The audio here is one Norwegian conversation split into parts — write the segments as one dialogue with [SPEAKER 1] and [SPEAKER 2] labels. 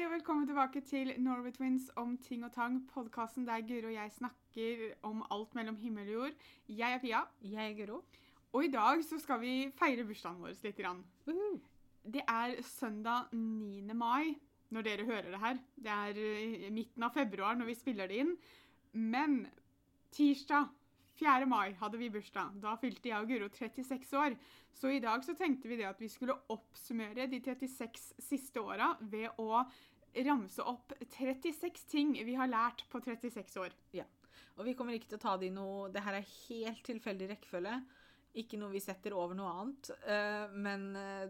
[SPEAKER 1] Hei og velkommen tilbake til Norway Twins om ting og tang, podkasten der Guro og jeg snakker om alt mellom himmel og jord. Jeg er Pia,
[SPEAKER 2] Jeg er Guro.
[SPEAKER 1] og i dag så skal vi feire bursdagen vår litt. Grann.
[SPEAKER 2] Uh.
[SPEAKER 1] Det er søndag 9. mai når dere hører det her. Det er eh, midten av februar når vi spiller det inn. Men tirsdag 4. mai hadde vi bursdag. Da fylte jeg og Guro 36 år. Så i dag så tenkte vi det at vi skulle oppsummere de 36 siste åra ved å ramse opp 36 ting vi har lært på 36 år. Ja.
[SPEAKER 2] Og vi kommer ikke til å ta det i noe Det her er helt tilfeldig rekkefølge. Ikke noe vi setter over noe annet. eh, men eh,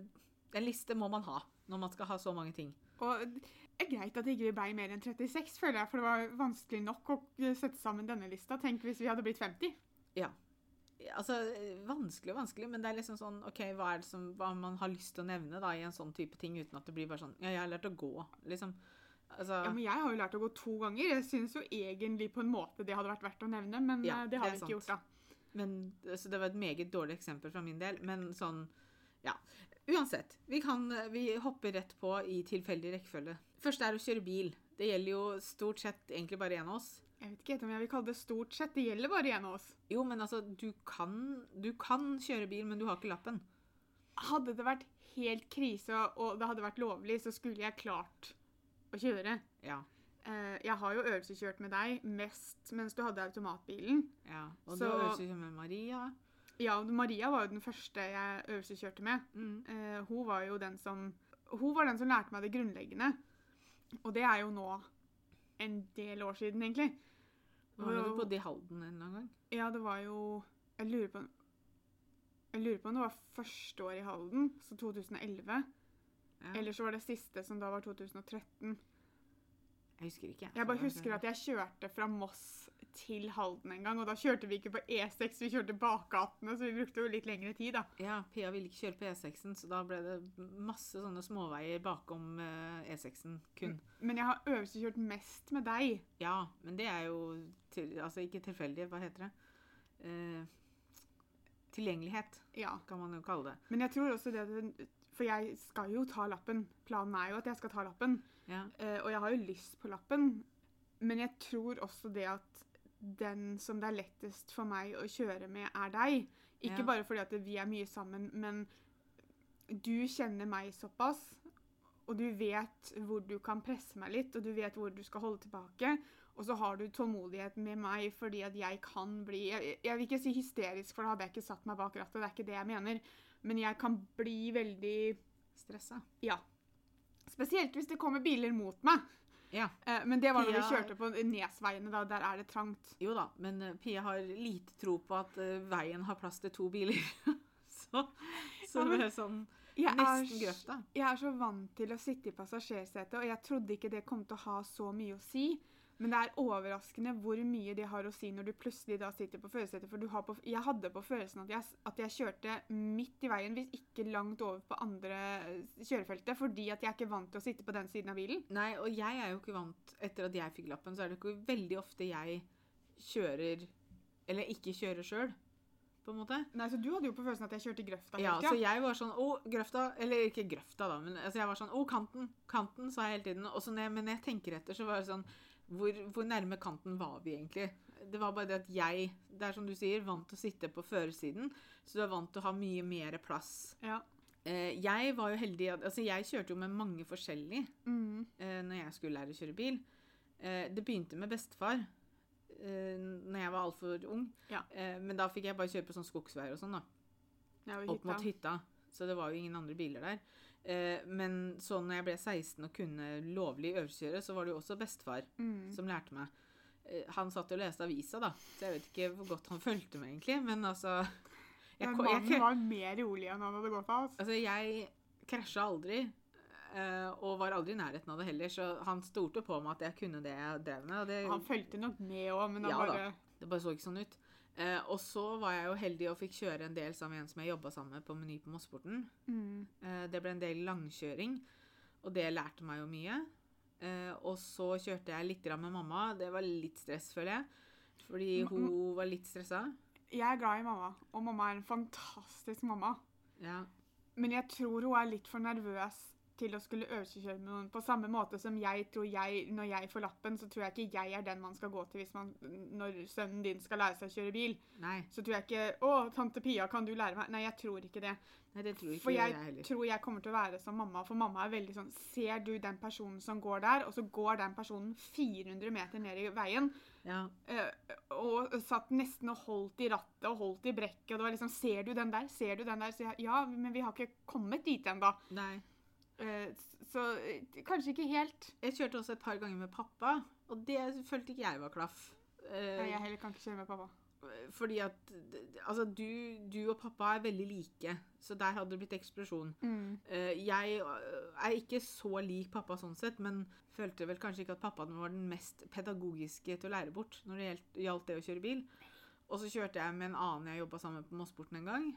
[SPEAKER 2] en liste må man ha når man skal ha så mange ting.
[SPEAKER 1] Og det er greit at det ikke ble mer enn 36, føler jeg, for det var vanskelig nok å sette sammen denne lista. Tenk hvis vi hadde blitt 50.
[SPEAKER 2] Altså, Vanskelig og vanskelig, men det er liksom sånn OK, hva er det som hva man har lyst til å nevne da i en sånn type ting, uten at det blir bare sånn Ja, jeg har lært å gå. Liksom. Altså
[SPEAKER 1] Ja, men Jeg har jo lært å gå to ganger. Jeg syns jo egentlig på en måte det hadde vært verdt å nevne, men
[SPEAKER 2] Ja,
[SPEAKER 1] eh, det har
[SPEAKER 2] det
[SPEAKER 1] vi ikke gjort, da.
[SPEAKER 2] Men, så det var et meget dårlig eksempel fra min del, men sånn Ja. Uansett. Vi, kan, vi hopper rett på i tilfeldig rekkefølge. Først er å kjøre bil. Det gjelder jo stort sett egentlig bare en av oss.
[SPEAKER 1] Jeg vet ikke helt om jeg vil kalle det stort sett. Det gjelder bare en av oss.
[SPEAKER 2] Jo, men altså, du kan, du kan kjøre bil, men du har ikke lappen.
[SPEAKER 1] Hadde det vært helt krise og det hadde vært lovlig, så skulle jeg klart å kjøre.
[SPEAKER 2] Ja.
[SPEAKER 1] Eh, Jeg har jo øvelseskjørt med deg mest mens du hadde automatbilen.
[SPEAKER 2] ja. Og
[SPEAKER 1] Så-
[SPEAKER 2] du har øvelseskjørt med Maria.
[SPEAKER 1] Ja, Maria var jo den første jeg øvelseskjørte med.
[SPEAKER 2] Mm.
[SPEAKER 1] Eh, hun var jo den som Hun var den som lærte meg det grunnleggende. Og det er jo nå en del år siden, egentlig.
[SPEAKER 2] Var du bodde i Halden en eller annen gang?
[SPEAKER 1] Ja, det var jo Jeg lurer på Jeg lurer på om det var første år i Halden, så 2011.
[SPEAKER 2] Ja.
[SPEAKER 1] Eller så var det siste, som da var 2013.
[SPEAKER 2] Jeg husker ikke.
[SPEAKER 1] Jeg bare husker at jeg kjørte fra Moss til Halden en gang, og da kjørte vi ikke på E6, vi kjørte bakgatene, så vi brukte jo litt lengre tid, da.
[SPEAKER 2] Ja, Pia ville ikke kjøre på E6-en, så da ble det masse sånne småveier bakom eh, E6-en kun.
[SPEAKER 1] Men jeg har øvelseskjørt mest med deg.
[SPEAKER 2] Ja, men det er jo til, altså ikke tilfeldig, hva heter det? Eh, tilgjengelighet,
[SPEAKER 1] Ja.
[SPEAKER 2] kan man jo kalle det.
[SPEAKER 1] Men jeg tror også det at For jeg skal jo ta lappen. Planen er jo at jeg skal ta lappen.
[SPEAKER 2] Ja.
[SPEAKER 1] Eh, og jeg har jo lyst på lappen. Men jeg tror også det at den som det er lettest for meg å kjøre med, er deg. Ikke
[SPEAKER 2] Ja.
[SPEAKER 1] bare fordi at vi er mye sammen, men du kjenner meg såpass. Og du vet hvor du kan presse meg litt, og du vet hvor du skal holde tilbake. Og så har du tålmodighet med meg fordi at jeg kan bli Jeg, jeg vil ikke si hysterisk, for da hadde jeg ikke satt meg bak rattet. Det er ikke det jeg mener. Men jeg kan bli veldig
[SPEAKER 2] Stressa.
[SPEAKER 1] Ja. Spesielt hvis det kommer biler mot meg.
[SPEAKER 2] Ja.
[SPEAKER 1] Eh, Men det var når vi kjørte på Nesveiene, da. Der er det trangt.
[SPEAKER 2] Jo da, men eh, Pia har lite tro på at uh, veien har plass til to biler. så så
[SPEAKER 1] Ja, men-
[SPEAKER 2] det er sånn nesten grøfta.
[SPEAKER 1] jeg er så vant til å sitte i passasjersetet, og jeg trodde ikke det kom til å ha så mye å si. Men det er overraskende hvor mye de har å si når du plutselig da sitter på førersetet. For du har på, jeg hadde på følelsen at jeg, at jeg kjørte midt i veien, hvis ikke langt over på andre eh, kjørefeltet, fordi at jeg er ikke vant til å sitte på den siden av bilen.
[SPEAKER 2] Nei, og jeg er jo ikke vant Etter at jeg fikk lappen, så er det ikke veldig ofte jeg kjører Eller ikke kjører sjøl, på en måte.
[SPEAKER 1] Nei, så du hadde jo på følelsen at jeg kjørte i grøfta
[SPEAKER 2] Ja, så jeg var sånn Å, grøfta. Eller ikke grøfta, da, men altså, jeg var sånn Å, kanten. Kanten, sa jeg hele tiden. Og så når jeg, men jeg tenker etter, så var det sånn hvor, hvor nærme kanten var vi egentlig? Det var bare det at jeg, det er som du sier, vant til å sitte på førersiden. Så du er vant til å ha mye mer plass.
[SPEAKER 1] Ja.
[SPEAKER 2] Eh, jeg var jo heldig Altså, jeg kjørte jo med mange forskjellige
[SPEAKER 1] Mm.
[SPEAKER 2] eh, når jeg skulle lære å kjøre bil. Eh, det begynte med bestefar eh, når jeg var altfor ung.
[SPEAKER 1] Ja.
[SPEAKER 2] Eh, men da fikk jeg bare kjøre på sånn skogsveier og sånn, da. Opp mot hytta. Så det var jo ingen andre biler der. Eh, men så når jeg ble 16 og kunne lovlig øvelseskjøre, så var det jo også bestefar
[SPEAKER 1] Mm.
[SPEAKER 2] som lærte meg. Eh, han satt og leste avisa, da, så jeg vet ikke hvor godt han fulgte med, egentlig. Men altså jeg,
[SPEAKER 1] Den mannen var mer rolig enn han hadde gått av. Altså.
[SPEAKER 2] Altså, jeg krasja aldri, eh, og var aldri i nærheten av det heller, så han stolte på meg at jeg kunne det jeg drev med. Det,
[SPEAKER 1] Han fulgte nok med òg, men han
[SPEAKER 2] Ja da. det bare så ikke sånn ut. Eh, og så var jeg jo heldig og fikk kjøre en del sammen med en som jeg jobba sammen med på Meny på Mossporten.
[SPEAKER 1] mm.
[SPEAKER 2] Eh, det ble en del langkjøring, og det lærte meg jo mye. Eh, og så kjørte jeg litt med mamma. Det var litt stress, føler jeg. Fordi
[SPEAKER 1] Mm,
[SPEAKER 2] hun var litt stressa.
[SPEAKER 1] Jeg er glad i mamma, og mamma er en fantastisk mamma.
[SPEAKER 2] Ja.
[SPEAKER 1] Men jeg tror hun er litt for nervøs til å skulle øvelseskjøre med noen. På samme måte som jeg tror jeg, når jeg får lappen, så tror jeg ikke jeg er den man skal gå til hvis man, når sønnen din skal lære seg å kjøre bil.
[SPEAKER 2] Nei,
[SPEAKER 1] Så tror jeg ikke 'Å, tante Pia, kan du lære meg?' Nei, jeg tror ikke det.
[SPEAKER 2] nei, det tror ikke
[SPEAKER 1] For
[SPEAKER 2] jeg,
[SPEAKER 1] jeg tror jeg kommer til å være som mamma, for mamma er veldig sånn Ser du den personen som går der, og så går den personen 400 meter ned i veien,
[SPEAKER 2] Ja,
[SPEAKER 1] eh, og satt nesten og holdt i rattet og holdt i brekket, og det var liksom Ser du den der? Ser du den der? Så jeg, ja, men vi har ikke kommet dit ennå. Eh, så eh, kanskje ikke helt.
[SPEAKER 2] Jeg kjørte også et par ganger med pappa, og det følte ikke jeg var klaff. Eh,
[SPEAKER 1] Nei, jeg heller kan ikke kjøre med pappa.
[SPEAKER 2] fordi at Altså, du, du og pappa er veldig like, så der hadde det blitt eksplosjon. Mm. jeg er ikke så lik pappa sånn sett, men følte vel kanskje ikke at pappaen var den mest pedagogiske til å lære bort når det gjaldt det å kjøre bil. Og så kjørte jeg med en annen jeg jobba sammen med på Mossporten en gang.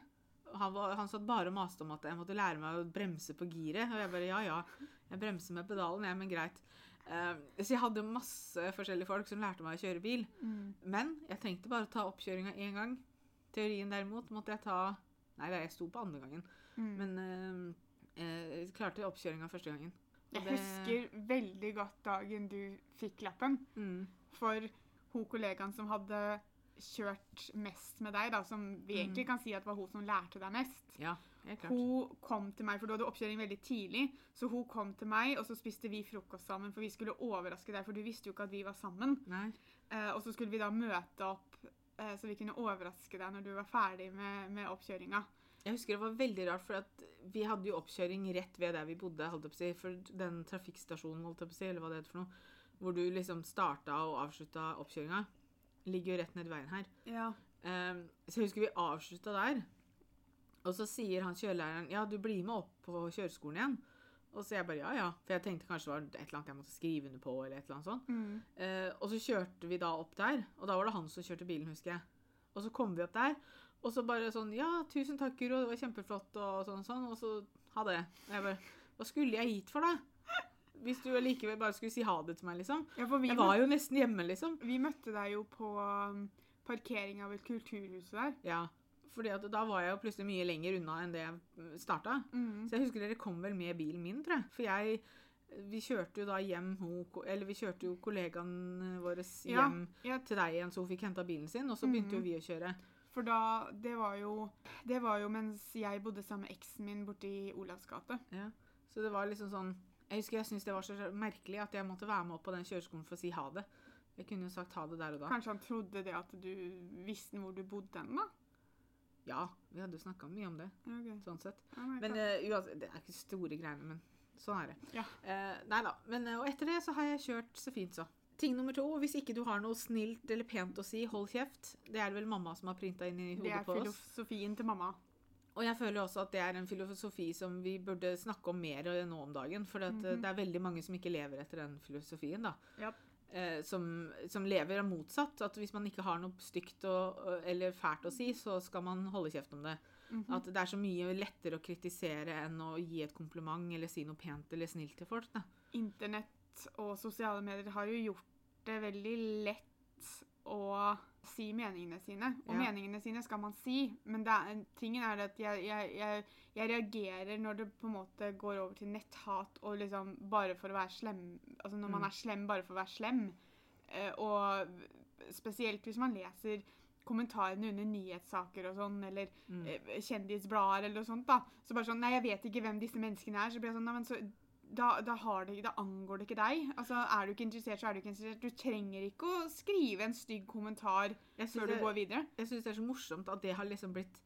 [SPEAKER 2] Han, var, han satt bare og maste om at jeg måtte lære meg å bremse på giret. Og jeg bare ja, ja, jeg bremser med pedalen, jeg, men greit. Uh, så jeg hadde masse forskjellige folk som lærte meg å kjøre bil. Men jeg trengte bare å ta oppkjøringa én gang. Teorien derimot måtte jeg ta Nei, jeg sto på andre gangen.
[SPEAKER 1] Mm.
[SPEAKER 2] Men uh, jeg klarte oppkjøringa første gangen. Og
[SPEAKER 1] Jeg
[SPEAKER 2] det-
[SPEAKER 1] husker veldig godt dagen du fikk lappen.
[SPEAKER 2] mm,
[SPEAKER 1] For hun kollegaen som hadde kjørt mest med deg, da, som vi
[SPEAKER 2] Mm.
[SPEAKER 1] egentlig kan si at var hun som lærte deg mest,
[SPEAKER 2] Ja, klart.
[SPEAKER 1] hun kom til meg, for du hadde oppkjøring veldig tidlig, så hun kom til meg, og så spiste vi frokost sammen, for vi skulle overraske deg, for du visste jo ikke at vi var sammen. Eh, og så skulle vi da møte opp, eh, så vi kunne overraske deg når du var ferdig med, med oppkjøringa.
[SPEAKER 2] Jeg husker det var veldig rart, for at vi hadde jo oppkjøring rett ved der vi bodde, si, for den trafikkstasjonen, si, eller hva det heter for noe, hvor du liksom starta og avslutta oppkjøringa, ligger jo rett ned veien her.
[SPEAKER 1] Ja.
[SPEAKER 2] Um, så jeg husker vi avslutta der. Og så sier han kjørelæreren ja, du blir med opp på kjøreskolen igjen. Og så jeg bare ja, ja. For jeg tenkte kanskje det var et eller annet jeg måtte skrive under på. eller et eller annet sånt.
[SPEAKER 1] Mm.
[SPEAKER 2] Uh, og så kjørte vi da opp der, og da var det han som kjørte bilen, husker jeg. Og så kom vi opp der, og så bare sånn Ja, tusen takk, Guro, det var kjempeflott, og sånn og sånn. Og så ha det. Og jeg bare Hva skulle jeg hit for, da? Hvis du likevel bare skulle si ha det til meg, liksom.
[SPEAKER 1] ja,
[SPEAKER 2] Jeg var jo nesten hjemme, liksom.
[SPEAKER 1] vi møtte deg jo på um, av et kulturhus der.
[SPEAKER 2] Ja. Fordi at da var jeg jo plutselig mye lenger unna enn det jeg starta.
[SPEAKER 1] Mm.
[SPEAKER 2] Så jeg husker dere kom vel med bilen min, tror jeg. For jeg Vi kjørte jo da hjem Eller vi kjørte jo kollegaen vår hjem
[SPEAKER 1] Ja,
[SPEAKER 2] til deg igjen, så hun fikk henta bilen sin, og så begynte jo
[SPEAKER 1] Mhm.
[SPEAKER 2] vi å kjøre.
[SPEAKER 1] For da Det var jo Det var jo mens jeg bodde sammen med eksen min borte i Olavs gate.
[SPEAKER 2] Ja. Så det var liksom sånn Jeg husker jeg syntes det var så merkelig at jeg måtte være med opp på den kjøreskolen for å si ha det. Jeg kunne jo sagt ha det der og da.
[SPEAKER 1] Kanskje han trodde det at du visste hvor du bodde hen, da?
[SPEAKER 2] Ja, vi hadde jo snakka mye om det,
[SPEAKER 1] Okay.
[SPEAKER 2] sånn sett.
[SPEAKER 1] Ja, men
[SPEAKER 2] eh, uansett, det er ikke store greiene, men sånn er det.
[SPEAKER 1] Ja.
[SPEAKER 2] Uh, nei da. Men, eh, og etter det så har jeg kjørt så fint, så. Ting nummer to, hvis ikke du har noe snilt eller pent å si, hold kjeft. Det er det vel mamma som har printa inn i hodet på oss.
[SPEAKER 1] Det er filosofien til mamma.
[SPEAKER 2] Og jeg føler også at det er en filosofi som vi burde snakke om mer nå om dagen. For mm
[SPEAKER 1] Mhm.
[SPEAKER 2] det er veldig mange som ikke lever etter den filosofien, da.
[SPEAKER 1] Yep.
[SPEAKER 2] Eh, som, som lever av motsatt. At hvis man ikke har noe stygt og, eller fælt å si, så skal man holde kjeft om det.
[SPEAKER 1] Mhm.
[SPEAKER 2] At det er så mye lettere å kritisere enn å gi et kompliment eller si noe pent eller snilt til folk. Da.
[SPEAKER 1] Internett og sosiale medier har jo gjort det veldig lett å si meningene sine. Og
[SPEAKER 2] Ja.
[SPEAKER 1] meningene sine skal man si, men det er, tingen er at jeg, jeg, jeg, jeg reagerer når det på en måte går over til netthat og liksom bare for å være slem Altså når man
[SPEAKER 2] Mm.
[SPEAKER 1] er slem bare for å være slem. Eh, og spesielt hvis man leser kommentarene under nyhetssaker og sånn, eller
[SPEAKER 2] Mm.
[SPEAKER 1] eh, kjendisblader eller noe sånt, da. Så bare sånn Nei, jeg vet ikke hvem disse menneskene er. Så blir jeg sånn Nei, men så da, da, har det, da angår det ikke deg. Altså, Er du ikke interessert, så er du ikke interessert. Du trenger ikke å skrive en stygg kommentar før du går videre.
[SPEAKER 2] jeg synes det er så morsomt at det har liksom blitt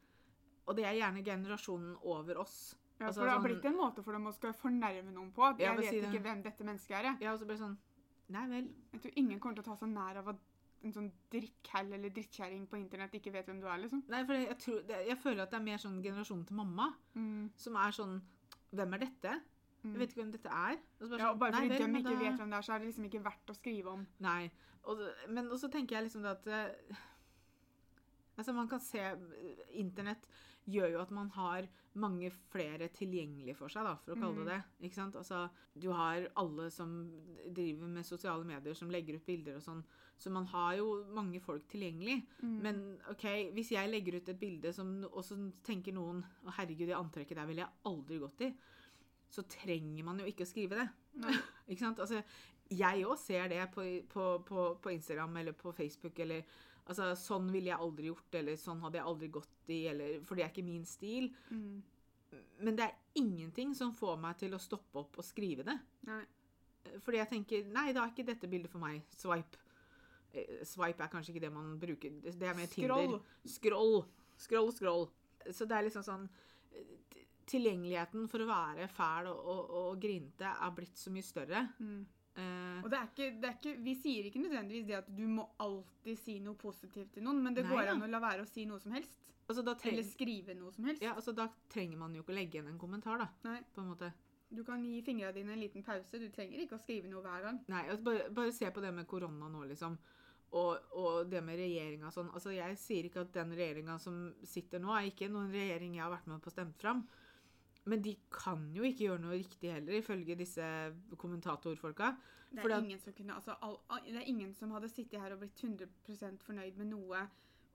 [SPEAKER 2] Og det er gjerne generasjonen over oss.
[SPEAKER 1] Ja,
[SPEAKER 2] Altså,
[SPEAKER 1] for det har
[SPEAKER 2] sånn-
[SPEAKER 1] blitt en måte for dem å skal fornærme noen på. Jeg,
[SPEAKER 2] jeg
[SPEAKER 1] vet
[SPEAKER 2] si
[SPEAKER 1] ikke hvem dette mennesket er. Jeg.
[SPEAKER 2] Ja, og så blir sånn Nei vel.
[SPEAKER 1] jeg tror ingen kommer til å ta seg nær av at en sånn drittkall eller drittkjerring på internett ikke vet hvem du er, liksom.
[SPEAKER 2] Nei, for jeg, tror, jeg føler at det er mer sånn generasjonen til mamma.
[SPEAKER 1] Mm.
[SPEAKER 2] Som er sånn Hvem er dette?
[SPEAKER 1] Mm.
[SPEAKER 2] Jeg vet ikke hvem dette er. Og så bare
[SPEAKER 1] Ja,
[SPEAKER 2] sånn,
[SPEAKER 1] og bare
[SPEAKER 2] nei
[SPEAKER 1] fordi
[SPEAKER 2] vel,
[SPEAKER 1] de ikke
[SPEAKER 2] da-
[SPEAKER 1] vet hvem det er, så er det liksom ikke verdt å skrive om.
[SPEAKER 2] Nei. Og, men også tenker jeg liksom det at eh, Altså, man kan se Internett gjør jo at man har mange flere tilgjengelig for seg, da, for å kalle det det. Ikke sant? Altså, du har alle som driver med sosiale medier, som legger ut bilder og sånn. Så man har jo mange folk tilgjengelig.
[SPEAKER 1] Mm.
[SPEAKER 2] Men ok, hvis jeg legger ut et bilde, som, og så tenker noen å herregud, det antrekket der ville jeg aldri gått i. så trenger man jo ikke å skrive det. Ikke sant? Altså, jeg òg ser det på, på, på, på Instagram eller på Facebook eller Altså, sånn ville jeg aldri gjort, eller sånn hadde jeg aldri gått i, eller For det er ikke min stil.
[SPEAKER 1] Mm.
[SPEAKER 2] Men det er ingenting som får meg til å stoppe opp og skrive det.
[SPEAKER 1] Nei.
[SPEAKER 2] Fordi jeg tenker Nei, da er ikke dette bildet for meg. Swipe. Eh, Swipe er kanskje ikke det man bruker. Det er mer Tinder. Scroll. Scroll, scroll. Så det er liksom sånn eh, Tilgjengeligheten for å være fæl og, og, og grinete er blitt så mye større.
[SPEAKER 1] Mm.
[SPEAKER 2] Uh,
[SPEAKER 1] Og det er ikke, det er ikke, vi sier ikke nødvendigvis det at du må alltid si noe positivt til noen, men det
[SPEAKER 2] Nei
[SPEAKER 1] går an å la være å si noe som helst.
[SPEAKER 2] altså,
[SPEAKER 1] Eller skrive noe som helst.
[SPEAKER 2] ja, altså, da trenger man jo ikke å legge igjen en kommentar, da.
[SPEAKER 1] Nei.
[SPEAKER 2] På en måte.
[SPEAKER 1] Du kan gi fingrene dine en liten pause. Du trenger ikke å skrive noe hver gang.
[SPEAKER 2] Nei, altså bare, bare se på det med korona nå, liksom. Og, og det med regjeringa sånn. Altså, jeg sier ikke at den regjeringa som sitter nå, er ikke noen regjering jeg har vært med på å stemme fram. Men de kan jo ikke gjøre noe riktig heller, ifølge disse kommentatorfolka.
[SPEAKER 1] Det er, ingen som kunne, altså, all, all, det er ingen som hadde sittet her og blitt 100% fornøyd med noe.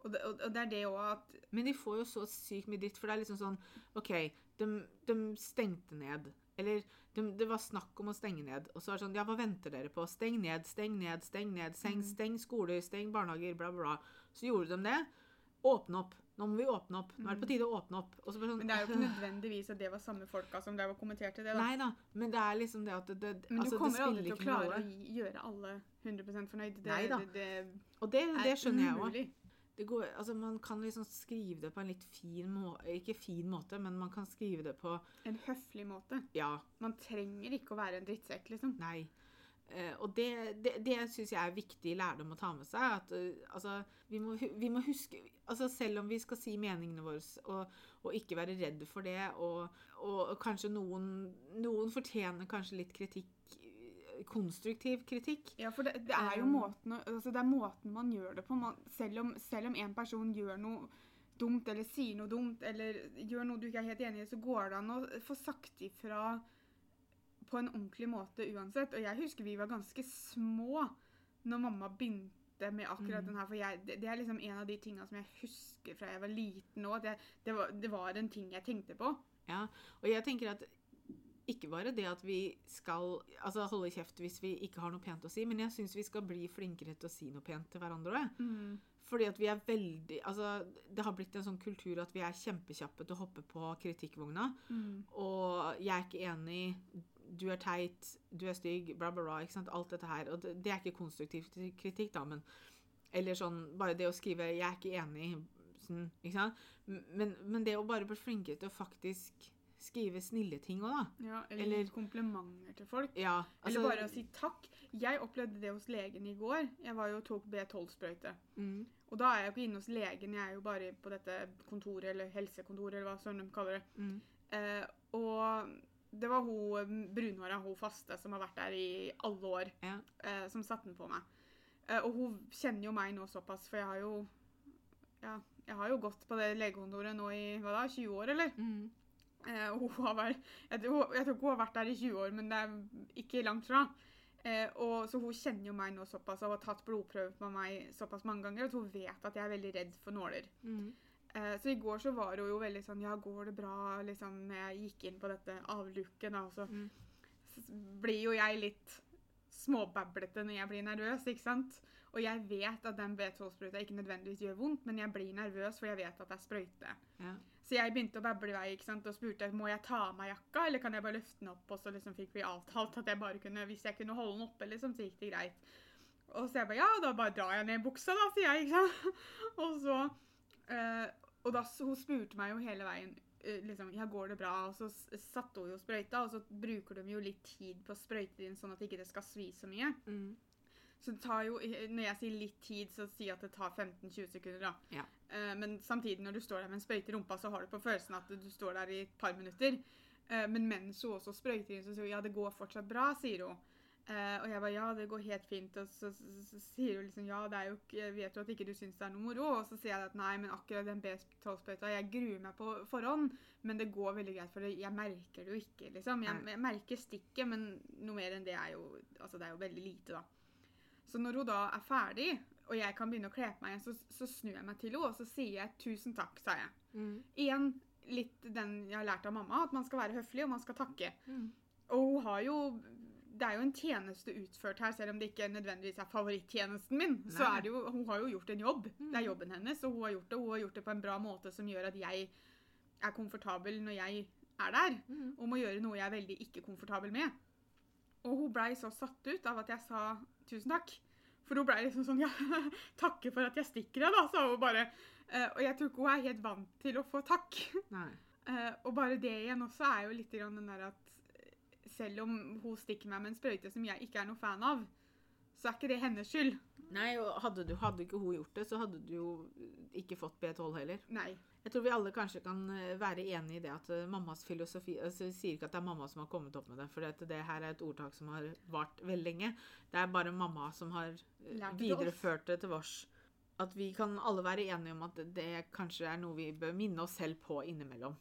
[SPEAKER 1] Og det, og, og det er det òg at
[SPEAKER 2] Men de får jo så sykt mye dritt, for det er liksom sånn OK, de, de stengte ned. Eller de, det var snakk om å stenge ned. Og så er det sånn Ja, hva venter dere på? Steng ned, steng ned, steng ned. Steng,
[SPEAKER 1] Mhm.
[SPEAKER 2] steng skoler, steng barnehager, bla, bla. Så gjorde de det. Åpne opp. Nå må vi åpne opp. Nå er det på tide å åpne opp. Og så bare sånn
[SPEAKER 1] Men det er jo ikke nødvendigvis at det var samme folka som det var kommentert kommenterte det. da.
[SPEAKER 2] Nei da, men det er liksom det at det, det,
[SPEAKER 1] Men
[SPEAKER 2] altså,
[SPEAKER 1] du kommer aldri til å klare å gjøre alle 100 fornøyd. Det,
[SPEAKER 2] Nei da.
[SPEAKER 1] det, det
[SPEAKER 2] Og det, det
[SPEAKER 1] er
[SPEAKER 2] skjønner jeg òg. Det går, altså man kan liksom skrive det på en litt fin måte Ikke fin måte, men man kan skrive det på
[SPEAKER 1] En høflig måte.
[SPEAKER 2] Ja,
[SPEAKER 1] Man trenger ikke å være en drittsekk, liksom.
[SPEAKER 2] nei. Eh, og det, det, det syns jeg er viktig lærdom å ta med seg. At eh, altså, vi må, vi må huske altså Selv om vi skal si meningene våre og, og ikke være redd for det, og, og kanskje noen, noen fortjener kanskje litt kritikk eh, Konstruktiv kritikk.
[SPEAKER 1] Ja, for det, det er jo
[SPEAKER 2] Um,
[SPEAKER 1] måten, altså det er måten man gjør det på. Man, selv, om, selv om en person gjør noe dumt, eller sier noe dumt, eller gjør noe du ikke er helt enig i, så går det an å få sagt ifra på en ordentlig måte uansett. Og jeg husker vi var ganske små når mamma begynte med akkurat
[SPEAKER 2] Mm.
[SPEAKER 1] den her. For jeg, det, det er liksom en av de tinga som jeg husker fra jeg var liten òg. Det, det, var- det var en ting jeg tenkte på.
[SPEAKER 2] Ja, og jeg tenker at ikke bare det at vi skal altså holde kjeft hvis vi ikke har noe pent å si, men jeg syns vi skal bli flinkere til å si noe pent til hverandre òg. Fordi at vi er veldig Altså, det har blitt en sånn kultur at vi er kjempekjappe til å hoppe på kritikkvogna.
[SPEAKER 1] Mm.
[SPEAKER 2] Og jeg er ikke enig, du er teit, du er stygg, bla, bla, bla. Ikke sant? Alt dette her. Og det, det er ikke konstruktiv kritikk, da, men Eller sånn bare det å skrive 'jeg er ikke enig', sånn, ikke sant. Men, men det å bare bli flinkere til å faktisk skrive snille ting òg, da.
[SPEAKER 1] Ja, eller,
[SPEAKER 2] Eller-
[SPEAKER 1] komplimenter til folk.
[SPEAKER 2] Ja, altså,
[SPEAKER 1] Eller bare å si takk. Jeg opplevde det hos legen i går. Jeg var jo tok B12-sprøyte.
[SPEAKER 2] mm,
[SPEAKER 1] Og da er jeg jo ikke inne hos legen, jeg er jo bare på dette kontoret, eller helsekontoret, eller hva søren de kaller det.
[SPEAKER 2] mm,
[SPEAKER 1] Eh, og det var hun brunhåra, hun faste, som har vært der i alle år,
[SPEAKER 2] ja.
[SPEAKER 1] eh, som satte den på meg. Eh, og hun kjenner jo meg nå såpass, for jeg har jo Ja, jeg har jo gått på det legekontoret nå i hva da, 20 år, eller?
[SPEAKER 2] Mm,
[SPEAKER 1] Eh, og hun har vært, jeg, tror- jeg tror ikke hun har vært der i 20 år, men det er ikke langt fra. Eh, og, så hun kjenner jo meg nå såpass og har tatt blodprøve på meg såpass mange ganger at hun vet at jeg er veldig redd for nåler.
[SPEAKER 2] mm,
[SPEAKER 1] Eh, så i går så var hun jo veldig sånn Ja, går det bra? liksom, jeg gikk inn på dette avluket, da. Og så
[SPEAKER 2] Mm.
[SPEAKER 1] blir jo jeg litt småbablete når jeg blir nervøs, ikke sant? Og jeg vet at den B12-sprøyta ikke nødvendigvis gjør vondt, men jeg blir nervøs, for jeg vet at det er sprøyte.
[SPEAKER 2] ja.
[SPEAKER 1] Så jeg begynte å bable i vei ikke sant? og spurte må jeg ta av meg jakka, eller kan jeg bare løfte den opp. Og så liksom fikk vi avtalt at jeg bare kunne, hvis jeg kunne holde den oppe, liksom, så gikk det greit. Og så jeg bare ja, da bare drar jeg ned buksa, da, sier jeg. ikke sant? Og så eh, Og da hun spurte meg jo hele veien eh, liksom, ja, går det bra? Og så satte hun jo sprøyta, og så bruker de jo litt tid på å sprøyte inn sånn at ikke det skal svi så mye.
[SPEAKER 2] Mm,
[SPEAKER 1] Så det tar jo, når jeg sier litt tid, så sier jeg at det tar 15-20 sekunder. da.
[SPEAKER 2] Ja.
[SPEAKER 1] Eh, men samtidig, når du står der med en sprøyte i rumpa, så har du på følelsen at du står der i et par minutter. Eh, men mens hun også sprøyter inn, så sier hun ja, det går fortsatt bra, sier hun. Eh, og jeg bare ja, det går helt fint. Og så, så, så, sier hun liksom ja, det er jo jeg vet jo at ikke du syns det er noe moro. Og så sier jeg at nei, men akkurat den B12-sprøyta, jeg gruer meg på forhånd. Men det går veldig greit, for det, jeg merker det jo ikke, liksom. Jeg, jeg merker stikket, men noe mer enn det er jo Altså, det er jo veldig lite, da. Så når hun da er ferdig, og jeg kan begynne å kle på meg igjen, så, så snur jeg meg til henne, og så sier jeg 'tusen takk', sa jeg.
[SPEAKER 2] mm,
[SPEAKER 1] Igjen, litt den jeg har lært av mamma, at man skal være høflig, og man skal takke.
[SPEAKER 2] Mm.
[SPEAKER 1] Og hun har jo Det er jo en tjeneste utført her, selv om det ikke nødvendigvis er favorittjenesten min. Så er det jo, hun har jo gjort en jobb. Det
[SPEAKER 2] Mm.
[SPEAKER 1] er jobben hennes, og hun har gjort det. Hun har gjort det på en bra måte som gjør at jeg er komfortabel når jeg er der.
[SPEAKER 2] Mm.
[SPEAKER 1] Og må gjøre noe jeg er veldig ikke komfortabel med. Og hun blei så satt ut av at jeg sa tusen takk. For hun blei liksom sånn Ja, takke for at jeg stikker deg, da, sa hun bare. Uh, og jeg tror ikke hun er helt vant til å få takk.
[SPEAKER 2] Nei.
[SPEAKER 1] Uh, og bare det igjen også er jo litt grann den der at selv om hun stikker meg med en sprøyte som jeg ikke er noe fan av, så er ikke det hennes skyld.
[SPEAKER 2] Nei, og hadde, du, hadde ikke hun gjort det, så hadde du jo ikke fått B12 heller.
[SPEAKER 1] Nei.
[SPEAKER 2] Jeg tror vi alle kanskje kan eh, være enig i det at eh, mammas filosofi altså, Vi sier ikke at det er mamma som har kommet opp med det, for det, det her er et ordtak som har vart veldig lenge. Det er bare mamma som har eh, videreført det til oss. At vi kan alle være enige om at det, det kanskje er noe vi bør minne oss selv på innimellom.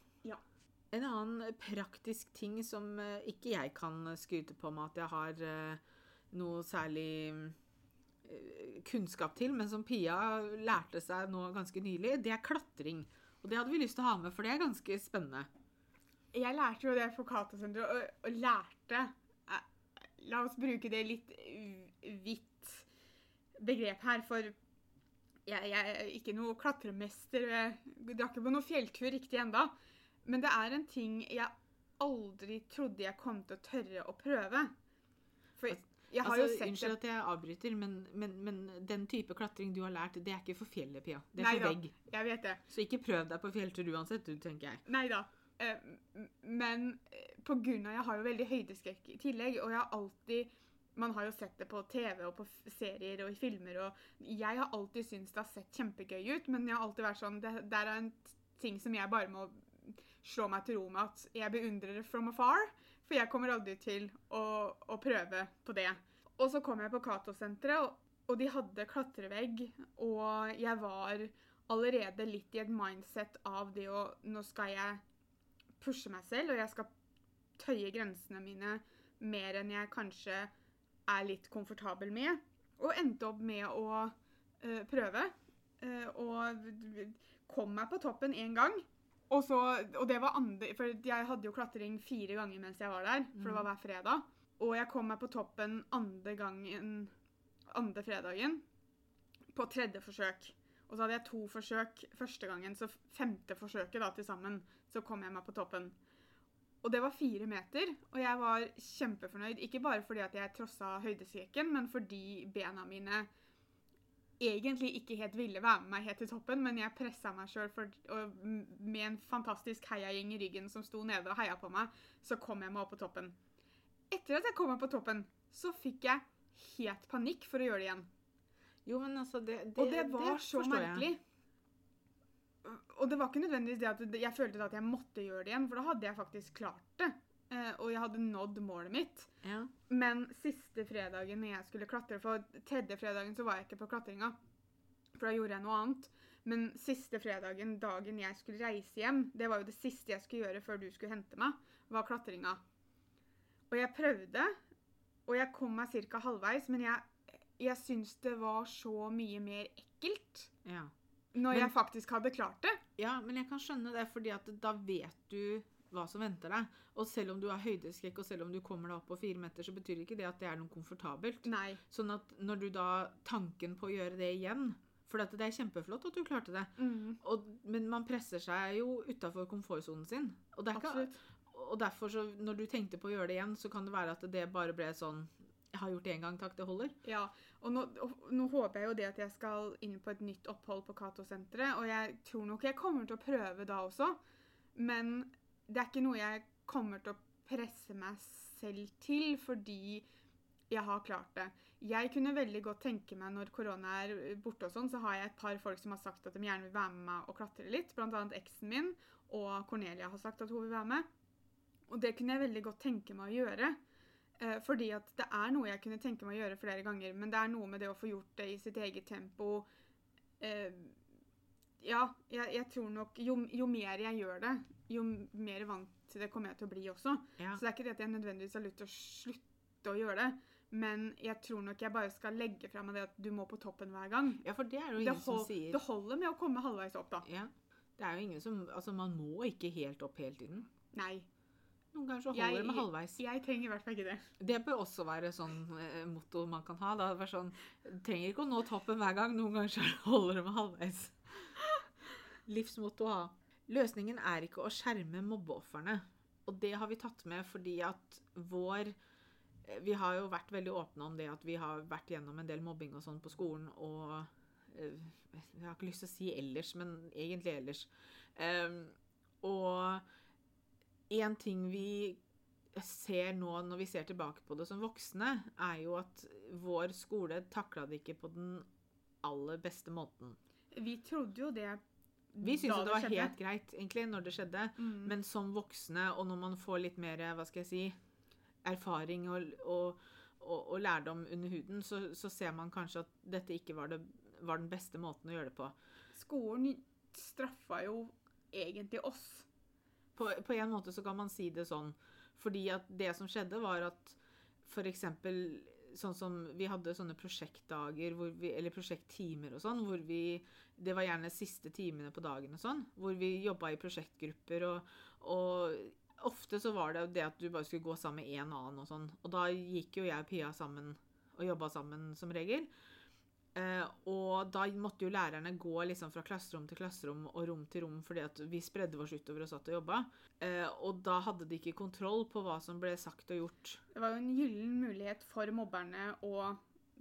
[SPEAKER 2] En annen praktisk ting som eh, ikke jeg kan skryte på med at jeg har eh, noe særlig eh, kunnskap til, men som Pia lærte seg nå ganske nylig, det er klatring. Og det hadde vi lyst til å ha med, for det er ganske spennende.
[SPEAKER 1] Jeg lærte jo det på Cato-senteret, og, og lærte La oss bruke det litt hvitt begrep her, for jeg, jeg er ikke noe klatremester. Jeg drar ikke på noe fjelltur riktig enda. Men det er en ting jeg aldri trodde jeg kom til å tørre å prøve. For jeg har
[SPEAKER 2] altså,
[SPEAKER 1] jo sett
[SPEAKER 2] unnskyld at jeg avbryter, men, men, men den type klatring du har lært, det er ikke for fjellet, Pia. Det er
[SPEAKER 1] Nei
[SPEAKER 2] for vegg.
[SPEAKER 1] Jeg vet det.
[SPEAKER 2] Så ikke prøv deg på fjelltur uansett, du, tenker jeg.
[SPEAKER 1] Nei da. Eh, men eh, på grunn av jeg har jo veldig høydeskrekk i tillegg, og jeg har alltid Man har jo sett det på TV og på serier og i filmer, og jeg har alltid syntes det har sett kjempegøy ut, men jeg har alltid vært sånn Det det er en ting som jeg bare må slå meg til ro med at jeg beundrer det from afar, for jeg kommer aldri til å, å prøve på det. Og så kom jeg på Cato-senteret, og, og de hadde klatrevegg, og jeg var allerede litt i et mindset av det å Nå skal jeg pushe meg selv, og jeg skal tøye grensene mine mer enn jeg kanskje er litt komfortabel med. Og endte opp med å eh, prøve. eh, og kom meg på toppen én gang. Og, så, og det var andre For jeg hadde jo klatring fire ganger mens jeg var der, for det var hver fredag. Og jeg kom meg på toppen andre gangen andre fredagen på tredje forsøk. Og så hadde jeg to forsøk første gangen, så femte forsøket da til sammen, så kom jeg meg på toppen. Og det var fire meter, og jeg var kjempefornøyd. Ikke bare fordi at jeg trossa høydeskrekken, men fordi bena mine egentlig ikke helt ville være med meg helt til toppen, men jeg pressa meg sjøl, med en fantastisk heiagjeng i ryggen som sto nede og heia på meg, så kom jeg meg opp på toppen. Etter at jeg kom meg på toppen, så fikk jeg helt panikk for å gjøre det igjen.
[SPEAKER 2] Jo, men altså, det, det,
[SPEAKER 1] Og det var så
[SPEAKER 2] forstår jeg.
[SPEAKER 1] merkelig. Og det var ikke nødvendigvis det at jeg følte at jeg måtte gjøre det igjen, for da hadde jeg faktisk klart det. Eh, Og jeg hadde nådd målet mitt.
[SPEAKER 2] Ja.
[SPEAKER 1] Men siste fredagen når jeg skulle klatre, for tredje fredagen så var jeg ikke på klatringa, for da gjorde jeg noe annet. Men siste fredagen, dagen jeg skulle reise hjem, det var jo det siste jeg skulle gjøre før du skulle hente meg, var klatringa. Og jeg prøvde, og jeg kom meg ca. halvveis, men jeg, jeg syns det var så mye mer ekkelt
[SPEAKER 2] Ja.
[SPEAKER 1] når
[SPEAKER 2] Men-
[SPEAKER 1] jeg faktisk hadde klart det.
[SPEAKER 2] ja, men jeg kan skjønne det, fordi at da vet du hva som venter deg. Og selv om du har høydeskrekk, og selv om du kommer deg opp på fire meter, så betyr ikke det at det er noe komfortabelt.
[SPEAKER 1] Nei.
[SPEAKER 2] Sånn at når du da Tanken på å gjøre det igjen For det er kjempeflott at du klarte det,
[SPEAKER 1] Mm,
[SPEAKER 2] og, men man presser seg jo utafor komfortsonen sin. Og, det ikke, og derfor, så når du tenkte på å gjøre det igjen, så kan det være at det bare ble sånn Jeg har gjort det én gang, takk, det holder.
[SPEAKER 1] Ja, og nå, og nå håper jeg jo det at jeg skal inn på et nytt opphold på Cato-senteret, og jeg tror nok jeg kommer til å prøve da også, men det er ikke noe jeg kommer til å presse meg selv til, fordi jeg har klart det. Jeg kunne veldig godt tenke meg, når korona er borte og sånn, så har jeg et par folk som har sagt at de gjerne vil være med meg og klatre litt, blant annet eksen min, og Cornelia har sagt at hun vil være med. Og det kunne jeg veldig godt tenke meg å gjøre. Eh, fordi at det er noe jeg kunne tenke meg å gjøre flere ganger, men det er noe med det å få gjort det i sitt eget tempo. Eh, ja, jeg, jeg tror nok jo, jo mer jeg gjør det, jo mer vant til det kommer jeg til å bli også.
[SPEAKER 2] Ja.
[SPEAKER 1] Så det er ikke det at jeg nødvendigvis har lyst til å slutte å gjøre det, men jeg tror nok jeg bare skal legge fra meg det at du må på toppen hver gang.
[SPEAKER 2] ja, for det er jo
[SPEAKER 1] Det,
[SPEAKER 2] ingen som sier
[SPEAKER 1] det holder med å komme halvveis opp, da.
[SPEAKER 2] Ja. Det er jo ingen som Altså, man må ikke helt opp hele tiden.
[SPEAKER 1] Nei.
[SPEAKER 2] Noen ganger så
[SPEAKER 1] Jeg-
[SPEAKER 2] holder det med halvveis.
[SPEAKER 1] Jeg trenger i hvert fall ikke det.
[SPEAKER 2] Det bør også være sånn eh, motto man kan ha. Da. Det sånn, trenger ikke å nå toppen hver gang. Noen ganger så holder det med halvveis. Livsmotto å ha. Løsningen er ikke å skjerme mobbeofrene. Og det har vi tatt med fordi at vår eh, Vi har jo vært veldig åpne om det at vi har vært gjennom en del mobbing og sånn på skolen, og eh, Jeg har ikke lyst til å si ellers, men egentlig ellers. Em, og en ting vi ser nå når vi ser tilbake på det som voksne, er jo at vår skole takla det ikke på den aller beste måten.
[SPEAKER 1] Vi trodde jo det
[SPEAKER 2] Vi syntes det, det var
[SPEAKER 1] skjedde.
[SPEAKER 2] helt greit egentlig når det skjedde,
[SPEAKER 1] Mm.
[SPEAKER 2] men som voksne, og når man får litt mer hva skal jeg si, erfaring og, og, og, og lærdom under huden, så, så ser man kanskje at dette ikke var, det, var den beste måten å gjøre det på.
[SPEAKER 1] Skolen straffa jo egentlig oss.
[SPEAKER 2] På, på en måte så kan man si det sånn. Fordi at det som skjedde, var at eksempel sånn som Vi hadde sånne prosjektdager, vi, eller prosjekttimer og sånn, hvor vi Det var gjerne siste timene på dagen og sånn, hvor vi jobba i prosjektgrupper, og, og ofte så var det det at du bare skulle gå sammen med en annen og sånn. Og da gikk jo jeg og Pia sammen og jobba sammen som regel. Eh, og da måtte jo lærerne gå liksom fra klasserom til klasserom og rom til rom fordi at vi spredde oss utover og satt og jobba. Eh, og da hadde de ikke kontroll på hva som ble sagt og gjort.
[SPEAKER 1] Det var jo en gyllen mulighet for mobberne å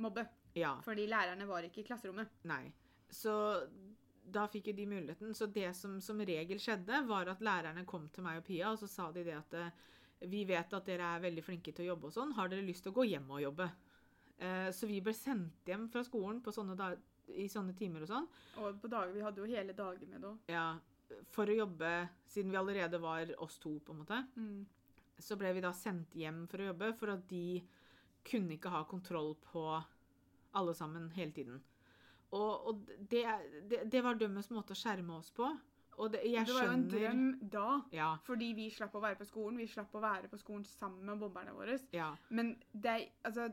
[SPEAKER 1] mobbe.
[SPEAKER 2] Ja,
[SPEAKER 1] Fordi lærerne var ikke i klasserommet.
[SPEAKER 2] nei. Så da fikk jo de muligheten. Så det som som regel skjedde, var at lærerne kom til meg og Pia, og så sa de det at eh, vi vet at dere er veldig flinke til å jobbe og sånn. Har dere lyst til å gå hjem og jobbe? Eh, så vi ble sendt hjem fra skolen på sånne da i sånne timer og sånn.
[SPEAKER 1] Og på dager, vi hadde jo hele det òg.
[SPEAKER 2] Ja, for å jobbe, siden vi allerede var oss to, på en måte,
[SPEAKER 1] Mm.
[SPEAKER 2] så ble vi da sendt hjem for å jobbe, for at de kunne ikke ha kontroll på alle sammen hele tiden. Og, og det, det, det var dømmes måte å skjerme oss på. Og det, jeg
[SPEAKER 1] det var jo en drøm da,
[SPEAKER 2] Ja,
[SPEAKER 1] fordi vi slapp å være på skolen. Vi slapp å være på skolen sammen med bomberne våre.
[SPEAKER 2] ja.
[SPEAKER 1] Men det, altså,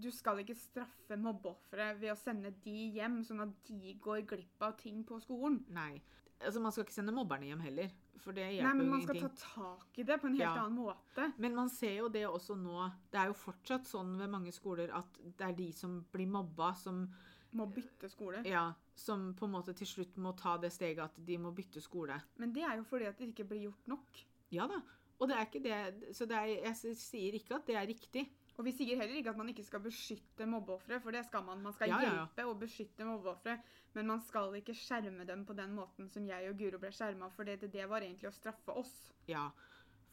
[SPEAKER 1] du skal ikke straffe mobbeofre ved å sende de hjem, sånn at de går glipp av ting på skolen.
[SPEAKER 2] Nei. Altså, man skal ikke sende mobberne hjem heller, for det
[SPEAKER 1] Nei, men man skal
[SPEAKER 2] ingenting.
[SPEAKER 1] ta tak i det på en helt
[SPEAKER 2] Ja.
[SPEAKER 1] annen måte.
[SPEAKER 2] Men man ser jo det også nå. Det er jo fortsatt sånn ved mange skoler at det er de som blir mobba, som
[SPEAKER 1] Må bytte skole.
[SPEAKER 2] Ja, som på en måte til slutt må ta det steget at de må bytte skole.
[SPEAKER 1] Men det er jo fordi at det ikke blir gjort nok.
[SPEAKER 2] Ja da. Og det er ikke det Så det er, jeg sier ikke at det er riktig.
[SPEAKER 1] Og vi sier heller ikke at man ikke skal beskytte mobbeofre, for det skal man. Man skal
[SPEAKER 2] Ja, ja, ja.
[SPEAKER 1] hjelpe og beskytte mobbeofre, men man skal ikke skjerme dem på den måten som jeg og Guro ble skjerma, for det, det var egentlig å straffe oss.
[SPEAKER 2] Ja.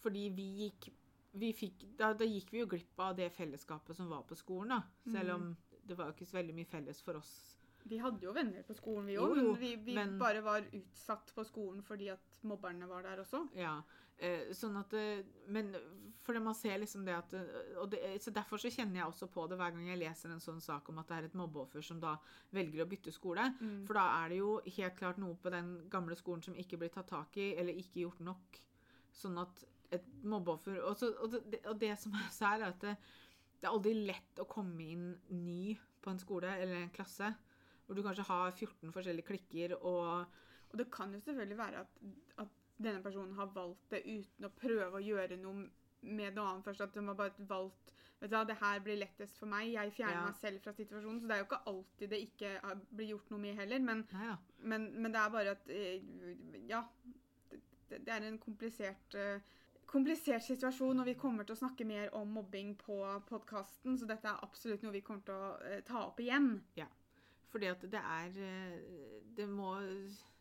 [SPEAKER 2] Fordi vi gikk vi fikk, da, da gikk vi jo glipp av det fellesskapet som var på skolen, da. Selv om det var jo ikke så veldig mye felles for oss.
[SPEAKER 1] Vi hadde jo venner på skolen, vi òg, men vi, vi
[SPEAKER 2] men-
[SPEAKER 1] bare var utsatt på skolen fordi at mobberne var der også.
[SPEAKER 2] Ja. Eh, sånn at eh, Men fordi man ser liksom det at eh, og det, så Derfor så kjenner jeg også på det hver gang jeg leser en sånn sak om at det er et mobbeoffer som da velger å bytte skole.
[SPEAKER 1] Mm.
[SPEAKER 2] For da er det jo helt klart noe på den gamle skolen som ikke blir tatt tak i, eller ikke gjort nok. Sånn at et mobbeoffer Og, så, og, det, og det som er så er at det, det er aldri lett å komme inn ny på en skole eller en klasse. Hvor du kanskje har 14 forskjellige klikker og
[SPEAKER 1] Og det kan jo selvfølgelig være at, at denne personen har valgt det uten å prøve å gjøre noe med noe annet først. At de har bare valgt vet du hva, det her blir lettest for meg. Jeg fjerner
[SPEAKER 2] Ja.
[SPEAKER 1] meg selv fra situasjonen. Så det er jo ikke alltid det ikke blir gjort noe med heller. Men,
[SPEAKER 2] Nei
[SPEAKER 1] men, men det er bare at eh, Ja. Det, det er en komplisert eh, komplisert situasjon, og vi kommer til å snakke mer om mobbing på podkasten, så dette er absolutt noe vi kommer til å eh, ta opp igjen.
[SPEAKER 2] Fordi at det er det må,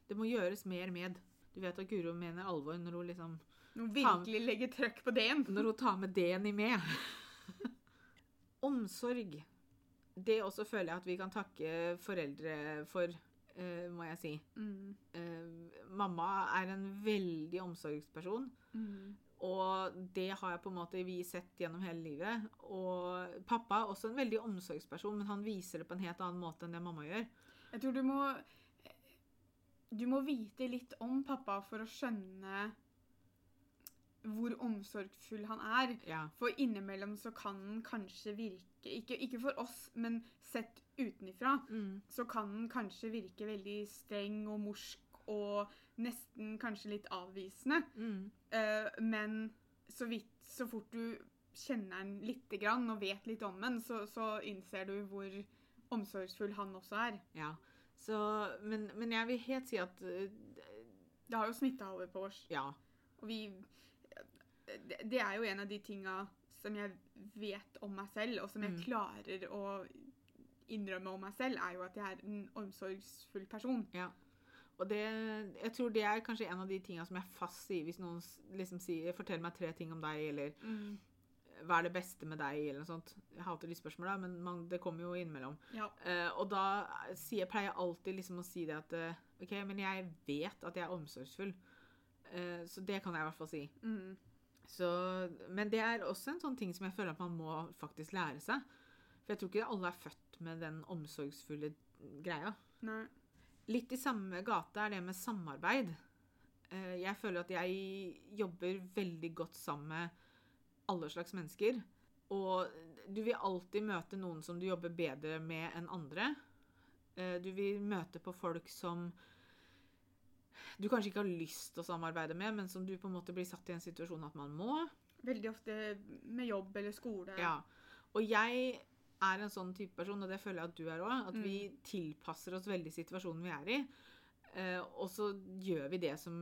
[SPEAKER 2] det må gjøres mer med. Du vet at Guro mener alvor når hun liksom
[SPEAKER 1] Når hun virkelig legger trøkk på D-en.
[SPEAKER 2] Når hun tar med D-en i med. Omsorg. Det også føler jeg at vi kan takke foreldre for, uh, må jeg si.
[SPEAKER 1] Mm.
[SPEAKER 2] Uh, mamma er en veldig omsorgsperson.
[SPEAKER 1] Mm.
[SPEAKER 2] Og det har jeg på en måte vi sett gjennom hele livet. Og pappa er også en veldig omsorgsperson, men han viser det på en helt annen måte enn det mamma gjør.
[SPEAKER 1] Jeg tror du må Du må vite litt om pappa for å skjønne hvor omsorgsfull han er.
[SPEAKER 2] Ja.
[SPEAKER 1] For innimellom så kan han kanskje virke ikke, ikke for oss, men sett utenifra,
[SPEAKER 2] Mm.
[SPEAKER 1] så kan han kanskje virke veldig streng og morsk og nesten kanskje litt avvisende.
[SPEAKER 2] Mm.
[SPEAKER 1] Uh, men så, vidt, så fort du kjenner den lite grann og vet litt om den, så, så innser du hvor omsorgsfull han også er.
[SPEAKER 2] Ja. Så, men, men jeg vil helt si at eh,
[SPEAKER 1] Det har jo smitta over på oss.
[SPEAKER 2] Ja.
[SPEAKER 1] Og vi det, er jo en av de tinga som jeg vet om meg selv, og som jeg
[SPEAKER 2] Mm.
[SPEAKER 1] klarer å innrømme om meg selv, er jo at jeg er en omsorgsfull person.
[SPEAKER 2] Ja. Og det, jeg tror det er kanskje en av de tinga som jeg fast sier hvis noen liksom sier forteller meg tre ting om deg', eller 'Hva er det beste med deg', eller noe sånt. Jeg hater de spørsmåla, men man, det kommer jo innimellom.
[SPEAKER 1] Ja.
[SPEAKER 2] Uh, og da sier, pleier jeg alltid liksom å si det at uh, OK, men jeg vet at jeg er omsorgsfull. uh, så det kan jeg i hvert fall si.
[SPEAKER 1] Mm.
[SPEAKER 2] Så, men det er også en sånn ting som jeg føler at man må faktisk lære seg. For jeg tror ikke alle er født med den omsorgsfulle greia.
[SPEAKER 1] Nei.
[SPEAKER 2] Litt i samme gate er det med samarbeid. Jeg føler at jeg jobber veldig godt sammen med alle slags mennesker. Og du vil alltid møte noen som du jobber bedre med enn andre. Eh, Du vil møte på folk som du kanskje ikke har lyst til å samarbeide med, men som du på en måte blir satt i en situasjon at man må.
[SPEAKER 1] Veldig ofte med jobb eller skole.
[SPEAKER 2] Ja. Og jeg er en sånn type person, og det føler jeg at du er òg, at
[SPEAKER 1] Mm.
[SPEAKER 2] vi tilpasser oss veldig situasjonen vi er i. Eh, og så gjør vi det som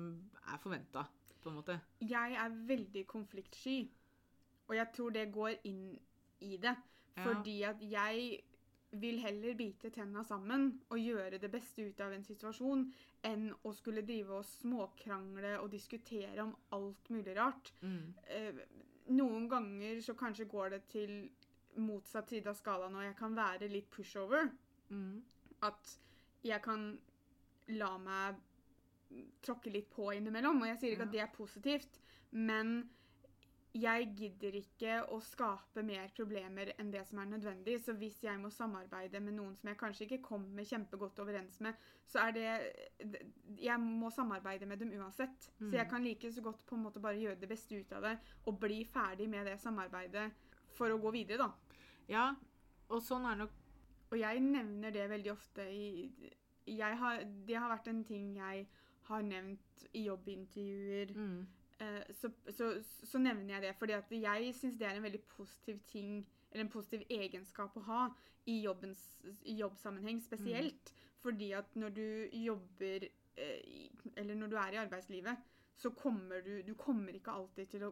[SPEAKER 2] er forventa, på en måte.
[SPEAKER 1] Jeg er veldig konfliktsky, og jeg tror det går inn i det. Fordi at jeg vil heller bite tenna sammen og gjøre det beste ut av en situasjon enn å skulle drive og småkrangle og diskutere om alt mulig rart.
[SPEAKER 2] Mm.
[SPEAKER 1] Eh, noen ganger så kanskje går det til motsatt side av skalaen, og jeg kan være litt pushover.
[SPEAKER 2] Mm.
[SPEAKER 1] At jeg kan la meg tråkke litt på innimellom. Og jeg sier ikke
[SPEAKER 2] Ja.
[SPEAKER 1] at det er positivt, men jeg gidder ikke å skape mer problemer enn det som er nødvendig. Så hvis jeg må samarbeide med noen som jeg kanskje ikke kommer kjempegodt overens med, så er det Jeg må samarbeide med dem uansett.
[SPEAKER 2] Mm.
[SPEAKER 1] Så jeg kan like så godt på en måte bare gjøre det beste ut av det og bli ferdig med det samarbeidet for å gå videre, da.
[SPEAKER 2] Ja, og sånn er nok
[SPEAKER 1] Og jeg nevner det veldig ofte i jeg har, Det har vært en ting jeg har nevnt i jobbintervjuer.
[SPEAKER 2] mm.
[SPEAKER 1] Eh, så, så, så nevner jeg det, fordi at jeg syns det er en veldig positiv ting, eller en positiv egenskap å ha i, jobbens, i jobbsammenheng spesielt. Fordi at når du jobber eh, Eller når du er i arbeidslivet, så kommer du Du kommer ikke alltid til å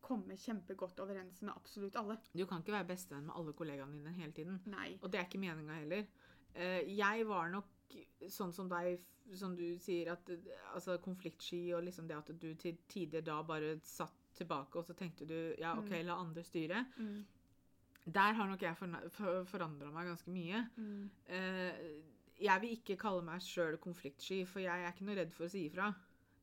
[SPEAKER 1] komme kjempegodt overens med absolutt alle.
[SPEAKER 2] Du kan ikke være bestevenn med alle kollegaene dine hele tiden.
[SPEAKER 1] Nei.
[SPEAKER 2] Og det er ikke meninga heller. Eh, jeg var nok sånn som deg, som du sier, at altså, konfliktsky og liksom det at du til tider da bare satt tilbake, og så tenkte du ja, OK,
[SPEAKER 1] Mm.
[SPEAKER 2] la andre styre.
[SPEAKER 1] Mm.
[SPEAKER 2] Der har nok jeg for, forandra meg ganske mye.
[SPEAKER 1] Mm.
[SPEAKER 2] Eh, jeg vil ikke kalle meg sjøl konfliktsky, for jeg er ikke noe redd for å si ifra.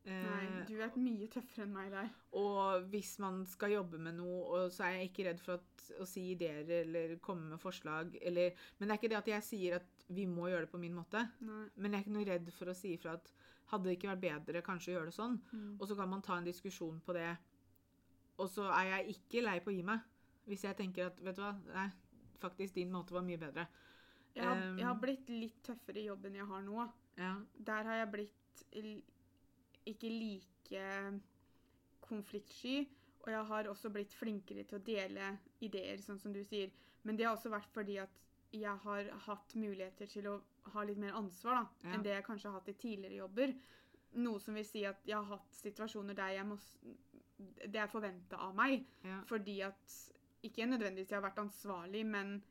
[SPEAKER 2] Eh,
[SPEAKER 1] Nei, du er mye tøffere enn meg der.
[SPEAKER 2] Og hvis man skal jobbe med noe, så er jeg ikke redd for at, å si ideer eller komme med forslag. Eller, men det er ikke det at jeg sier at vi må gjøre det på min måte.
[SPEAKER 1] Nei.
[SPEAKER 2] Men jeg er ikke noe redd for å si ifra at hadde det ikke vært bedre kanskje å gjøre det sånn?
[SPEAKER 1] Mm.
[SPEAKER 2] Og så kan man ta en diskusjon på det. Og så er jeg ikke lei på å gi meg. Hvis jeg tenker at vet du hva, nei, faktisk din måte var mye bedre.
[SPEAKER 1] Jeg har,
[SPEAKER 2] Um,
[SPEAKER 1] jeg har blitt litt tøffere i jobben jeg har nå.
[SPEAKER 2] Ja.
[SPEAKER 1] Der har jeg blitt ikke like konfliktsky. Og jeg har også blitt flinkere til å dele ideer, sånn som du sier. Men det har også vært fordi at jeg har hatt muligheter til å ha litt mer ansvar da,
[SPEAKER 2] Ja.
[SPEAKER 1] enn det jeg kanskje har hatt i tidligere jobber. Noe som vil si at jeg har hatt situasjoner der jeg må Det er forventa av meg.
[SPEAKER 2] ja.
[SPEAKER 1] Fordi at Ikke nødvendigvis jeg har vært ansvarlig, men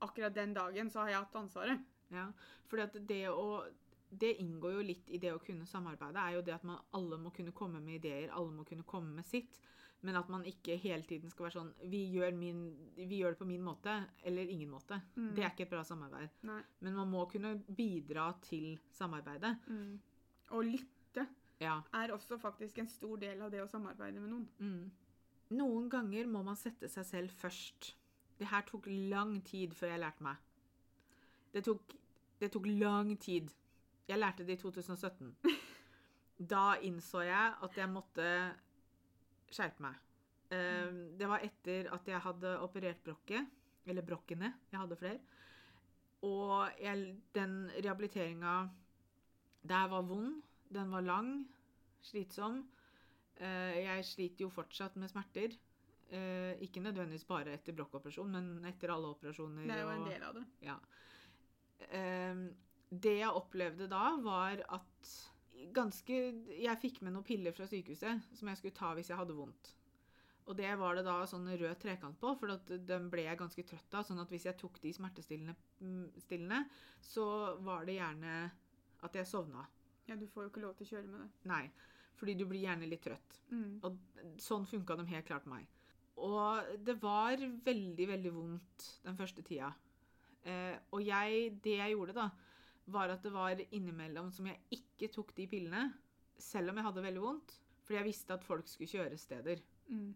[SPEAKER 1] akkurat den dagen så har jeg hatt ansvaret.
[SPEAKER 2] Ja, fordi at det å Det inngår jo litt i det å kunne samarbeide, er jo det at man alle må kunne komme med ideer, alle må kunne komme med sitt. Men at man ikke hele tiden skal være sånn Vi gjør, min, vi gjør det på min måte, eller ingen måte.
[SPEAKER 1] Mm.
[SPEAKER 2] Det er ikke et bra samarbeid.
[SPEAKER 1] Nei.
[SPEAKER 2] Men man må kunne bidra til samarbeidet.
[SPEAKER 1] Mm. Å lytte
[SPEAKER 2] Ja.
[SPEAKER 1] er også faktisk en stor del av det å samarbeide med noen.
[SPEAKER 2] Mm. Noen ganger må man sette seg selv først. Det her tok lang tid før jeg lærte meg. Det tok, det tok lang tid. Jeg lærte det i 2017. Da innså jeg at jeg måtte skjerpe meg. Eh, Det var etter at jeg hadde operert brokket, eller brokkene. Jeg hadde flere. Og jeg, den rehabiliteringa der var vond. Den var lang. Slitsom. Eh, jeg sliter jo fortsatt med smerter. Eh, ikke nødvendigvis bare etter brokkoperasjon, men etter alle operasjoner.
[SPEAKER 1] Det er jo en del av det.
[SPEAKER 2] Ja. Det jeg opplevde da, var at ganske Jeg fikk med noen piller fra sykehuset som jeg skulle ta hvis jeg hadde vondt. Og det var det da sånn rød trekant på, for den ble jeg ganske trøtt av. Sånn at hvis jeg tok de smertestillende, mm, så var det gjerne at jeg sovna.
[SPEAKER 1] Ja, du får jo ikke lov til å kjøre med det.
[SPEAKER 2] Nei. Fordi du blir gjerne litt trøtt.
[SPEAKER 1] Mm.
[SPEAKER 2] Og sånn funka de helt klart meg. Og det var veldig, veldig vondt den første tida. Eh, og jeg, det jeg gjorde da, var at det var innimellom som jeg ikke tok de pillene, selv om jeg hadde veldig vondt, fordi jeg visste at folk skulle kjøre steder.
[SPEAKER 1] Mm.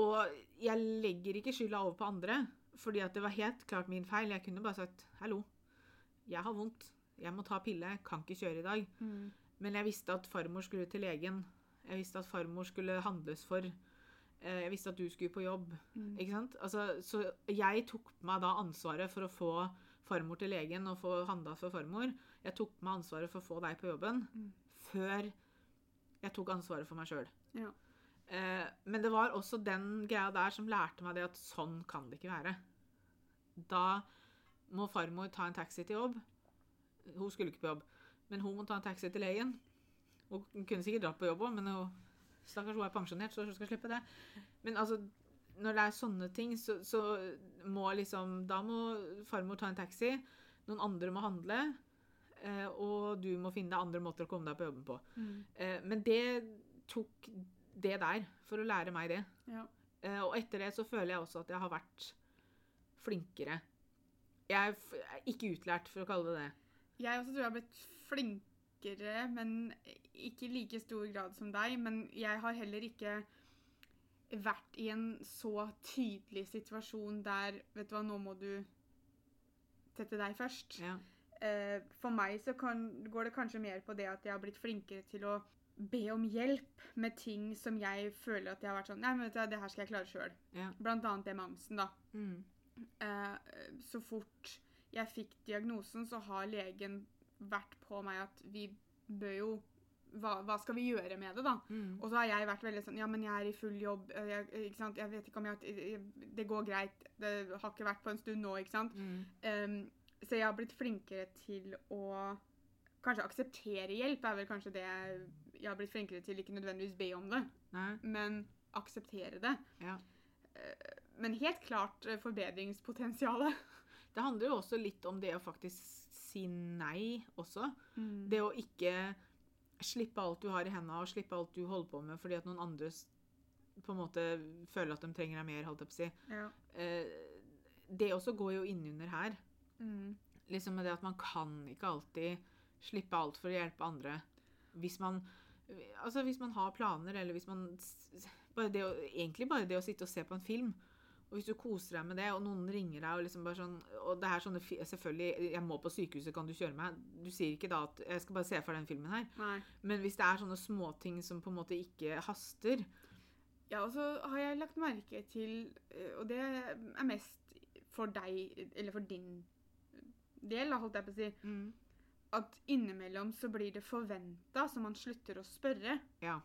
[SPEAKER 2] Og jeg legger ikke skylda over på andre, fordi at det var helt klart min feil. Jeg kunne bare sagt 'hallo, jeg har vondt, jeg må ta pille, jeg kan ikke kjøre i dag'.
[SPEAKER 1] Mm.
[SPEAKER 2] Men jeg visste at farmor skulle til legen. Jeg visste at farmor skulle handles for. Eh, Jeg visste at du skulle på jobb.
[SPEAKER 1] Mm.
[SPEAKER 2] Ikke sant? Altså, så jeg tok på meg da ansvaret for å få farmor til legen og få handla for farmor. Jeg tok meg ansvaret for å få deg på jobben
[SPEAKER 1] Mm.
[SPEAKER 2] før jeg tok ansvaret for meg sjøl.
[SPEAKER 1] Ja.
[SPEAKER 2] Eh, men det var også den greia der som lærte meg det at sånn kan det ikke være. Da må farmor ta en taxi til jobb. Hun skulle ikke på jobb, men hun må ta en taxi til legen. Hun kunne sikkert dratt på jobb òg, men hun, stakkars hun er pensjonert, så hun skal slippe det. Men altså, når det er sånne ting, så, så må liksom Da må farmor ta en taxi, noen andre må handle, eh, og du må finne andre måter å komme deg på jobben på.
[SPEAKER 1] Mm.
[SPEAKER 2] Eh, men det tok det der for å lære meg det.
[SPEAKER 1] Ja.
[SPEAKER 2] Eh, og etter det så føler jeg også at jeg har vært flinkere. Jeg er er ikke utlært, for å kalle det det.
[SPEAKER 1] Jeg også tror jeg har blitt flinkere, men ikke i like stor grad som deg. Men jeg har heller ikke vært i en så tydelig situasjon der Vet du hva, nå må du sette deg først.
[SPEAKER 2] Ja.
[SPEAKER 1] Uh, for meg så kan, går det kanskje mer på det at jeg har blitt flinkere til å be om hjelp med ting som jeg føler at jeg har vært sånn Nei, men vet du, det her skal jeg klare sjøl.
[SPEAKER 2] Ja.
[SPEAKER 1] Blant annet det med angsten, da.
[SPEAKER 2] Mm.
[SPEAKER 1] Uh, så fort jeg fikk diagnosen, så har legen vært på meg at vi bør jo hva, hva skal vi gjøre med det, da?
[SPEAKER 2] Mm.
[SPEAKER 1] Og så har jeg vært veldig sånn Ja, men jeg er i full jobb. eh, Jeg, ikke sant? jeg vet ikke om jeg, jeg Det går greit. Det har ikke vært på en stund nå, ikke sant?
[SPEAKER 2] Mm.
[SPEAKER 1] Um, så jeg har blitt flinkere til å kanskje akseptere hjelp, er vel kanskje det jeg, har blitt flinkere til. Ikke nødvendigvis be om det,
[SPEAKER 2] Nei.
[SPEAKER 1] men akseptere det.
[SPEAKER 2] Ja.
[SPEAKER 1] Eh, Men helt klart eh, forbedringspotensialet.
[SPEAKER 2] Det handler jo også litt om det å faktisk si nei også.
[SPEAKER 1] Mm.
[SPEAKER 2] Det å ikke slippe alt du har i hendene og slippe alt du holder på med fordi at noen andre på en måte føler at de trenger deg mer, holdt jeg på å si.
[SPEAKER 1] Ja.
[SPEAKER 2] Eh, det også går jo innunder her.
[SPEAKER 1] Mm.
[SPEAKER 2] Liksom med det at man kan ikke alltid slippe alt for å hjelpe andre. Hvis man, altså hvis man har planer, eller hvis man bare det å, Egentlig bare det å sitte og se på en film. Og hvis du koser deg med det, og noen ringer deg og liksom bare sånn Og det er sånne Selvfølgelig, jeg må på sykehuset, kan du kjøre meg? Du sier ikke da at Jeg skal bare se for den filmen her.
[SPEAKER 1] Nei.
[SPEAKER 2] Men hvis det er sånne småting som på en måte ikke haster
[SPEAKER 1] Ja, og så har jeg lagt merke til, eh, og det er mest for deg, eller for din del, holdt jeg på å si, at innimellom så blir det forventa, så man slutter å spørre.
[SPEAKER 2] Ja.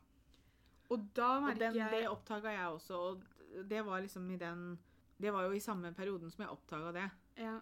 [SPEAKER 1] Og da
[SPEAKER 2] Og
[SPEAKER 1] merker
[SPEAKER 2] jeg det oppdaga jeg også, og det var liksom i den Det var jo i samme perioden som jeg oppdaga det.
[SPEAKER 1] ja,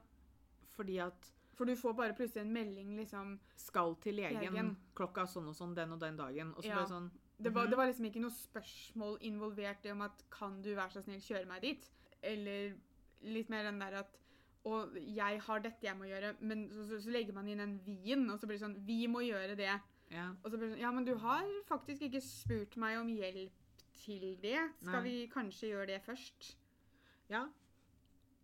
[SPEAKER 2] Fordi at
[SPEAKER 1] For du får bare plutselig en melding, liksom
[SPEAKER 2] skal til legen,
[SPEAKER 1] Legen.
[SPEAKER 2] klokka sånn og sånn den og den dagen. Og så
[SPEAKER 1] Ja.
[SPEAKER 2] bare sånn
[SPEAKER 1] det var,
[SPEAKER 2] Mhm.
[SPEAKER 1] det var liksom ikke noe spørsmål involvert i om at kan du være så snill kjøre meg dit? Eller litt mer den der at og jeg har dette jeg må gjøre, men så, så, så legger man inn en vien, og så blir det sånn Vi må gjøre det.
[SPEAKER 2] Ja.
[SPEAKER 1] Og så blir det sånn Ja, men du har faktisk ikke spurt meg om hjelp til det. Skal
[SPEAKER 2] Nei.
[SPEAKER 1] vi kanskje gjøre det først?
[SPEAKER 2] ja.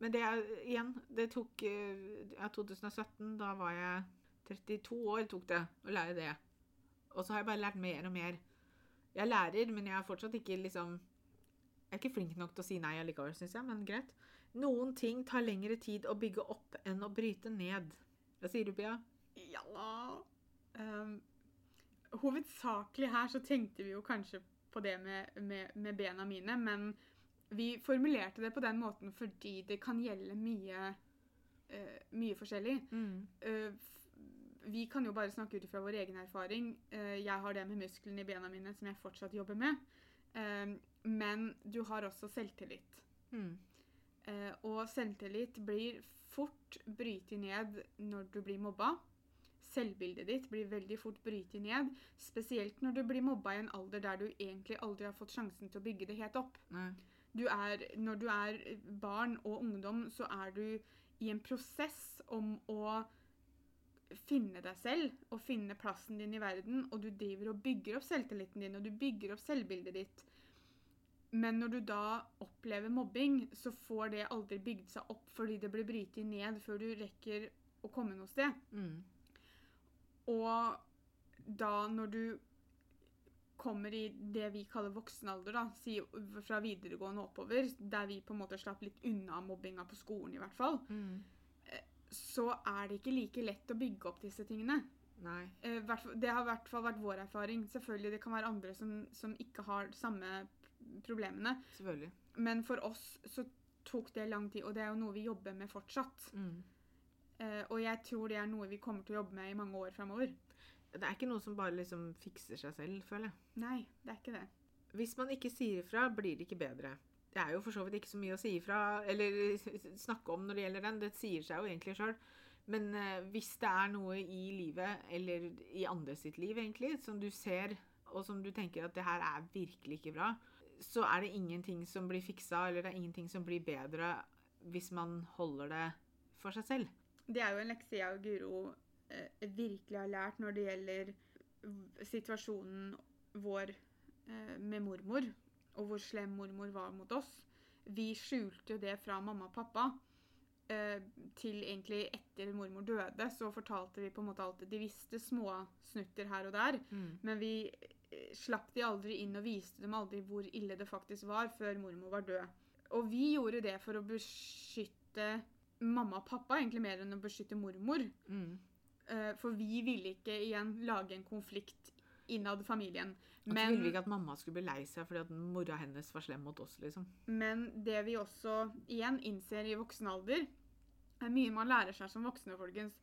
[SPEAKER 2] Men det er igjen Det tok eh, ja, 2017. Da var jeg 32 år tok det å lære det. Og så har jeg bare lært mer og mer. Jeg lærer, men jeg er fortsatt ikke liksom Jeg er ikke flink nok til å si nei allikevel, syns jeg, men greit. Noen ting tar lengre tid å bygge opp enn å bryte ned. Hva sier du, Pia?
[SPEAKER 1] Ja um, Hovedsakelig her så tenkte vi jo kanskje på det med, med, med bena mine, men vi formulerte det på den måten fordi det kan gjelde mye, uh, mye forskjellig. Mm. Uh, vi kan jo bare snakke ut fra vår egen erfaring. Uh, jeg har det med musklene i bena mine som jeg fortsatt jobber med. Men du har også selvtillit.
[SPEAKER 2] Mm.
[SPEAKER 1] Og selvtillit blir fort brytet ned når du blir mobba. Selvbildet ditt blir veldig fort brytet ned. Spesielt når du blir mobba i en alder der du egentlig aldri har fått sjansen til å bygge det helt opp. Du er, når du er barn og ungdom, så er du i en prosess om å finne deg selv og finne plassen din i verden, og du driver og bygger opp selvtilliten din, og du bygger opp selvbildet ditt. Men når du da opplever mobbing, så får det aldri bygd seg opp fordi det blir brytet ned før du rekker å komme noe sted.
[SPEAKER 2] Mm.
[SPEAKER 1] Og da når du kommer i det vi kaller voksen alder, da, si fra videregående oppover, der vi på en måte slapp litt unna mobbinga på skolen i hvert fall,
[SPEAKER 2] Mm.
[SPEAKER 1] så er det ikke like lett å bygge opp disse tingene.
[SPEAKER 2] Nei.
[SPEAKER 1] Eh, det har i hvert fall vært vår erfaring. Selvfølgelig det kan være andre som, som ikke har samme problemene.
[SPEAKER 2] Selvfølgelig.
[SPEAKER 1] Men for oss så tok det lang tid, og det er jo noe vi jobber med fortsatt.
[SPEAKER 2] Mm.
[SPEAKER 1] Eh, og jeg tror det er noe vi kommer til å jobbe med i mange år framover.
[SPEAKER 2] Det er ikke noe som bare liksom fikser seg selv, føler jeg.
[SPEAKER 1] Nei, det er ikke det.
[SPEAKER 2] Hvis man ikke sier ifra, blir det ikke bedre. Det er jo for så vidt ikke så mye å si ifra, eller snakke om når det gjelder den. Det sier seg jo egentlig sjøl. Men eh, hvis det er noe i livet, eller i andre sitt liv egentlig, som du ser, og som du tenker at det her er virkelig ikke bra, så er det ingenting som blir fiksa, eller det er ingenting som blir bedre hvis man holder det for seg selv.
[SPEAKER 1] Det er jo en lekse jeg og Guro eh, virkelig har lært når det gjelder situasjonen vår eh, med mormor, og hvor slem mormor var mot oss. Vi skjulte jo det fra mamma og pappa. Eh, til egentlig etter mormor døde, så fortalte vi på en måte alt. De visste små snutter her og der, men vi eh, slapp de aldri inn og viste dem aldri hvor ille det faktisk var, før mormor var død. Og vi gjorde det for å beskytte mamma og pappa, egentlig mer enn å beskytte mormor.
[SPEAKER 2] Mm.
[SPEAKER 1] Eh, For vi ville ikke igjen lage en konflikt innad familien.
[SPEAKER 2] Så ville vi ikke at mamma skulle bli lei seg fordi at mora hennes var slem mot oss, liksom.
[SPEAKER 1] men det vi også igjen innser i voksen alder, er mye man lærer seg som voksne, folkens.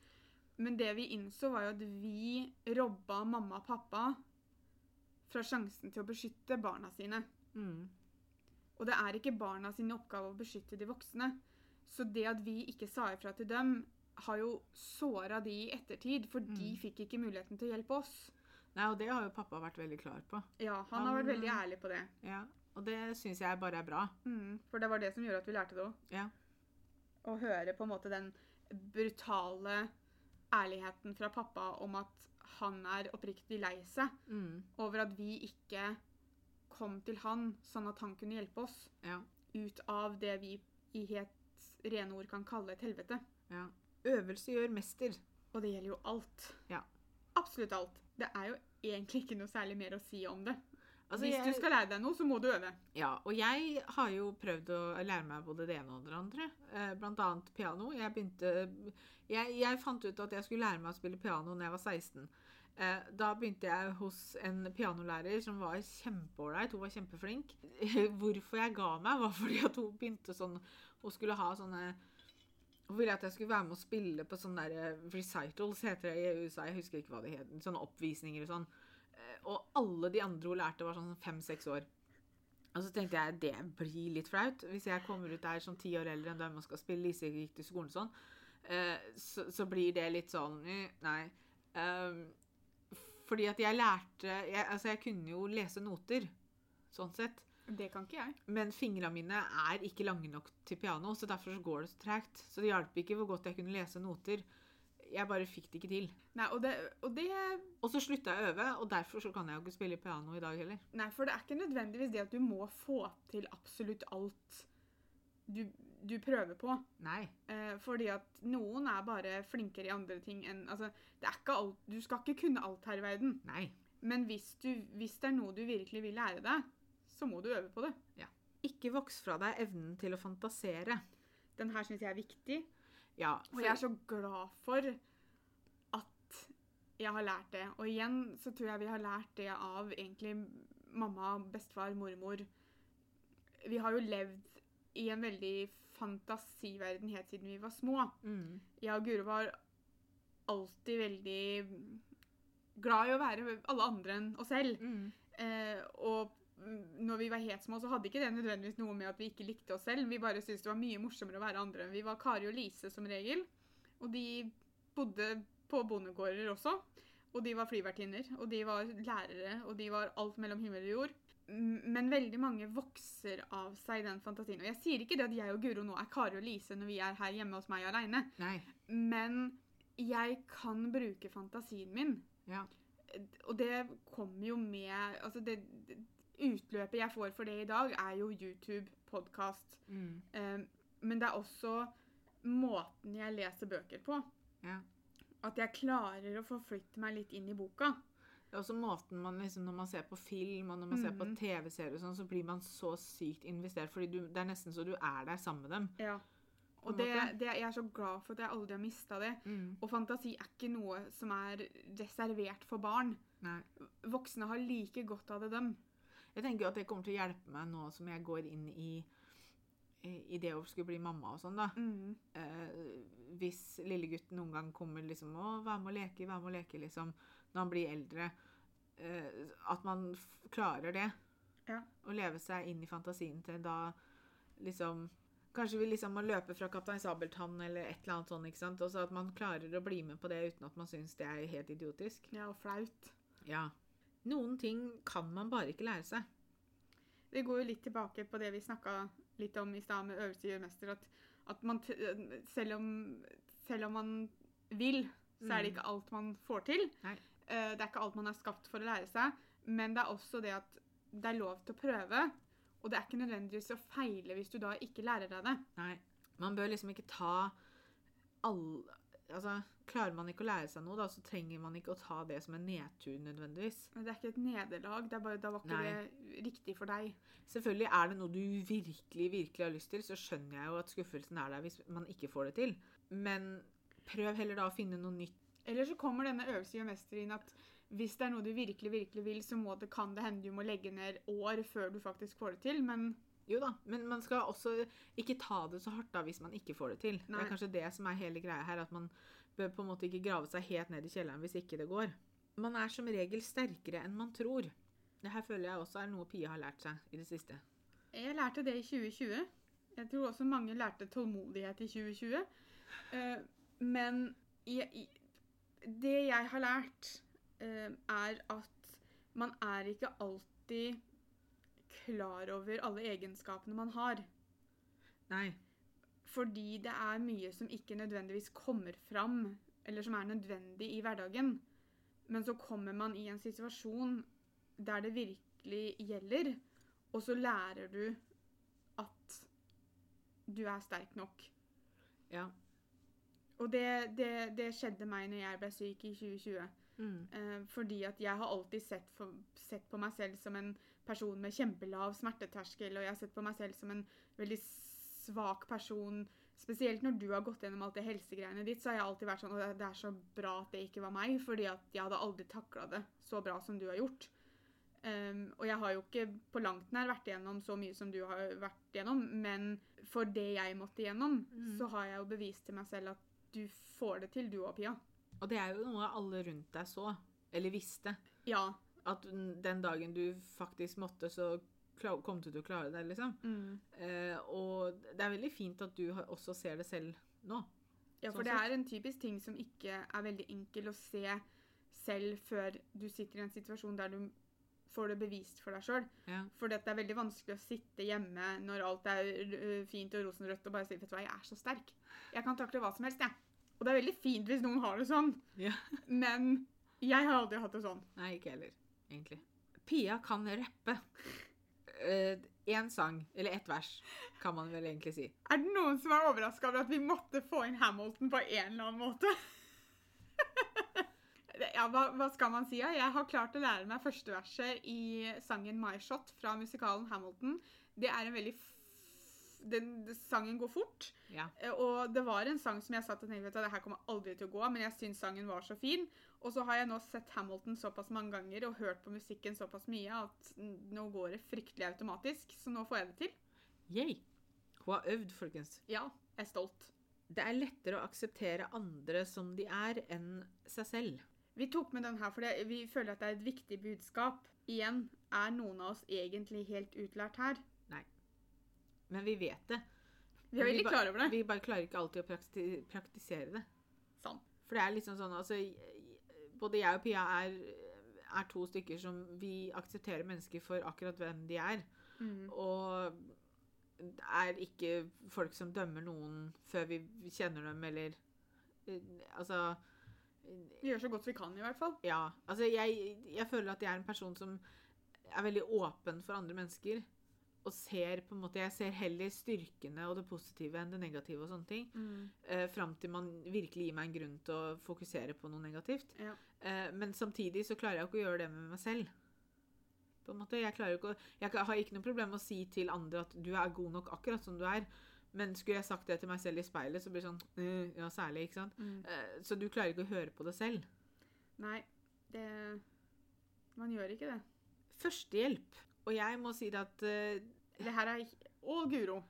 [SPEAKER 1] Men det vi innså, var jo at vi robba mamma og pappa fra sjansen til å beskytte barna sine.
[SPEAKER 2] Mm.
[SPEAKER 1] Og det er ikke barna sin oppgave å beskytte de voksne. Så det at vi ikke sa ifra til dem, har jo såra de i ettertid, for de
[SPEAKER 2] Mm.
[SPEAKER 1] fikk ikke muligheten til å hjelpe oss.
[SPEAKER 2] Nei, og det har jo pappa vært veldig klar på.
[SPEAKER 1] Ja, han har vært veldig ærlig på det.
[SPEAKER 2] Ja, og det syns jeg bare er bra.
[SPEAKER 1] Mm, for det var det som gjorde at vi lærte det òg.
[SPEAKER 2] Ja.
[SPEAKER 1] Å høre på en måte den brutale ærligheten fra pappa om at han er oppriktig lei seg
[SPEAKER 2] Mm.
[SPEAKER 1] over at vi ikke kom til han sånn at han kunne hjelpe oss
[SPEAKER 2] Ja.
[SPEAKER 1] ut av det vi i helt rene ord kan kalle et helvete.
[SPEAKER 2] ja. Øvelse gjør mester.
[SPEAKER 1] Og det gjelder jo alt.
[SPEAKER 2] Ja.
[SPEAKER 1] Absolutt alt. Det er jo egentlig ikke noe særlig mer å si om det.
[SPEAKER 2] Altså,
[SPEAKER 1] Hvis
[SPEAKER 2] jeg,
[SPEAKER 1] du skal lære deg noe, så må du øve.
[SPEAKER 2] Ja, og jeg har jo prøvd å lære meg både det ene og det andre. Eh, blant annet piano. Jeg begynte jeg, jeg fant ut at jeg skulle lære meg å spille piano når jeg var 16. Eh, da begynte jeg hos en pianolærer som var kjempeålreit. Hun var kjempeflink. Hvorfor jeg ga meg, var fordi at hun begynte sånn Hun skulle ha sånne Hun ville at jeg skulle være med å spille på sånne der recitals, heter det i USA. Jeg husker ikke hva det het. Sånne oppvisninger og sånn. Eh, Og alle de andre hun lærte, var sånn fem-seks år. Og så tenkte jeg det blir litt flaut hvis jeg kommer ut der som ti år eldre enn dem og skal spille Lise gikk til skolen sånn. Eh, så, så blir det litt sånn eh, Nei. Ehm, fordi at jeg lærte jeg, Altså, jeg kunne jo lese noter, sånn sett.
[SPEAKER 1] Det kan ikke jeg.
[SPEAKER 2] Men fingrene mine er ikke lange nok til piano, så derfor så går det så tregt. Så det hjalp ikke hvor godt jeg kunne lese noter. Jeg bare fikk det ikke til.
[SPEAKER 1] Nei, og det, og det
[SPEAKER 2] Og så slutta jeg å øve, og derfor så kan jeg jo ikke spille piano i dag heller.
[SPEAKER 1] Nei, for det er ikke nødvendigvis det at du må få til absolutt alt du, du prøver på.
[SPEAKER 2] Nei.
[SPEAKER 1] Eh, fordi at noen er bare flinkere i andre ting enn Altså, det er ikke alt Du skal ikke kunne alt her i verden.
[SPEAKER 2] Nei.
[SPEAKER 1] Men hvis, du, hvis det er noe du virkelig vil lære deg, så må du øve på det.
[SPEAKER 2] Ikke voks fra deg evnen til å fantasere.
[SPEAKER 1] Den her syns jeg er viktig.
[SPEAKER 2] Ja,
[SPEAKER 1] Og jeg er så glad for at jeg har lært det. Og igjen så tror jeg vi har lært det av egentlig mamma, bestefar, mormor. Vi har jo levd i en veldig fantasiverden helt siden vi var små.
[SPEAKER 2] mm,
[SPEAKER 1] Jeg og Guro var alltid veldig glad i å være alle andre enn oss selv.
[SPEAKER 2] Mm.
[SPEAKER 1] Eh, og når vi var helt små, så hadde ikke det nødvendigvis noe med at vi ikke likte oss selv. Vi bare syntes det var mye morsommere å være andre. Vi var Kari og Lise som regel. Og de bodde på bondegårder også. Og de var flyvertinner, og de var lærere, og de var alt mellom himmel og jord. Men veldig mange vokser av seg den fantasien. Og jeg sier ikke det at jeg og Guro nå er Kari og Lise når vi er her hjemme hos meg aleine, men jeg kan bruke fantasien min
[SPEAKER 2] Ja.
[SPEAKER 1] og det kommer jo med Altså, det utløpet jeg får for det i dag, er jo YouTube, podkast.
[SPEAKER 2] Mm.
[SPEAKER 1] Eh, men det er også måten jeg leser bøker på.
[SPEAKER 2] Ja.
[SPEAKER 1] At jeg klarer å forflytte meg litt inn i boka.
[SPEAKER 2] Det er også måten man liksom, Når man ser på film og når man ser på
[SPEAKER 1] Mhm.
[SPEAKER 2] TV-serier, sånn, så blir man så sykt investert. fordi du, Det er nesten så du er der sammen med dem.
[SPEAKER 1] Ja. Og det, det, jeg er så glad for at jeg aldri har mista det.
[SPEAKER 2] Mm.
[SPEAKER 1] Og fantasi er ikke noe som er reservert for barn.
[SPEAKER 2] Nei.
[SPEAKER 1] Voksne har like godt av det, dem.
[SPEAKER 2] Jeg tenker jo at det kommer til å hjelpe meg nå som jeg går inn i, i det å skulle bli mamma og sånn, da.
[SPEAKER 1] Mm.
[SPEAKER 2] Eh, hvis lillegutten noen gang kommer liksom Å, vær med å leke, vær med å leke, liksom. Når han blir eldre. eh, at man klarer det.
[SPEAKER 1] Ja.
[SPEAKER 2] Å leve seg inn i fantasien til da liksom Kanskje vi liksom må løpe fra Kaptein Sabeltann eller et eller annet sånt. ikke sant? Og så at man klarer å bli med på det uten at man syns det er helt idiotisk.
[SPEAKER 1] Ja, og flaut.
[SPEAKER 2] Ja. Noen ting kan man bare ikke lære seg.
[SPEAKER 1] Det går jo litt tilbake på det vi snakka litt om i stad med øvelse gjør mester. At, at man, selv, om, selv om man vil, så er det
[SPEAKER 2] Mm.
[SPEAKER 1] ikke alt man får til.
[SPEAKER 2] Nei.
[SPEAKER 1] Eh, Det er ikke alt man er skapt for å lære seg. Men det er også det at det er lov til å prøve. Og det er ikke nødvendigvis å feile hvis du da ikke lærer deg det.
[SPEAKER 2] Nei. Man bør liksom ikke ta all Altså, klarer man ikke å lære seg noe, da, så trenger man ikke å ta det som en nedtur nødvendigvis.
[SPEAKER 1] Men det er ikke et nederlag. Det er bare da var ikke
[SPEAKER 2] Nei.
[SPEAKER 1] det riktig for deg.
[SPEAKER 2] Selvfølgelig er det noe du virkelig, virkelig har lyst til, så skjønner jeg jo at skuffelsen er der hvis man ikke får det til. Men prøv heller da å finne noe nytt.
[SPEAKER 1] Eller så kommer denne øvelsen gjør mester inn at hvis det er noe du virkelig, virkelig vil, så må det, kan det hende du må legge ned år før du faktisk får det til. Men
[SPEAKER 2] Jo da, men man skal også ikke ta det så hardt da hvis man ikke får det til. Det er kanskje det som er hele greia her, at man bør på en måte ikke grave seg helt ned i kjelleren hvis ikke det går. Man er som regel sterkere enn man tror. Det her føler jeg også er noe Pia har lært seg i det siste.
[SPEAKER 1] Jeg lærte det i 2020. Jeg tror også mange lærte tålmodighet i 2020. Eh, men det jeg har lært, eh, er at man er ikke alltid klar over alle egenskapene man har.
[SPEAKER 2] Nei.
[SPEAKER 1] Fordi det er mye som ikke nødvendigvis kommer fram, eller som er nødvendig i hverdagen. Men så kommer man i en situasjon der det virkelig gjelder, og så lærer du at du er sterk nok.
[SPEAKER 2] Ja.
[SPEAKER 1] Og det, det, det skjedde meg når jeg ble syk i 2020.
[SPEAKER 2] Mm.
[SPEAKER 1] Eh, fordi at jeg har alltid sett, for, sett på meg selv som en person med kjempelav smerteterskel, og jeg har sett på meg selv som en veldig svak person. Spesielt når du har gått gjennom alt det helsegreiene ditt, så har jeg alltid vært sånn Og Det er så bra at det ikke var meg, fordi at jeg hadde aldri takla det så bra som du har gjort. Um, og jeg har jo ikke på langt nær vært igjennom så mye som du har vært igjennom, men for det jeg måtte igjennom,
[SPEAKER 2] mm.
[SPEAKER 1] så har jeg jo bevist til meg selv at du får det til, du og Pia.
[SPEAKER 2] Og det er jo noe alle rundt deg så, eller visste.
[SPEAKER 1] Ja.
[SPEAKER 2] At den dagen du faktisk måtte, så kom du til å klare det, liksom.
[SPEAKER 1] Mm.
[SPEAKER 2] Eh, og det er veldig fint at du også ser det selv nå.
[SPEAKER 1] Ja, for
[SPEAKER 2] Sånn
[SPEAKER 1] det er en typisk ting som ikke er veldig enkel å se selv før du sitter i en situasjon der du får det bevist for deg sjøl.
[SPEAKER 2] Ja.
[SPEAKER 1] For det er veldig vanskelig å sitte hjemme når alt er fint og rosenrødt og bare si vet du hva, jeg er så sterk. Jeg kan takle hva som helst, jeg. Og det er veldig fint hvis noen har det sånn,
[SPEAKER 2] Ja.
[SPEAKER 1] men jeg har aldri hatt det sånn.
[SPEAKER 2] Nei, ikke heller, egentlig. Pia kan rappe. Én sang, eller ett vers, kan man vel egentlig si.
[SPEAKER 1] Er det noen som er overraska over at vi måtte få inn Hamilton på en eller annen måte? ja, hva, hva skal man si? Ja? Jeg har klart å lære meg første verset i sangen My Shot fra musikalen Hamilton. Det er en veldig den, den sangen går fort.
[SPEAKER 2] Ja.
[SPEAKER 1] Eh, Og det var en sang som jeg satt og tenkte vet du, det her kommer aldri til å gå, men jeg syns sangen var så fin. Og så har jeg nå sett Hamilton såpass mange ganger og hørt på musikken såpass mye at nå går det fryktelig automatisk. Så nå får jeg det til.
[SPEAKER 2] Yay. Hun har øvd, folkens.
[SPEAKER 1] Ja, jeg er stolt.
[SPEAKER 2] Det er lettere å akseptere andre som de er, enn seg selv.
[SPEAKER 1] Vi tok med den her fordi vi føler at det er et viktig budskap. Igjen, er noen av oss egentlig helt utlært her?
[SPEAKER 2] Men vi vet det.
[SPEAKER 1] Vi er veldig klar over det.
[SPEAKER 2] Vi bare klarer ikke alltid å prakti praktisere det.
[SPEAKER 1] Sånn.
[SPEAKER 2] For det er liksom sånn, altså Både jeg og Pia er, er to stykker som vi aksepterer mennesker for akkurat hvem de er.
[SPEAKER 1] Mm.
[SPEAKER 2] Og er ikke folk som dømmer noen før vi kjenner dem, eller eh, Altså
[SPEAKER 1] Vi gjør så godt vi kan, i hvert fall.
[SPEAKER 2] Ja. Altså, jeg, jeg føler at jeg er en person som er veldig åpen for andre mennesker. Og ser på en måte Jeg ser heller styrkene og det positive enn det negative. og sånne ting. Eh, fram til man virkelig gir meg en grunn til å fokusere på noe negativt.
[SPEAKER 1] Ja.
[SPEAKER 2] Eh, men samtidig så klarer jeg ikke å gjøre det med meg selv. På en måte, Jeg klarer ikke å, jeg har ikke noe problem med å si til andre at du er god nok akkurat som du er. Men skulle jeg sagt det til meg selv i speilet, så blir det sånn «Øh, Ja, særlig, ikke sant?
[SPEAKER 1] Mm.
[SPEAKER 2] Eh, så du klarer ikke å høre på det selv.
[SPEAKER 1] Nei, det Man gjør ikke det.
[SPEAKER 2] Førstehjelp. Og jeg må si at uh,
[SPEAKER 1] Det her er Å, Guro.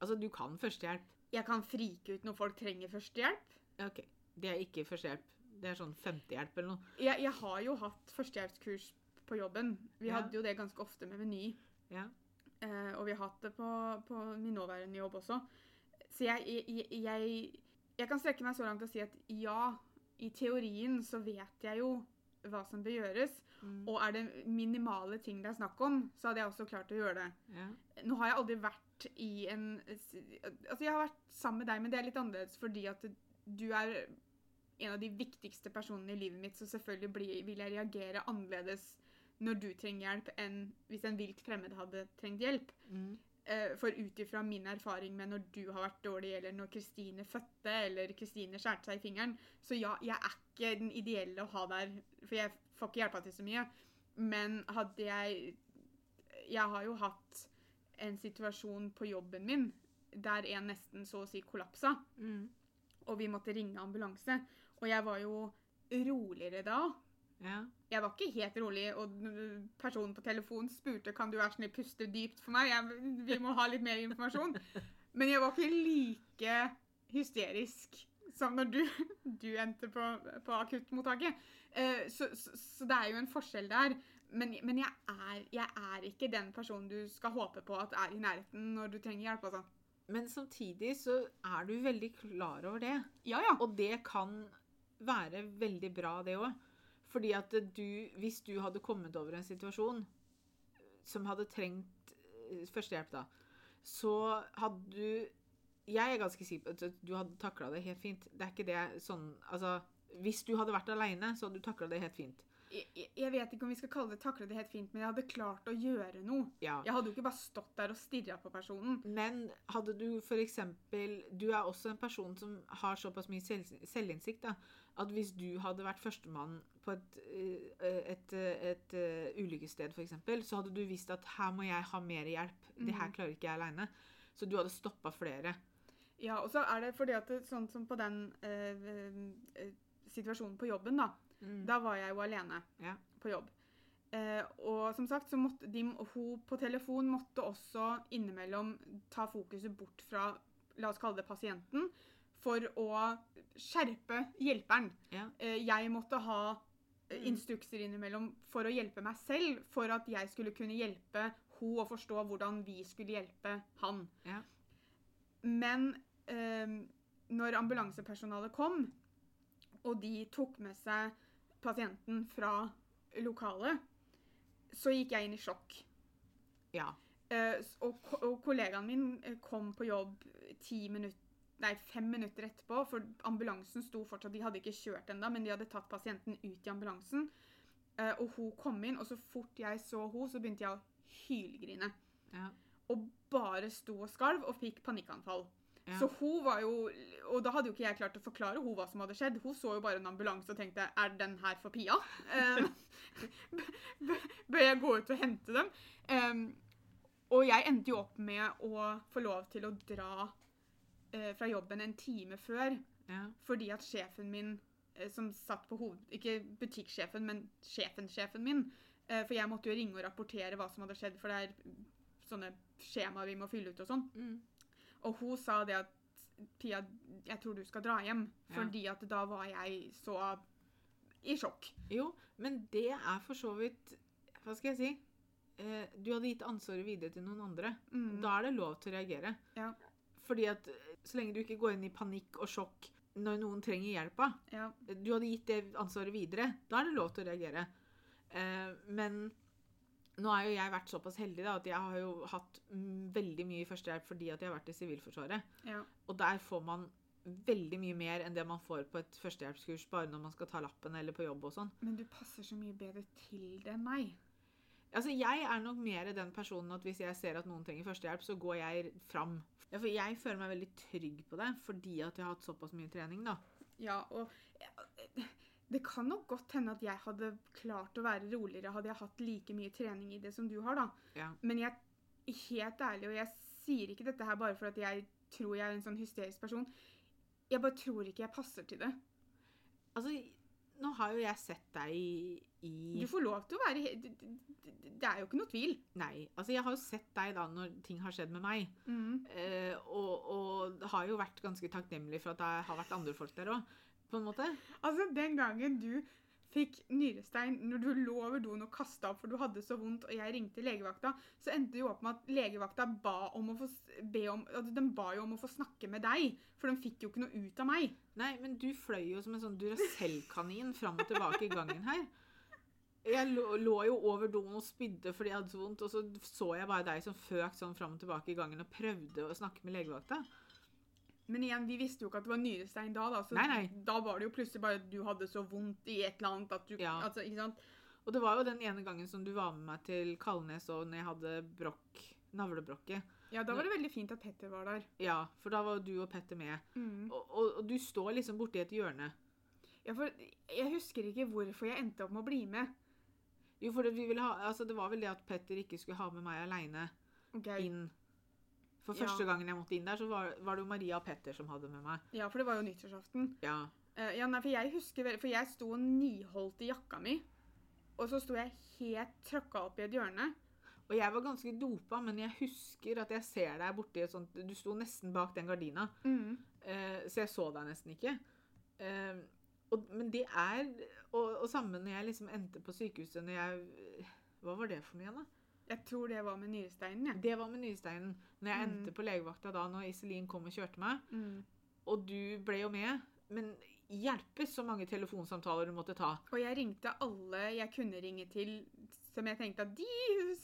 [SPEAKER 2] Altså, du kan førstehjelp.
[SPEAKER 1] Jeg kan frike ut når folk trenger førstehjelp.
[SPEAKER 2] Ok, Det er ikke førstehjelp. Det er sånn femtehjelp eller noe.
[SPEAKER 1] Jeg, jeg har jo hatt førstehjelpskurs på jobben. Vi
[SPEAKER 2] Ja.
[SPEAKER 1] hadde jo det ganske ofte med Meny.
[SPEAKER 2] Ja.
[SPEAKER 1] Uh, og vi har hatt det på, på min nåværende jobb også. Så jeg, jeg, jeg, jeg kan strekke meg så langt og si at ja, i teorien så vet jeg jo hva som bør gjøres.
[SPEAKER 2] Mm.
[SPEAKER 1] Og er det minimale ting det er snakk om, så hadde jeg også klart å gjøre det.
[SPEAKER 2] ja.
[SPEAKER 1] Nå har jeg aldri vært i en Altså, jeg har vært sammen med deg, men det er litt annerledes fordi at du er en av de viktigste personene i livet mitt, så selvfølgelig blir, vil jeg reagere annerledes når du trenger hjelp, enn hvis en vilt fremmed hadde trengt hjelp.
[SPEAKER 2] Mm.
[SPEAKER 1] Eh, For ut ifra min erfaring med når du har vært dårlig, eller når Kristine fødte, eller Kristine skjærte seg i fingeren Så ja, jeg er ikke den ideelle å ha der, for jeg får ikke hjelpa til så mye. Men hadde jeg Jeg har jo hatt en situasjon på jobben min der en nesten så å si kollapsa,
[SPEAKER 2] Mm.
[SPEAKER 1] og vi måtte ringe ambulanse. Og jeg var jo roligere da.
[SPEAKER 2] Ja.
[SPEAKER 1] Jeg var ikke helt rolig, og personen på telefonen spurte kan du være snill puste dypt for meg. Jeg, vi må ha litt mer informasjon. Men jeg var ikke like hysterisk som når du, du endte på, på akuttmottaket. Eh, så, så, så det er jo en forskjell der. Men, men jeg, er, jeg er ikke den personen du skal håpe på at er i nærheten når du trenger hjelp. altså.
[SPEAKER 2] Men samtidig så er du veldig klar over det.
[SPEAKER 1] Ja, ja.
[SPEAKER 2] Og det kan være veldig bra, det òg. Fordi at du, hvis du hadde kommet over en situasjon som hadde trengt eh, førstehjelp, da, så hadde du Jeg er ganske sikker på at du hadde takla det helt fint. Det er ikke det sånn Altså, hvis du hadde vært aleine, så hadde du takla det helt fint.
[SPEAKER 1] Jeg, jeg- vet ikke om vi skal kalle det takle det helt fint, men jeg hadde klart å gjøre noe.
[SPEAKER 2] Ja.
[SPEAKER 1] Jeg hadde jo ikke bare stått der og stirra på personen.
[SPEAKER 2] Men hadde du eksempel Du er også en person som har såpass mye selv, selvinnsikt da, at hvis du hadde vært førstemann på et, eh, et, eh, et, et ulykkessted, f.eks., så hadde du visst at her må jeg ha mer hjelp. Det her
[SPEAKER 1] Mhm.
[SPEAKER 2] klarer ikke jeg aleine. Så du hadde stoppa flere.
[SPEAKER 1] Ja, og så er det fordi at sånn som på den eh, eh, situasjonen på jobben, da. Da var jeg jo alene
[SPEAKER 2] Ja.
[SPEAKER 1] på jobb. Eh, og som sagt, så måtte de, hun på telefon måtte også innimellom ta fokuset bort fra la oss kalle det pasienten, for å skjerpe hjelperen.
[SPEAKER 2] Ja.
[SPEAKER 1] Eh, jeg måtte ha eh,
[SPEAKER 2] Mm.
[SPEAKER 1] instrukser innimellom for å hjelpe meg selv, for at jeg skulle kunne hjelpe hun å forstå hvordan vi skulle hjelpe han.
[SPEAKER 2] Ja.
[SPEAKER 1] Men eh, når ambulansepersonalet kom, og de tok med seg pasienten fra lokalet, så gikk jeg inn i sjokk.
[SPEAKER 2] ja.
[SPEAKER 1] Eh, og, og kollegaen min eh, kom på jobb minutter Nei, fem minutter etterpå, for ambulansen sto fortsatt De hadde ikke kjørt ennå, men de hadde tatt pasienten ut i ambulansen. Eh, og hun kom inn, og så fort jeg så hun, så begynte jeg å hylgrine.
[SPEAKER 2] Ja.
[SPEAKER 1] Og bare sto og skalv og fikk panikkanfall.
[SPEAKER 2] Ja.
[SPEAKER 1] Så hun var jo Og da hadde jo ikke jeg klart å forklare hun hva som hadde skjedd. Hun så jo bare en ambulanse og tenkte Er den her for Pia? Eh, Bør jeg gå ut og hente dem? Um, og jeg endte jo opp med å få lov til å dra eh, fra jobben en time før.
[SPEAKER 2] ja.
[SPEAKER 1] Fordi at sjefen min, eh, som satt på hoved... Ikke butikksjefen, men sjefen-sjefen min. eh, For jeg måtte jo ringe og rapportere hva som hadde skjedd, for det er sånne skjemaer vi må fylle ut og sånn.
[SPEAKER 2] Mm.
[SPEAKER 1] Og hun sa det at Pia, jeg tror du skal dra hjem.
[SPEAKER 2] Ja.
[SPEAKER 1] Fordi at da var jeg så i sjokk.
[SPEAKER 2] Jo, men det er for så vidt Hva skal jeg si? Eh, du hadde gitt ansvaret videre til noen andre.
[SPEAKER 1] Mm.
[SPEAKER 2] Da er det lov til å reagere.
[SPEAKER 1] Ja.
[SPEAKER 2] Fordi at eh, så lenge du ikke går inn i panikk og sjokk når noen trenger hjelpa
[SPEAKER 1] Ja.
[SPEAKER 2] Du hadde gitt det ansvaret videre. Da er det lov til å reagere. Eh, men nå har jo jeg vært såpass heldig da, at jeg har jo hatt veldig mye førstehjelp fordi at jeg har vært i Sivilforsvaret.
[SPEAKER 1] ja.
[SPEAKER 2] Og der får man veldig mye mer enn det man får på et førstehjelpskurs bare når man skal ta lappen eller på jobb og sånn.
[SPEAKER 1] Men du passer så mye bedre til det enn meg.
[SPEAKER 2] Altså, jeg er nok mer den personen at hvis jeg ser at noen trenger førstehjelp, så går jeg fram. Ja, for jeg føler meg veldig trygg på det fordi at jeg har hatt såpass mye trening, da.
[SPEAKER 1] Ja, og det kan nok godt hende at jeg hadde klart å være roligere hadde jeg hatt like mye trening i det som du har, da.
[SPEAKER 2] Ja.
[SPEAKER 1] Men jeg helt ærlig, og jeg sier ikke dette her bare for at jeg tror jeg er en sånn hysterisk person. Jeg bare tror ikke jeg passer til det.
[SPEAKER 2] Altså, nå har jo jeg sett deg i
[SPEAKER 1] Du får lov til å være Det er jo ikke noe tvil.
[SPEAKER 2] Nei, altså jeg har jo sett deg da når ting har skjedd med meg. Eh, og, og har jo vært ganske takknemlig for at det har vært andre folk der òg, på en måte.
[SPEAKER 1] Altså, den gangen du fikk nyrestein når du lå over doen og kasta opp for du hadde så vondt, og jeg ringte legevakta, så endte det jo opp med at legevakta ba om å få, be om, altså, de ba jo om å få snakke med deg, for de fikk jo ikke noe ut av meg.
[SPEAKER 2] Nei, men du fløy jo som en sånn Duracell-kanin fram og tilbake i gangen her. Jeg lå, lå jo over doen og spydde fordi jeg hadde så vondt, og så så jeg bare deg som føk sånn fram og tilbake i gangen og prøvde å snakke med legevakta.
[SPEAKER 1] Men igjen, vi visste jo ikke at det var nyrestein da, da, så
[SPEAKER 2] Nei, nei.
[SPEAKER 1] da var det jo plutselig bare at du hadde så vondt i et eller annet at du
[SPEAKER 2] Ja.
[SPEAKER 1] altså, ikke sant?
[SPEAKER 2] Og det var jo den ene gangen som du var med meg til Kalnes og når jeg hadde brokk, navlebrokket.
[SPEAKER 1] Ja, da var det veldig fint at Petter var der.
[SPEAKER 2] Ja, for da var du og Petter med.
[SPEAKER 1] Mm.
[SPEAKER 2] Og, og, og du står liksom borti et hjørne.
[SPEAKER 1] Ja, for jeg husker ikke hvorfor jeg endte opp med å bli med.
[SPEAKER 2] Jo, for det, vi ville ha, altså det var vel det at Petter ikke skulle ha med meg aleine
[SPEAKER 1] okay.
[SPEAKER 2] inn. For
[SPEAKER 1] Ja.
[SPEAKER 2] første gangen jeg måtte inn der, så var, var det jo Maria og Petter som hadde med meg.
[SPEAKER 1] Ja, for det var jo nyttårsaften.
[SPEAKER 2] Ja.
[SPEAKER 1] Uh, ja, nei, for jeg husker For jeg sto og niholdt i jakka mi. Og så sto jeg helt tråkka opp i et hjørne.
[SPEAKER 2] Og jeg var ganske dopa, men jeg husker at jeg ser deg borti et sånt Du sto nesten bak den gardina, eh, så jeg så deg nesten ikke. Uh, og, men det er og, og sammen når jeg liksom endte på sykehuset når jeg Hva var det for noe igjen, da?
[SPEAKER 1] Jeg tror det var med nyresteinen, Ja.
[SPEAKER 2] Det var med nyresteinen. Når jeg
[SPEAKER 1] Mm.
[SPEAKER 2] endte på legevakta da, når Iselin kom og kjørte meg,
[SPEAKER 1] Mm.
[SPEAKER 2] og du ble jo med. Men hjelpes så mange telefonsamtaler du måtte ta.
[SPEAKER 1] Og jeg ringte alle jeg kunne ringe til som jeg tenkte at de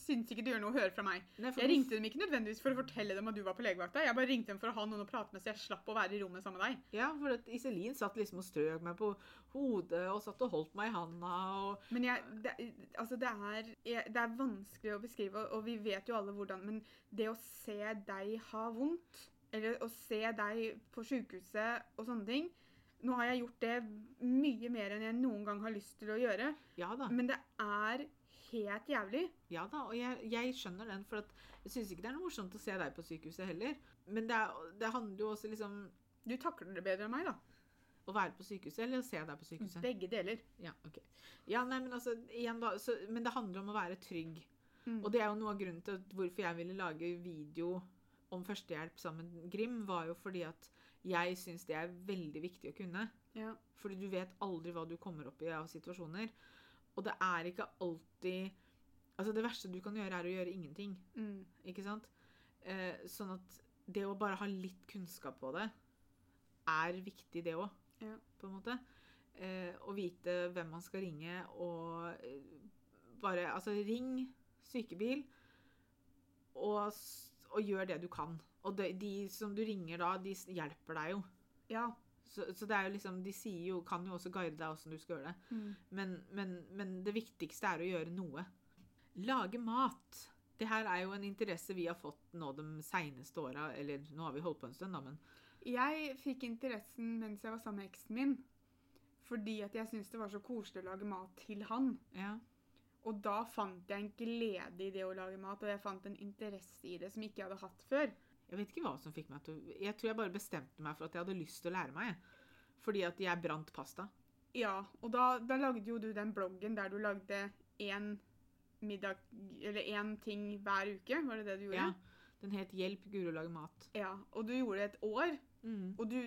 [SPEAKER 1] syns ikke det gjør noe å høre fra meg.
[SPEAKER 2] Nei,
[SPEAKER 1] Jeg ringte dem ikke nødvendigvis for å fortelle dem at du var på legevakta. Jeg bare ringte dem for å ha noen å prate med, så jeg slapp å være i rommet sammen med deg.
[SPEAKER 2] Ja, for at Iselin satt liksom og strøk meg på hodet og satt og holdt meg i handa. og...
[SPEAKER 1] Men jeg, det, altså det, er, det er vanskelig å beskrive, og- vi vet jo alle hvordan Men det å se deg ha vondt, eller å se deg på sykehuset og sånne ting Nå har jeg gjort det mye mer enn jeg noen gang har lyst til å gjøre,
[SPEAKER 2] Ja da.
[SPEAKER 1] men det er helt jævlig.
[SPEAKER 2] Ja da, og jeg, jeg skjønner den, for jeg syns ikke det er noe morsomt å se deg på sykehuset heller. Men det, er, det handler jo også liksom
[SPEAKER 1] Du takler det bedre enn meg, da.
[SPEAKER 2] å være på sykehuset eller å se deg på sykehuset.
[SPEAKER 1] Begge deler.
[SPEAKER 2] Ja, ok. Ja, nei, men altså, da, så, men det handler om å være trygg.
[SPEAKER 1] Mm.
[SPEAKER 2] Og det er jo noe av grunnen til hvorfor jeg ville lage video om førstehjelp sammen med Grim, var jo fordi at jeg syns det er veldig viktig å kunne.
[SPEAKER 1] Ja.
[SPEAKER 2] Fordi du vet aldri hva du kommer opp i av situasjoner. Og det er ikke alltid Altså, det verste du kan gjøre, er å gjøre ingenting.
[SPEAKER 1] Mm.
[SPEAKER 2] Ikke sant? Eh, sånn at det å bare ha litt kunnskap på det, er viktig, det òg.
[SPEAKER 1] Ja.
[SPEAKER 2] På en måte. Eh, å vite hvem man skal ringe, og eh, bare Altså, ring sykebil, og, og gjør det du kan. Og de, de som du ringer da, de hjelper deg jo.
[SPEAKER 1] ja.
[SPEAKER 2] Så, så det er jo liksom, de sier jo, kan jo også guide deg åssen du skal gjøre det.
[SPEAKER 1] Mm.
[SPEAKER 2] Men, men, men det viktigste er å gjøre noe. Lage mat. Det her er jo en interesse vi har fått nå de seineste åra. Eller nå har vi holdt på en stund, da, men
[SPEAKER 1] Jeg fikk interessen mens jeg var sammen med eksen min. Fordi at jeg syntes det var så koselig å lage mat til han.
[SPEAKER 2] ja.
[SPEAKER 1] Og da fant jeg en glede i det å lage mat, og jeg fant en interesse i det som ikke jeg hadde hatt før.
[SPEAKER 2] Jeg vet ikke hva som fikk meg til Jeg tror jeg bare bestemte meg for at jeg hadde lyst til å lære meg. Fordi at jeg brant pasta.
[SPEAKER 1] Ja, og da, da lagde jo du den bloggen der du lagde én middag Eller én ting hver uke. Var det det du gjorde?
[SPEAKER 2] Ja. Den het 'Hjelp Guro lage mat'.
[SPEAKER 1] Ja, Og du gjorde det et år.
[SPEAKER 2] Mm.
[SPEAKER 1] Og du,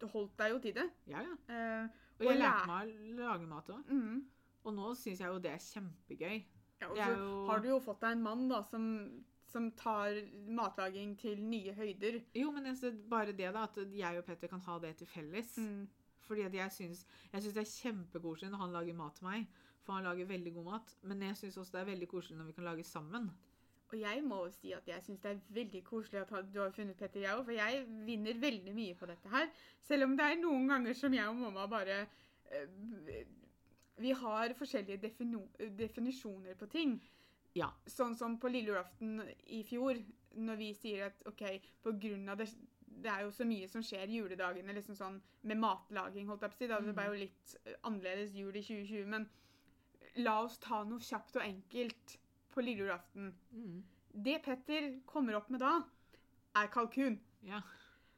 [SPEAKER 1] du holdt deg jo til det.
[SPEAKER 2] Ja, ja.
[SPEAKER 1] Eh,
[SPEAKER 2] Og jeg lærte meg å lage mat òg.
[SPEAKER 1] mm.
[SPEAKER 2] Og nå syns jeg jo det er kjempegøy.
[SPEAKER 1] ja, og så
[SPEAKER 2] jo-
[SPEAKER 1] har du jo fått deg en mann da, som, som tar matlaging til nye høyder.
[SPEAKER 2] Jo, men jeg bare det, da, at jeg og Petter kan ha det til felles.
[SPEAKER 1] Mm.
[SPEAKER 2] Fordi at jeg syns, jeg syns det er kjempekoselig når han lager mat til meg. For han lager veldig god mat. Men jeg syns også det er veldig koselig når vi kan lage sammen.
[SPEAKER 1] Og jeg må jo si at jeg syns det er veldig koselig at du har funnet Petter, jeg òg. For jeg vinner veldig mye på dette her. Selv om det er noen ganger som jeg og mamma bare øh, Vi har forskjellige definisjoner på ting.
[SPEAKER 2] Ja.
[SPEAKER 1] Sånn som på lille julaften i fjor, når vi sier at OK, på grunn av det det er jo så mye som skjer i juledagene liksom sånn, med matlaging. holdt jeg på å si. Da. Det ble jo litt eh, annerledes jul i 2020. Men la oss ta noe kjapt og enkelt på lille julaften.
[SPEAKER 2] Mm.
[SPEAKER 1] Det Petter kommer opp med da, er kalkun.
[SPEAKER 2] Ja.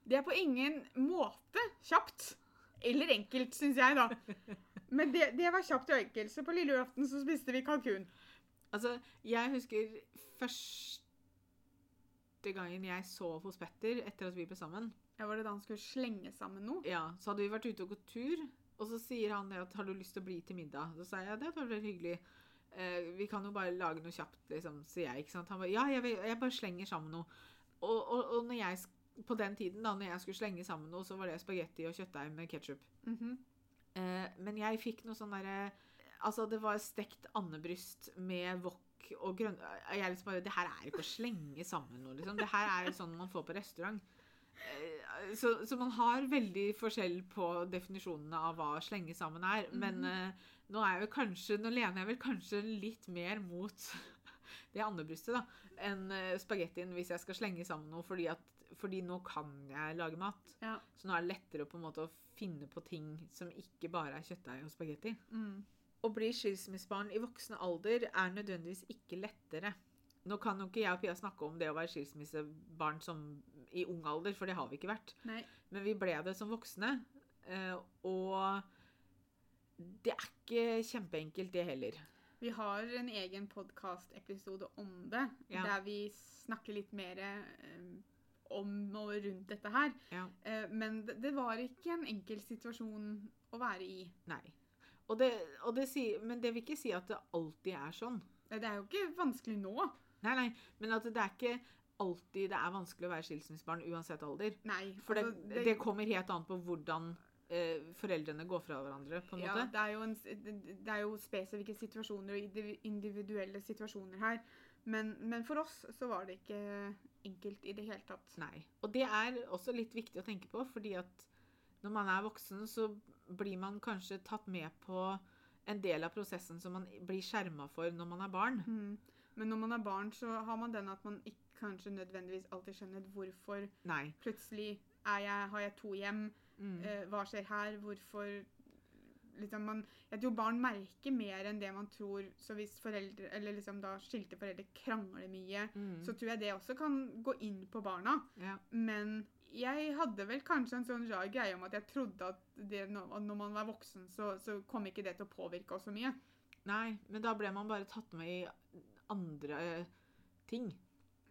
[SPEAKER 1] Det er på ingen måte kjapt. Eller enkelt, syns jeg, da. Men det, det var kjapt og enkelt. Så på lille julaften så spiste vi kalkun.
[SPEAKER 2] Altså, jeg husker første gangen jeg sov hos Petter etter at vi ble sammen.
[SPEAKER 1] Ja, Var det da han skulle slenge sammen noe?
[SPEAKER 2] Ja, Så hadde vi vært ute og gått tur, og så sier han det at 'har du lyst til å bli til middag'? Så sa jeg det var veldig hyggelig. Eh, vi kan jo bare lage noe kjapt, liksom, sier jeg. ikke sant? Han bare 'ja, jeg, jeg bare slenger sammen noe'. Og, og, og når jeg, på den tiden, da når jeg skulle slenge sammen noe, så var det spagetti og kjøttdeig med ketsjup.
[SPEAKER 1] Mhm.
[SPEAKER 2] Eh, men jeg fikk noe sånn derre Altså, det var stekt andebryst med wok og grønn... Jeg liksom bare Det her er ikke å slenge sammen noe, liksom. Det her er sånn man får på restaurant. Eh, Så, så man har veldig forskjell på definisjonene av hva slenge sammen er. Men
[SPEAKER 1] mm.
[SPEAKER 2] eh, nå er kanskje Nå lener jeg vel kanskje litt mer mot det andebrystet da, enn uh, spagettien hvis jeg skal slenge sammen noe, fordi, at, fordi nå kan jeg lage mat.
[SPEAKER 1] Ja.
[SPEAKER 2] Så nå er det lettere på en måte å finne på ting som ikke bare er kjøttdeig og spagetti.
[SPEAKER 1] Mm.
[SPEAKER 2] Å bli skilsmissebarn i voksen alder er nødvendigvis ikke lettere. Nå kan jo ikke jeg og Pia snakke om det å være skilsmissebarn som i ung alder, for det har vi ikke vært.
[SPEAKER 1] Nei.
[SPEAKER 2] Men vi ble det som voksne. eh, Og det er ikke kjempeenkelt, det heller.
[SPEAKER 1] Vi har en egen podkastepisode om det,
[SPEAKER 2] Ja.
[SPEAKER 1] der vi snakker litt mer eh, om og rundt dette her.
[SPEAKER 2] Ja.
[SPEAKER 1] Eh, men det, det var ikke en enkel situasjon å være i.
[SPEAKER 2] Nei. Og det, og det sier, men det vil ikke si at det alltid er sånn.
[SPEAKER 1] Nei, Det er jo ikke vanskelig nå.
[SPEAKER 2] Nei, nei, men at det er ikke alltid det er vanskelig å være skilsmissebarn uansett alder.
[SPEAKER 1] Nei.
[SPEAKER 2] For det,
[SPEAKER 1] altså,
[SPEAKER 2] det, kommer helt an på hvordan eh, foreldrene går fra hverandre, på en
[SPEAKER 1] ja,
[SPEAKER 2] måte.
[SPEAKER 1] det er, jo en, det det er jo spesifikke situasjoner og individuelle situasjoner her. Men, men for oss så var det ikke enkelt i det hele tatt.
[SPEAKER 2] Nei. Og det er også litt viktig å tenke på, fordi at når man er voksen, så blir man kanskje tatt med på en del av prosessen som man blir skjerma for når man er barn.
[SPEAKER 1] Mm. Men når man er barn, så har man den at man ikke kanskje nødvendigvis alltid skjønner hvorfor
[SPEAKER 2] Nei.
[SPEAKER 1] plutselig jeg, har jeg to hjem.
[SPEAKER 2] Mm.
[SPEAKER 1] Eh, hva skjer her? Hvorfor liksom man, Jeg tror barn merker mer enn det man tror. Så hvis foreldre, eller liksom da skilte foreldre krangler mye,
[SPEAKER 2] Mm.
[SPEAKER 1] så tror jeg det også kan gå inn på barna.
[SPEAKER 2] Ja.
[SPEAKER 1] Men jeg hadde vel kanskje en sånn rar greie om at jeg trodde at det, når man var voksen, så, så kom ikke det til å påvirke oss så mye.
[SPEAKER 2] Nei, men da ble man bare tatt med i andre eh, ting.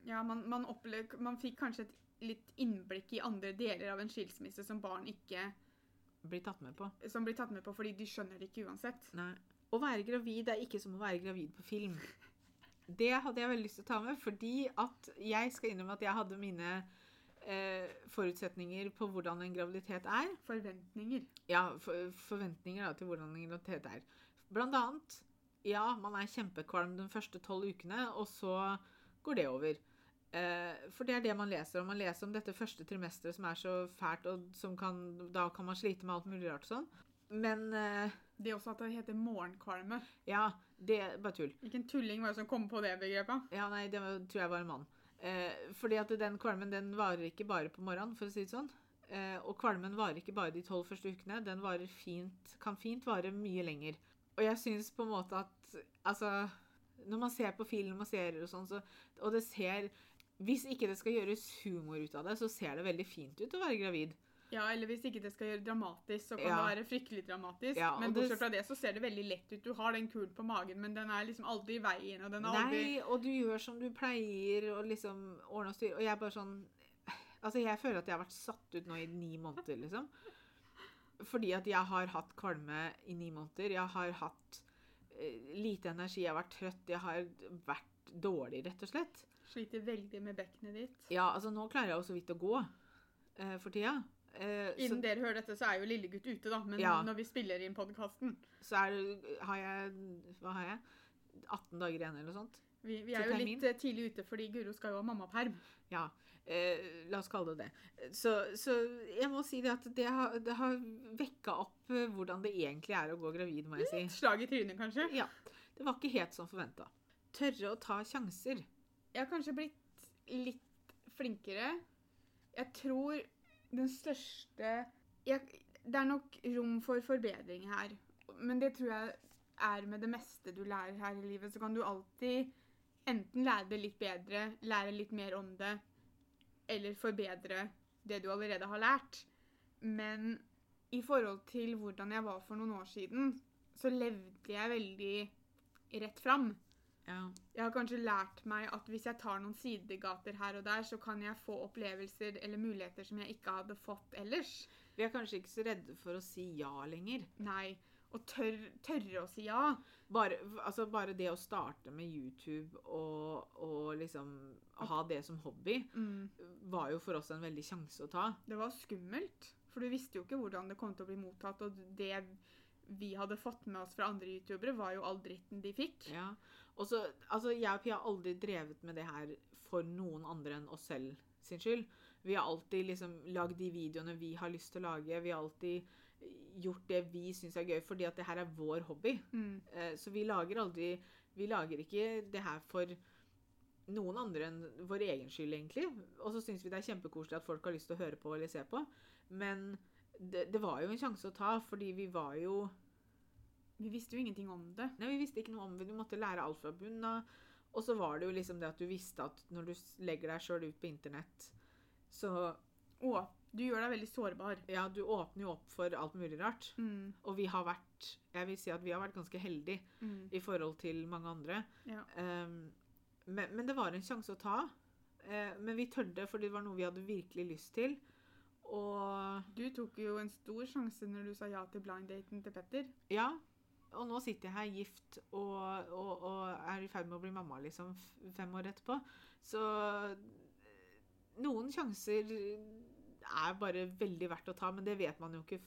[SPEAKER 1] Ja, man, man, opplevde, man fikk kanskje et litt innblikk i andre deler av en skilsmisse som barn ikke
[SPEAKER 2] Blir tatt med på.
[SPEAKER 1] som blir tatt med på fordi de skjønner det ikke uansett.
[SPEAKER 2] Nei. Å være gravid er ikke som å være gravid på film. Det hadde jeg veldig lyst til å ta med, fordi at jeg skal innrømme at jeg hadde mine eh, forutsetninger på hvordan en graviditet er.
[SPEAKER 1] Forventninger.
[SPEAKER 2] Ja, for, forventninger da, til hvordan en graviditet er. Blant annet, ja, man er kjempekvalm de første tolv ukene, og så går det over. Eh, for det er det man leser om. Man leser om dette første trimesteret som er så fælt, og som kan, da kan man slite med alt mulig rart sånn. Men eh,
[SPEAKER 1] Det også at det heter morgenkvalme.
[SPEAKER 2] ja, det er bare tull.
[SPEAKER 1] Hvilken tulling var det som kom på det begrepet?
[SPEAKER 2] Ja, nei, det var, tror jeg var en mann. Eh, fordi at den kvalmen den varer ikke bare på morgenen, for å si det sånn. Eh, og kvalmen varer ikke bare de tolv første ukene. Den varer fint, kan fint vare mye lenger. Og jeg syns på en måte at altså Når man ser på film og serier og sånn, så, og det ser Hvis ikke det skal gjøres humor ut av det, så ser det veldig fint ut å være gravid.
[SPEAKER 1] Ja, eller hvis ikke det skal gjøre dramatisk, så kan
[SPEAKER 2] Ja.
[SPEAKER 1] det være fryktelig dramatisk.
[SPEAKER 2] Ja,
[SPEAKER 1] men bortsett fra det så ser det veldig lett ut. Du har den kulen på magen, men den er liksom aldri i veien. Og den er aldri
[SPEAKER 2] Nei, og du gjør som du pleier, og liksom ordner og styrer. Og jeg er bare sånn Altså, jeg føler at jeg har vært satt ut nå i ni måneder, liksom. Fordi at jeg har hatt kvalme i ni måneder. Jeg har hatt eh, lite energi, jeg har vært trøtt, jeg har vært dårlig, rett og slett.
[SPEAKER 1] Sliter veldig med bekkenet ditt.
[SPEAKER 2] Ja, altså nå klarer jeg jo så vidt å gå eh, for tida. Så,
[SPEAKER 1] Innen dere hører dette, så er jo lillegutt ute, da. Men
[SPEAKER 2] Ja.
[SPEAKER 1] når vi spiller inn podkasten
[SPEAKER 2] så er, har jeg Hva har jeg? 18 dager igjen, eller noe sånt.
[SPEAKER 1] Vi, vi er jo litt eh, tidlig ute fordi Guro skal jo ha mammaperm.
[SPEAKER 2] Ja, eh, la oss kalle det det. Så, så jeg må si det at det har, det har vekka opp eh, hvordan det egentlig er å gå gravid, må jeg si.
[SPEAKER 1] Slag i trynet, kanskje.
[SPEAKER 2] Ja, det var ikke helt som forventa. Tørre å ta sjanser.
[SPEAKER 1] Jeg har kanskje blitt litt flinkere. Jeg tror den største jeg, Det er nok rom for forbedring her. Men det tror jeg er med det meste du lærer her i livet. Så kan du alltid enten lære det litt bedre, lære litt mer om det, eller forbedre det du allerede har lært. Men i forhold til hvordan jeg var for noen år siden, så levde jeg veldig rett fram.
[SPEAKER 2] Ja.
[SPEAKER 1] Jeg har kanskje lært meg at hvis jeg tar noen sidegater her og der, så kan jeg få opplevelser eller muligheter som jeg ikke hadde fått ellers.
[SPEAKER 2] Vi er kanskje ikke så redde for å si ja lenger.
[SPEAKER 1] Nei. Og tør, tørre å si ja.
[SPEAKER 2] Bare, altså bare det å starte med YouTube og, og liksom ha det som hobby,
[SPEAKER 1] Mm.
[SPEAKER 2] var jo for oss en veldig sjanse å ta.
[SPEAKER 1] Det var skummelt, for du visste jo ikke hvordan det kom til å bli mottatt. Og det vi hadde fått med oss fra andre youtubere, var jo all dritten de fikk.
[SPEAKER 2] Ja. Og så, altså, jeg og Pia har aldri drevet med det her for noen andre enn oss selv sin skyld. Vi har alltid liksom lagd de videoene vi har lyst til å lage. Vi har alltid gjort det vi syns er gøy, fordi at det her er vår hobby.
[SPEAKER 1] Mm.
[SPEAKER 2] Eh, Så vi lager aldri Vi lager ikke det her for noen andre enn vår egen skyld, egentlig. Og så syns vi det er kjempekoselig at folk har lyst til å høre på eller se på. Men det, det var jo en sjanse å ta, fordi vi var jo
[SPEAKER 1] Vi visste jo ingenting om det.
[SPEAKER 2] Nei, vi visste ikke noe om det. Du måtte lære alt fra bunnen av. Og så var det jo liksom det at du visste at når du legger deg sjøl ut på internett, så
[SPEAKER 1] Å, du gjør deg veldig sårbar.
[SPEAKER 2] Ja, du åpner jo opp for alt mulig rart.
[SPEAKER 1] Mm.
[SPEAKER 2] Og vi har vært Jeg vil si at vi har vært ganske heldige
[SPEAKER 1] Mm.
[SPEAKER 2] i forhold til mange andre.
[SPEAKER 1] Ja.
[SPEAKER 2] Um, men, men det var en sjanse å ta. Uh, men vi tørde, for det var noe vi hadde virkelig lyst til. Og
[SPEAKER 1] Du tok jo en stor sjanse når du sa ja til blind-daten til Petter.
[SPEAKER 2] ja. Og nå sitter jeg her gift og, og, og er i ferd med å bli mamma liksom fem år etterpå. Så noen sjanser er bare veldig verdt å ta, men det vet man jo ikke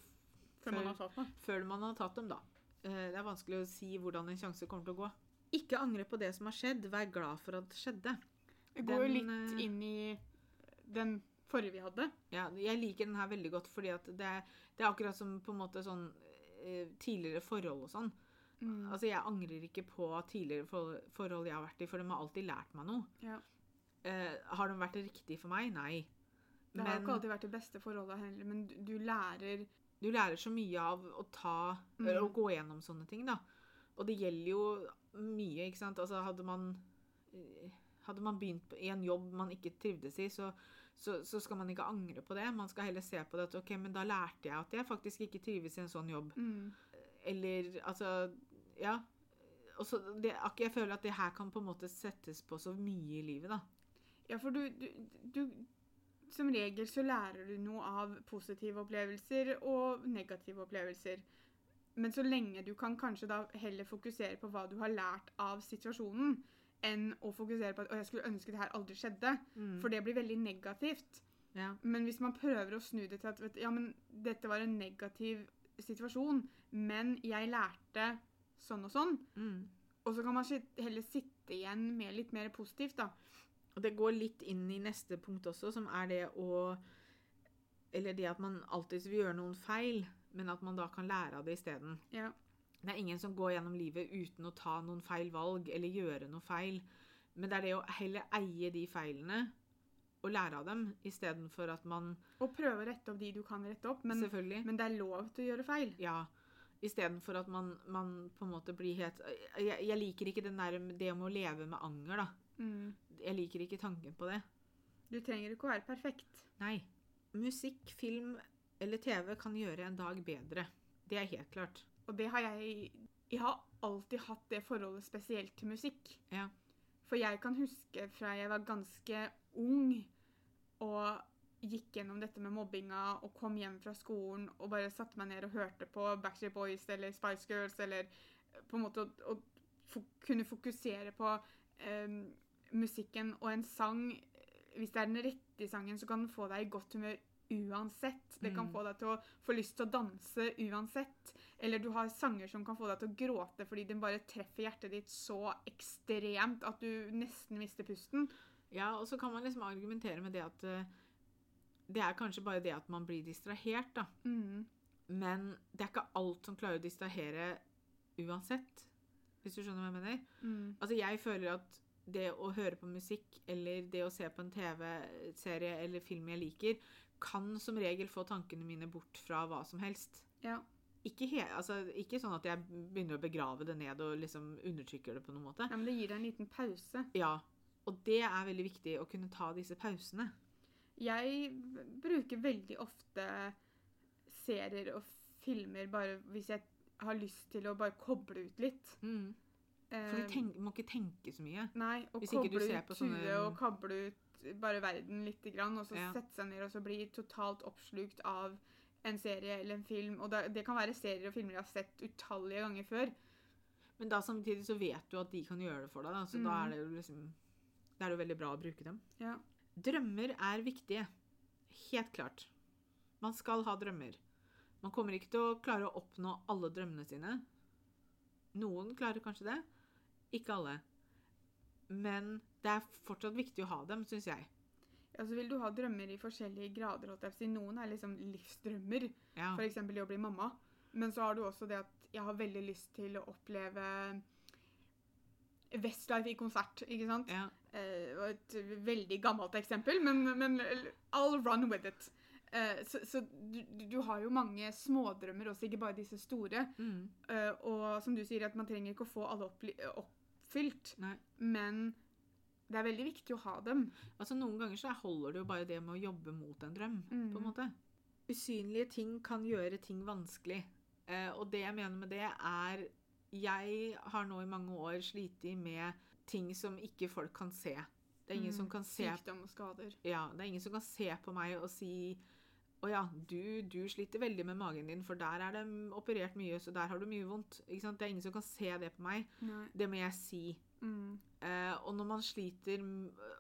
[SPEAKER 1] Før man har
[SPEAKER 2] før man har tatt dem, da. Eh, Det er vanskelig å si hvordan en sjanse kommer til å gå. Ikke angre på det som har skjedd. Vær glad for at det skjedde.
[SPEAKER 1] Det går jo litt
[SPEAKER 2] eh,
[SPEAKER 1] inn i den forrige vi hadde.
[SPEAKER 2] Ja, jeg liker den her veldig godt, fordi at det, er- det er akkurat som på en måte sånn tidligere forhold og sånn.
[SPEAKER 1] Mm.
[SPEAKER 2] Altså, jeg angrer ikke på tidligere forhold jeg har vært i, for de har alltid lært meg noe.
[SPEAKER 1] Ja.
[SPEAKER 2] Eh, har de vært riktig for meg? Nei.
[SPEAKER 1] Det har
[SPEAKER 2] Men
[SPEAKER 1] ikke alltid vært det beste forholdet heller, men du, du lærer
[SPEAKER 2] du lærer så mye av å ta
[SPEAKER 1] Mm.
[SPEAKER 2] Å gå gjennom sånne ting, da. Og det gjelder jo mye, ikke sant. Altså, hadde man eh, hadde man begynt i en jobb man ikke trivdes i, så, så, så skal man ikke angre på det. Man skal heller se på det at ok, men da lærte jeg at jeg faktisk ikke trives i en sånn jobb.
[SPEAKER 1] mm.
[SPEAKER 2] Eller altså Ja. Og så det, jeg føler at det her kan på en måte settes på så mye i livet, da.
[SPEAKER 1] Ja, for du, du, du Som regel så lærer du noe av positive opplevelser og negative opplevelser. Men så lenge du kan kanskje da heller fokusere på hva du har lært av situasjonen, enn å fokusere på at jeg skulle ønske det her aldri skjedde. For det blir veldig negativt.
[SPEAKER 2] ja.
[SPEAKER 1] Men hvis man prøver å snu det til at vet, du, ja, men dette var en negativ situasjon, men jeg lærte sånn og sånn,
[SPEAKER 2] Mm.
[SPEAKER 1] og så kan man heller sitte igjen med litt mer positivt, da.
[SPEAKER 2] Og det går litt inn i neste punkt også, som er det å Eller det at man alltid vil gjøre noen feil, men at man da kan lære av det isteden.
[SPEAKER 1] Ja.
[SPEAKER 2] Det er ingen som går gjennom livet uten å ta noen feil valg eller gjøre noe feil. Men det er det å heller eie de feilene og lære av dem, istedenfor at man
[SPEAKER 1] Og prøve å rette opp de du kan rette opp, men, men det er lov til å gjøre feil.
[SPEAKER 2] Ja. Istedenfor at man, man på en måte blir helt jeg, jeg liker ikke den der, det om å leve med anger, da.
[SPEAKER 1] Mm.
[SPEAKER 2] Jeg liker ikke tanken på det.
[SPEAKER 1] Du trenger ikke å være perfekt.
[SPEAKER 2] Nei. Musikk, film eller TV kan gjøre en dag bedre. Det er helt klart.
[SPEAKER 1] Og det har jeg Jeg har alltid hatt det forholdet spesielt til musikk.
[SPEAKER 2] Ja.
[SPEAKER 1] For jeg kan huske fra jeg var ganske ung, og gikk gjennom dette med mobbinga og kom hjem fra skolen og bare satte meg ned og hørte på Backstreet Boys eller Spice Girls eller på en måte å, å kunne fokusere på eh, musikken og en sang Hvis det er den rette sangen, så kan den få deg i godt humør uansett. Det kan
[SPEAKER 2] Mm.
[SPEAKER 1] få deg til å få lyst til å danse uansett. Eller du har sanger som kan få deg til å gråte fordi den bare treffer hjertet ditt så ekstremt at du nesten mister pusten.
[SPEAKER 2] Ja, og så kan man liksom argumentere med det at eh, det er kanskje bare det at man blir distrahert, da.
[SPEAKER 1] Mm.
[SPEAKER 2] Men det er ikke alt som klarer å distrahere uansett. Hvis du skjønner hva jeg mener?
[SPEAKER 1] Mm.
[SPEAKER 2] Altså, jeg føler at det å høre på musikk eller det å se på en TV-serie eller film jeg liker, kan som regel få tankene mine bort fra hva som helst.
[SPEAKER 1] Ja.
[SPEAKER 2] Ikke, he altså, ikke sånn at jeg begynner å begrave det ned og liksom undertrykker det på noen måte.
[SPEAKER 1] ja, men det gir deg en liten pause.
[SPEAKER 2] Ja, og det er veldig viktig å kunne ta disse pausene.
[SPEAKER 1] Jeg bruker veldig ofte serier og filmer bare hvis jeg har lyst til å bare koble ut litt.
[SPEAKER 2] For du
[SPEAKER 1] Eh,
[SPEAKER 2] må ikke tenke så mye.
[SPEAKER 1] Nei, og
[SPEAKER 2] Hvis
[SPEAKER 1] koble ut
[SPEAKER 2] på sånne-
[SPEAKER 1] og kable ut bare verden lite grann, og så
[SPEAKER 2] Ja.
[SPEAKER 1] sette seg ned og så bli totalt oppslukt av en serie eller en film. Og da, det kan være serier og filmer jeg har sett utallige ganger før.
[SPEAKER 2] Men da samtidig så vet du at de kan gjøre det for deg, da, så da
[SPEAKER 1] Mm.
[SPEAKER 2] er det jo liksom Da er det jo veldig bra å bruke dem.
[SPEAKER 1] Ja.
[SPEAKER 2] Drømmer er viktige. Helt klart. Man skal ha drømmer. Man kommer ikke til å klare å oppnå alle drømmene sine. Noen klarer kanskje det. Ikke alle. Men det er fortsatt viktig å ha dem, syns jeg.
[SPEAKER 1] Ja, så vil du ha drømmer i forskjellige grader. Noen er liksom livsdrømmer,
[SPEAKER 2] Ja.
[SPEAKER 1] f.eks. det å bli mamma. Men så har du også det at jeg har veldig lyst til å oppleve Westlife i konsert, ikke sant?
[SPEAKER 2] ja.
[SPEAKER 1] Eh, et veldig gammelt eksempel, men, men I'll run with it. Eh, så så du, du har jo mange smådrømmer også, ikke bare disse store.
[SPEAKER 2] Mm.
[SPEAKER 1] Eh, og som du sier, at man trenger ikke å få alle oppli- oppfylt,
[SPEAKER 2] Nei.
[SPEAKER 1] men det er veldig viktig å ha dem.
[SPEAKER 2] Altså Noen ganger så holder det jo bare det med å jobbe mot en drøm. på en
[SPEAKER 1] Mm.
[SPEAKER 2] måte. Usynlige ting kan gjøre ting vanskelig. Eh, og det jeg mener med det, er Jeg har nå i mange år slitt med ting som ikke folk kan se. Det er ingen
[SPEAKER 1] Mm,
[SPEAKER 2] som kan se
[SPEAKER 1] Sykdom og skader.
[SPEAKER 2] ja, det er ingen som kan se på meg og si å ja, du, du sliter veldig med magen din, for der er det operert mye, så der har du mye vondt. Det er ingen som kan se det på meg.
[SPEAKER 1] Nei.
[SPEAKER 2] Det må jeg si.
[SPEAKER 1] Mm.
[SPEAKER 2] Eh, og når man sliter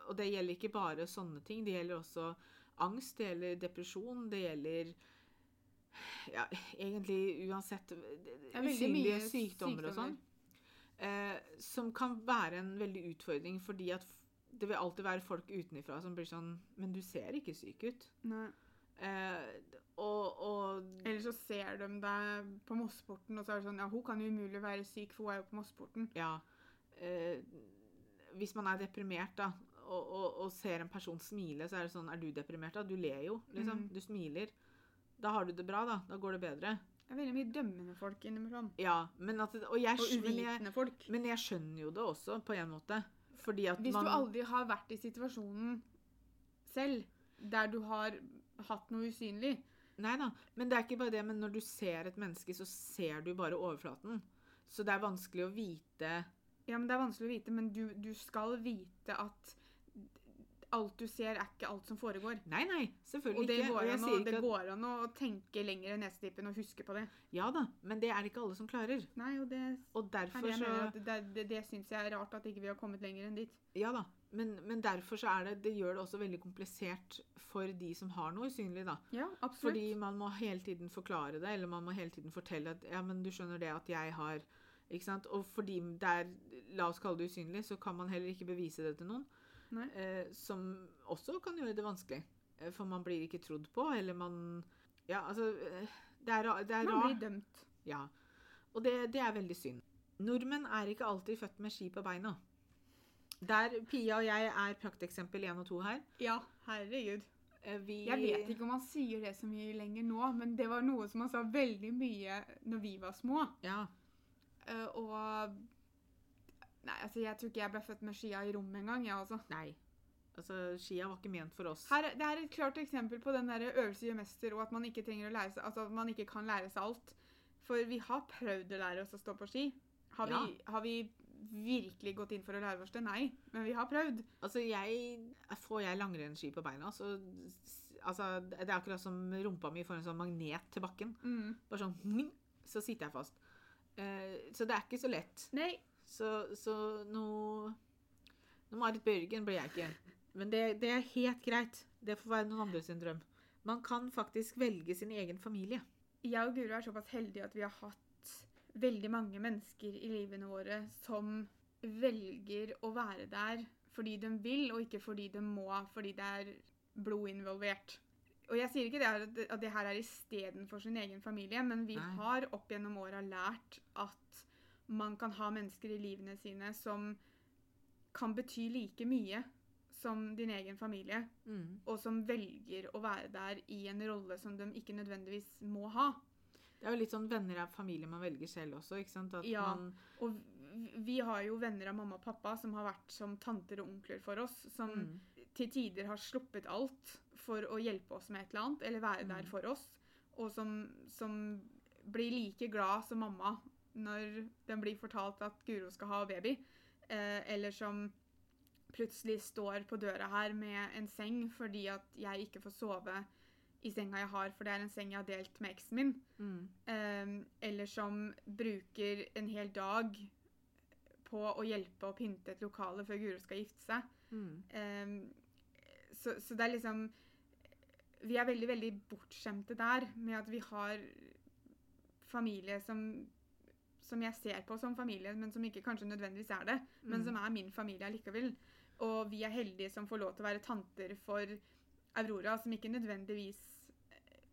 [SPEAKER 2] Og det gjelder ikke bare sånne ting, det gjelder også angst, det gjelder depresjon, det gjelder ja, egentlig uansett usynlige
[SPEAKER 1] mye
[SPEAKER 2] sykdommer og sånn. Eh, som kan være en veldig utfordring, fordi at det vil alltid være folk utenfra som blir sånn Men du ser ikke syk ut.
[SPEAKER 1] Nei.
[SPEAKER 2] Eh, og, og
[SPEAKER 1] Eller så ser de deg på Mossporten, og så er det sånn Ja, hun kan jo umulig være syk, for hun er jo på Mossporten.
[SPEAKER 2] Ja. Eh, hvis man er deprimert, da, og, og, og ser en person smile, så er det sånn Er du deprimert, da? Du ler jo, liksom.
[SPEAKER 1] Mm.
[SPEAKER 2] Du smiler. Da har du det bra, da. Da går det bedre.
[SPEAKER 1] Det er veldig mye dømmende folk innimellom.
[SPEAKER 2] Ja, men at Og jeg,
[SPEAKER 1] Og uvitende folk.
[SPEAKER 2] men jeg skjønner jo det også, på en måte. Fordi at
[SPEAKER 1] Hvis
[SPEAKER 2] man
[SPEAKER 1] du aldri har vært i situasjonen selv, der du har hatt noe usynlig
[SPEAKER 2] Nei da. Men det er ikke bare det. Men når du ser et menneske, så ser du bare overflaten. Så det er vanskelig å vite
[SPEAKER 1] Ja, men Det er vanskelig å vite, men du, du skal vite at alt du ser, er ikke alt som foregår.
[SPEAKER 2] Nei, nei, selvfølgelig
[SPEAKER 1] Og det
[SPEAKER 2] ikke.
[SPEAKER 1] går,
[SPEAKER 2] Og
[SPEAKER 1] an
[SPEAKER 2] sier ikke
[SPEAKER 1] det
[SPEAKER 2] at
[SPEAKER 1] går an å tenke lenger enn nesetippen og huske på det.
[SPEAKER 2] Ja da, men det er det ikke alle som klarer.
[SPEAKER 1] Nei, og det
[SPEAKER 2] Og derfor så
[SPEAKER 1] det, det, det syns jeg er rart at ikke vi har kommet lenger enn dit.
[SPEAKER 2] Ja da, men, men derfor så er det Det gjør det også veldig komplisert for de som har noe usynlig, da.
[SPEAKER 1] Ja, absolutt.
[SPEAKER 2] Fordi man må hele tiden forklare det, eller man må hele tiden fortelle at ja, men du skjønner det at jeg har Ikke sant? Og fordi det er La oss kalle det usynlig, så kan man heller ikke bevise det til noen. Eh, som også kan gjøre det vanskelig. Eh, For man blir ikke trodd på, eller man Ja, altså eh, Det er, det er
[SPEAKER 1] Man blir dømt.
[SPEAKER 2] Ja. Og det, det er veldig synd. Nordmenn er ikke alltid født med ski på beina. Der Pia og jeg er prakteksempel én og to her.
[SPEAKER 1] Ja, herregud.
[SPEAKER 2] Eh, Vi,
[SPEAKER 1] Jeg vet ikke om man sier det så mye lenger nå, men det var noe som man sa veldig mye når vi var små.
[SPEAKER 2] Ja.
[SPEAKER 1] Uh, og Nei, altså, jeg tror ikke jeg ble født med skia i rommet engang, jeg altså.
[SPEAKER 2] Nei. Altså, skia var ikke ment for oss.
[SPEAKER 1] Her, er- det er et klart eksempel på den der øvelse gjør mester, og at man ikke trenger å lære seg, altså at man ikke kan lære seg alt. For vi har prøvd å lære oss å stå på ski. Har vi, har vi virkelig gått inn for å lære oss det? Nei, men vi har prøvd.
[SPEAKER 2] Altså, jeg, Får jeg langrennsski på beina, så Altså, det er akkurat som rumpa mi får en sånn magnet til bakken.
[SPEAKER 1] Mm.
[SPEAKER 2] Bare sånn Så sitter jeg fast. Uh, så det er ikke så lett.
[SPEAKER 1] Nei.
[SPEAKER 2] Så, så noe Noe Marit Bjørgen blir jeg ikke. Men det, det er helt greit. Det får være noen andre sin drøm. Man kan faktisk velge sin egen familie.
[SPEAKER 1] Jeg og Guro er såpass heldige at vi har hatt veldig mange mennesker i livene våre som velger å være der fordi de vil, og ikke fordi de må, fordi det er blod involvert. Og jeg sier ikke det her, at det her er istedenfor sin egen familie, men vi
[SPEAKER 2] Nei.
[SPEAKER 1] har opp gjennom åra lært at man kan ha mennesker i livene sine som kan bety like mye som din egen familie,
[SPEAKER 2] Mm.
[SPEAKER 1] og som velger å være der i en rolle som de ikke nødvendigvis må ha.
[SPEAKER 2] Det er jo litt sånn venner av familie man velger selv også, ikke sant? At
[SPEAKER 1] Ja. Og vi har jo venner av mamma og pappa som har vært som tanter og onkler for oss, som
[SPEAKER 2] mm.
[SPEAKER 1] til tider har sluppet alt for å hjelpe oss med et eller annet, eller være der
[SPEAKER 2] Mm.
[SPEAKER 1] for oss, og som, som blir like glad som mamma når den blir fortalt at Guro skal ha baby, eh, eller som plutselig står på døra her med en seng fordi at jeg ikke får sove i senga jeg har, for det er en seng jeg har delt med eksen min.
[SPEAKER 2] Mm.
[SPEAKER 1] Um, eller som bruker en hel dag på å hjelpe å pynte et lokale før Guro skal gifte seg.
[SPEAKER 2] Mm.
[SPEAKER 1] Um, så, så det er liksom Vi er veldig, veldig bortskjemte der med at vi har familie som som jeg ser på som familie, men som ikke kanskje nødvendigvis er det. Men
[SPEAKER 2] Mm.
[SPEAKER 1] som er min familie allikevel. Og vi er heldige som får lov til å være tanter for Aurora, som ikke nødvendigvis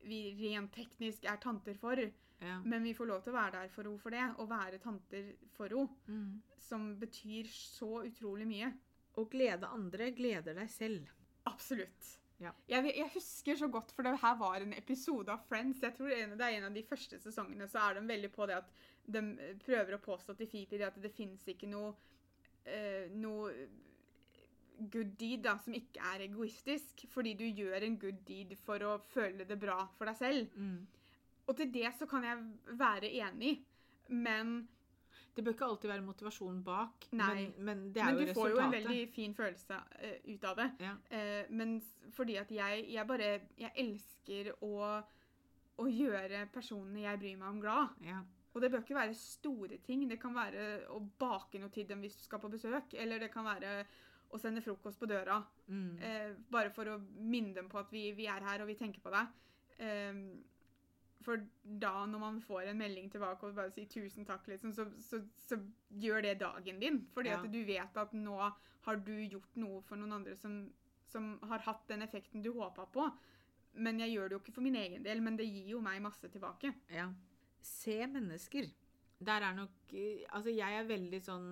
[SPEAKER 1] vi rent teknisk er tanter for.
[SPEAKER 2] Ja.
[SPEAKER 1] Men vi får lov til å være der for henne for det, og være tanter for henne,
[SPEAKER 2] Mm.
[SPEAKER 1] som betyr så utrolig mye.
[SPEAKER 2] Å glede andre gleder deg selv.
[SPEAKER 1] Absolutt.
[SPEAKER 2] Ja.
[SPEAKER 1] Jeg, jeg husker så godt, for det her var en episode av Friends. Jeg tror en, Det er en av de første sesongene, så er de veldig på det at de prøver å påstå til Phoebe at det fins ikke noe eh, noe good deed da, som ikke er egoistisk, fordi du gjør en good deed for å føle det bra for deg selv.
[SPEAKER 2] Mm.
[SPEAKER 1] Og til det så kan jeg være enig, men
[SPEAKER 2] Det bør ikke alltid være motivasjonen bak,
[SPEAKER 1] Nei.
[SPEAKER 2] men, men det er
[SPEAKER 1] Men
[SPEAKER 2] jo
[SPEAKER 1] du får jo en veldig fin følelse uh, ut av det.
[SPEAKER 2] Ja.
[SPEAKER 1] Uh, men fordi at jeg, jeg bare Jeg elsker å, å gjøre personene jeg bryr meg om, glad.
[SPEAKER 2] Ja.
[SPEAKER 1] Og det bør ikke være store ting. Det kan være å bake noe til dem hvis du skal på besøk. Eller det kan være å sende frokost på døra.
[SPEAKER 2] Mm.
[SPEAKER 1] Eh, bare for å minne dem på at vi, vi er her og vi tenker på deg. Eh, for da, når man får en melding tilbake og bare sier tusen takk, liksom, så, så, så gjør det dagen din. Fordi
[SPEAKER 2] Ja.
[SPEAKER 1] at du vet at nå har du gjort noe for noen andre som, som har hatt den effekten du håpa på. Men jeg gjør det jo ikke for min egen del, men det gir jo meg masse tilbake.
[SPEAKER 2] Ja. Se mennesker. Der er nok eh, Altså, jeg er veldig sånn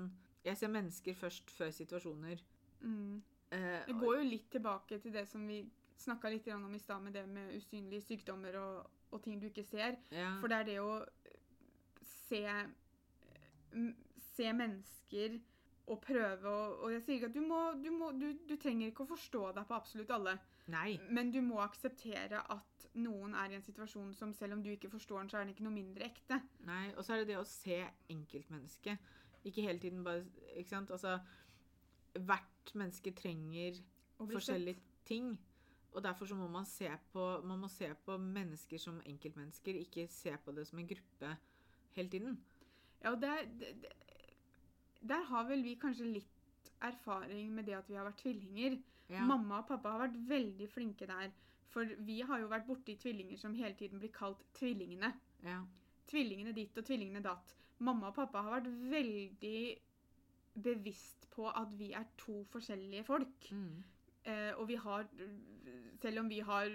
[SPEAKER 2] Jeg ser mennesker først før situasjoner.
[SPEAKER 1] Mm.
[SPEAKER 2] Eh,
[SPEAKER 1] Det går jo litt tilbake til det som vi snakka litt om i stad, med det med usynlige sykdommer og, og ting du ikke ser.
[SPEAKER 2] ja.
[SPEAKER 1] For det er det å se Se mennesker og prøve å Og jeg sier ikke at du må, du må du, du trenger ikke å forstå deg på absolutt alle,
[SPEAKER 2] Nei.
[SPEAKER 1] men du må akseptere at noen er i en situasjon som selv om du ikke forstår den, så er den ikke noe mindre ekte.
[SPEAKER 2] Nei. Og så er det det å se enkeltmennesket. Ikke hele tiden bare Ikke sant? Altså Hvert menneske trenger forskjellige ting. Og derfor så må man se på Man må se på mennesker som enkeltmennesker, ikke se på det som en gruppe hele tiden.
[SPEAKER 1] Ja, og der, der har vel vi kanskje litt erfaring med det at vi har vært tvillinger.
[SPEAKER 2] Ja.
[SPEAKER 1] Mamma og pappa har vært veldig flinke der. For vi har jo vært borti tvillinger som hele tiden blir kalt tvillingene.
[SPEAKER 2] Ja.
[SPEAKER 1] Tvillingene ditt og tvillingene datt. Mamma og pappa har vært veldig bevisst på at vi er to forskjellige folk.
[SPEAKER 2] Mm.
[SPEAKER 1] Eh, og vi har, selv om vi har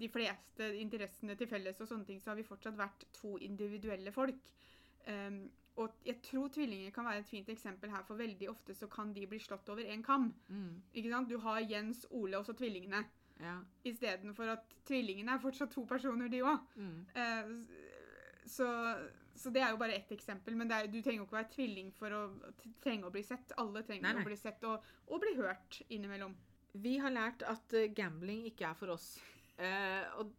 [SPEAKER 1] de fleste interessene til felles, og sånne ting, så har vi fortsatt vært to individuelle folk. Um, og jeg tror tvillinger kan være et fint eksempel her, for veldig ofte så kan de bli slått over én kam.
[SPEAKER 2] Mm.
[SPEAKER 1] Ikke sant? Du har Jens, Ole og så tvillingene.
[SPEAKER 2] Ja.
[SPEAKER 1] Istedenfor at tvillingene er fortsatt to personer, de òg.
[SPEAKER 2] Mm.
[SPEAKER 1] Eh, så, så det er jo bare ett eksempel. Men det er, du trenger jo ikke være tvilling for å trenge å bli sett. Alle trenger
[SPEAKER 2] Nei, nei.
[SPEAKER 1] å bli sett og, og bli hørt innimellom.
[SPEAKER 2] Vi har lært at eh, gambling ikke er for oss. Eh, og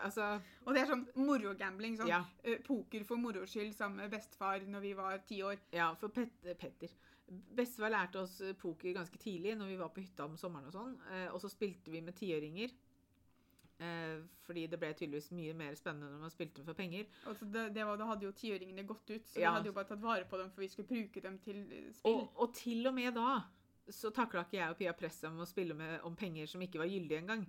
[SPEAKER 2] altså
[SPEAKER 1] Og det er sånn morogambling. Sånn
[SPEAKER 2] Ja.
[SPEAKER 1] eh, poker for moro skyld sammen med bestefar når vi var ti år.
[SPEAKER 2] Ja, for Pet Petter Bestefar lærte oss eh, poker ganske tidlig når vi var på hytta om sommeren og sånn. Eh, og så spilte vi med tiåringer. Eh, fordi det ble tydeligvis mye mer spennende når man spilte for penger.
[SPEAKER 1] Altså det, det var, da hadde jo tiåringene gått ut, så
[SPEAKER 2] Ja.
[SPEAKER 1] vi hadde jo bare tatt vare på dem for vi skulle bruke dem til eh, spill.
[SPEAKER 2] Og, og til og med da så takla ikke jeg og Pia presset om å spille med, om penger som ikke var gyldige engang.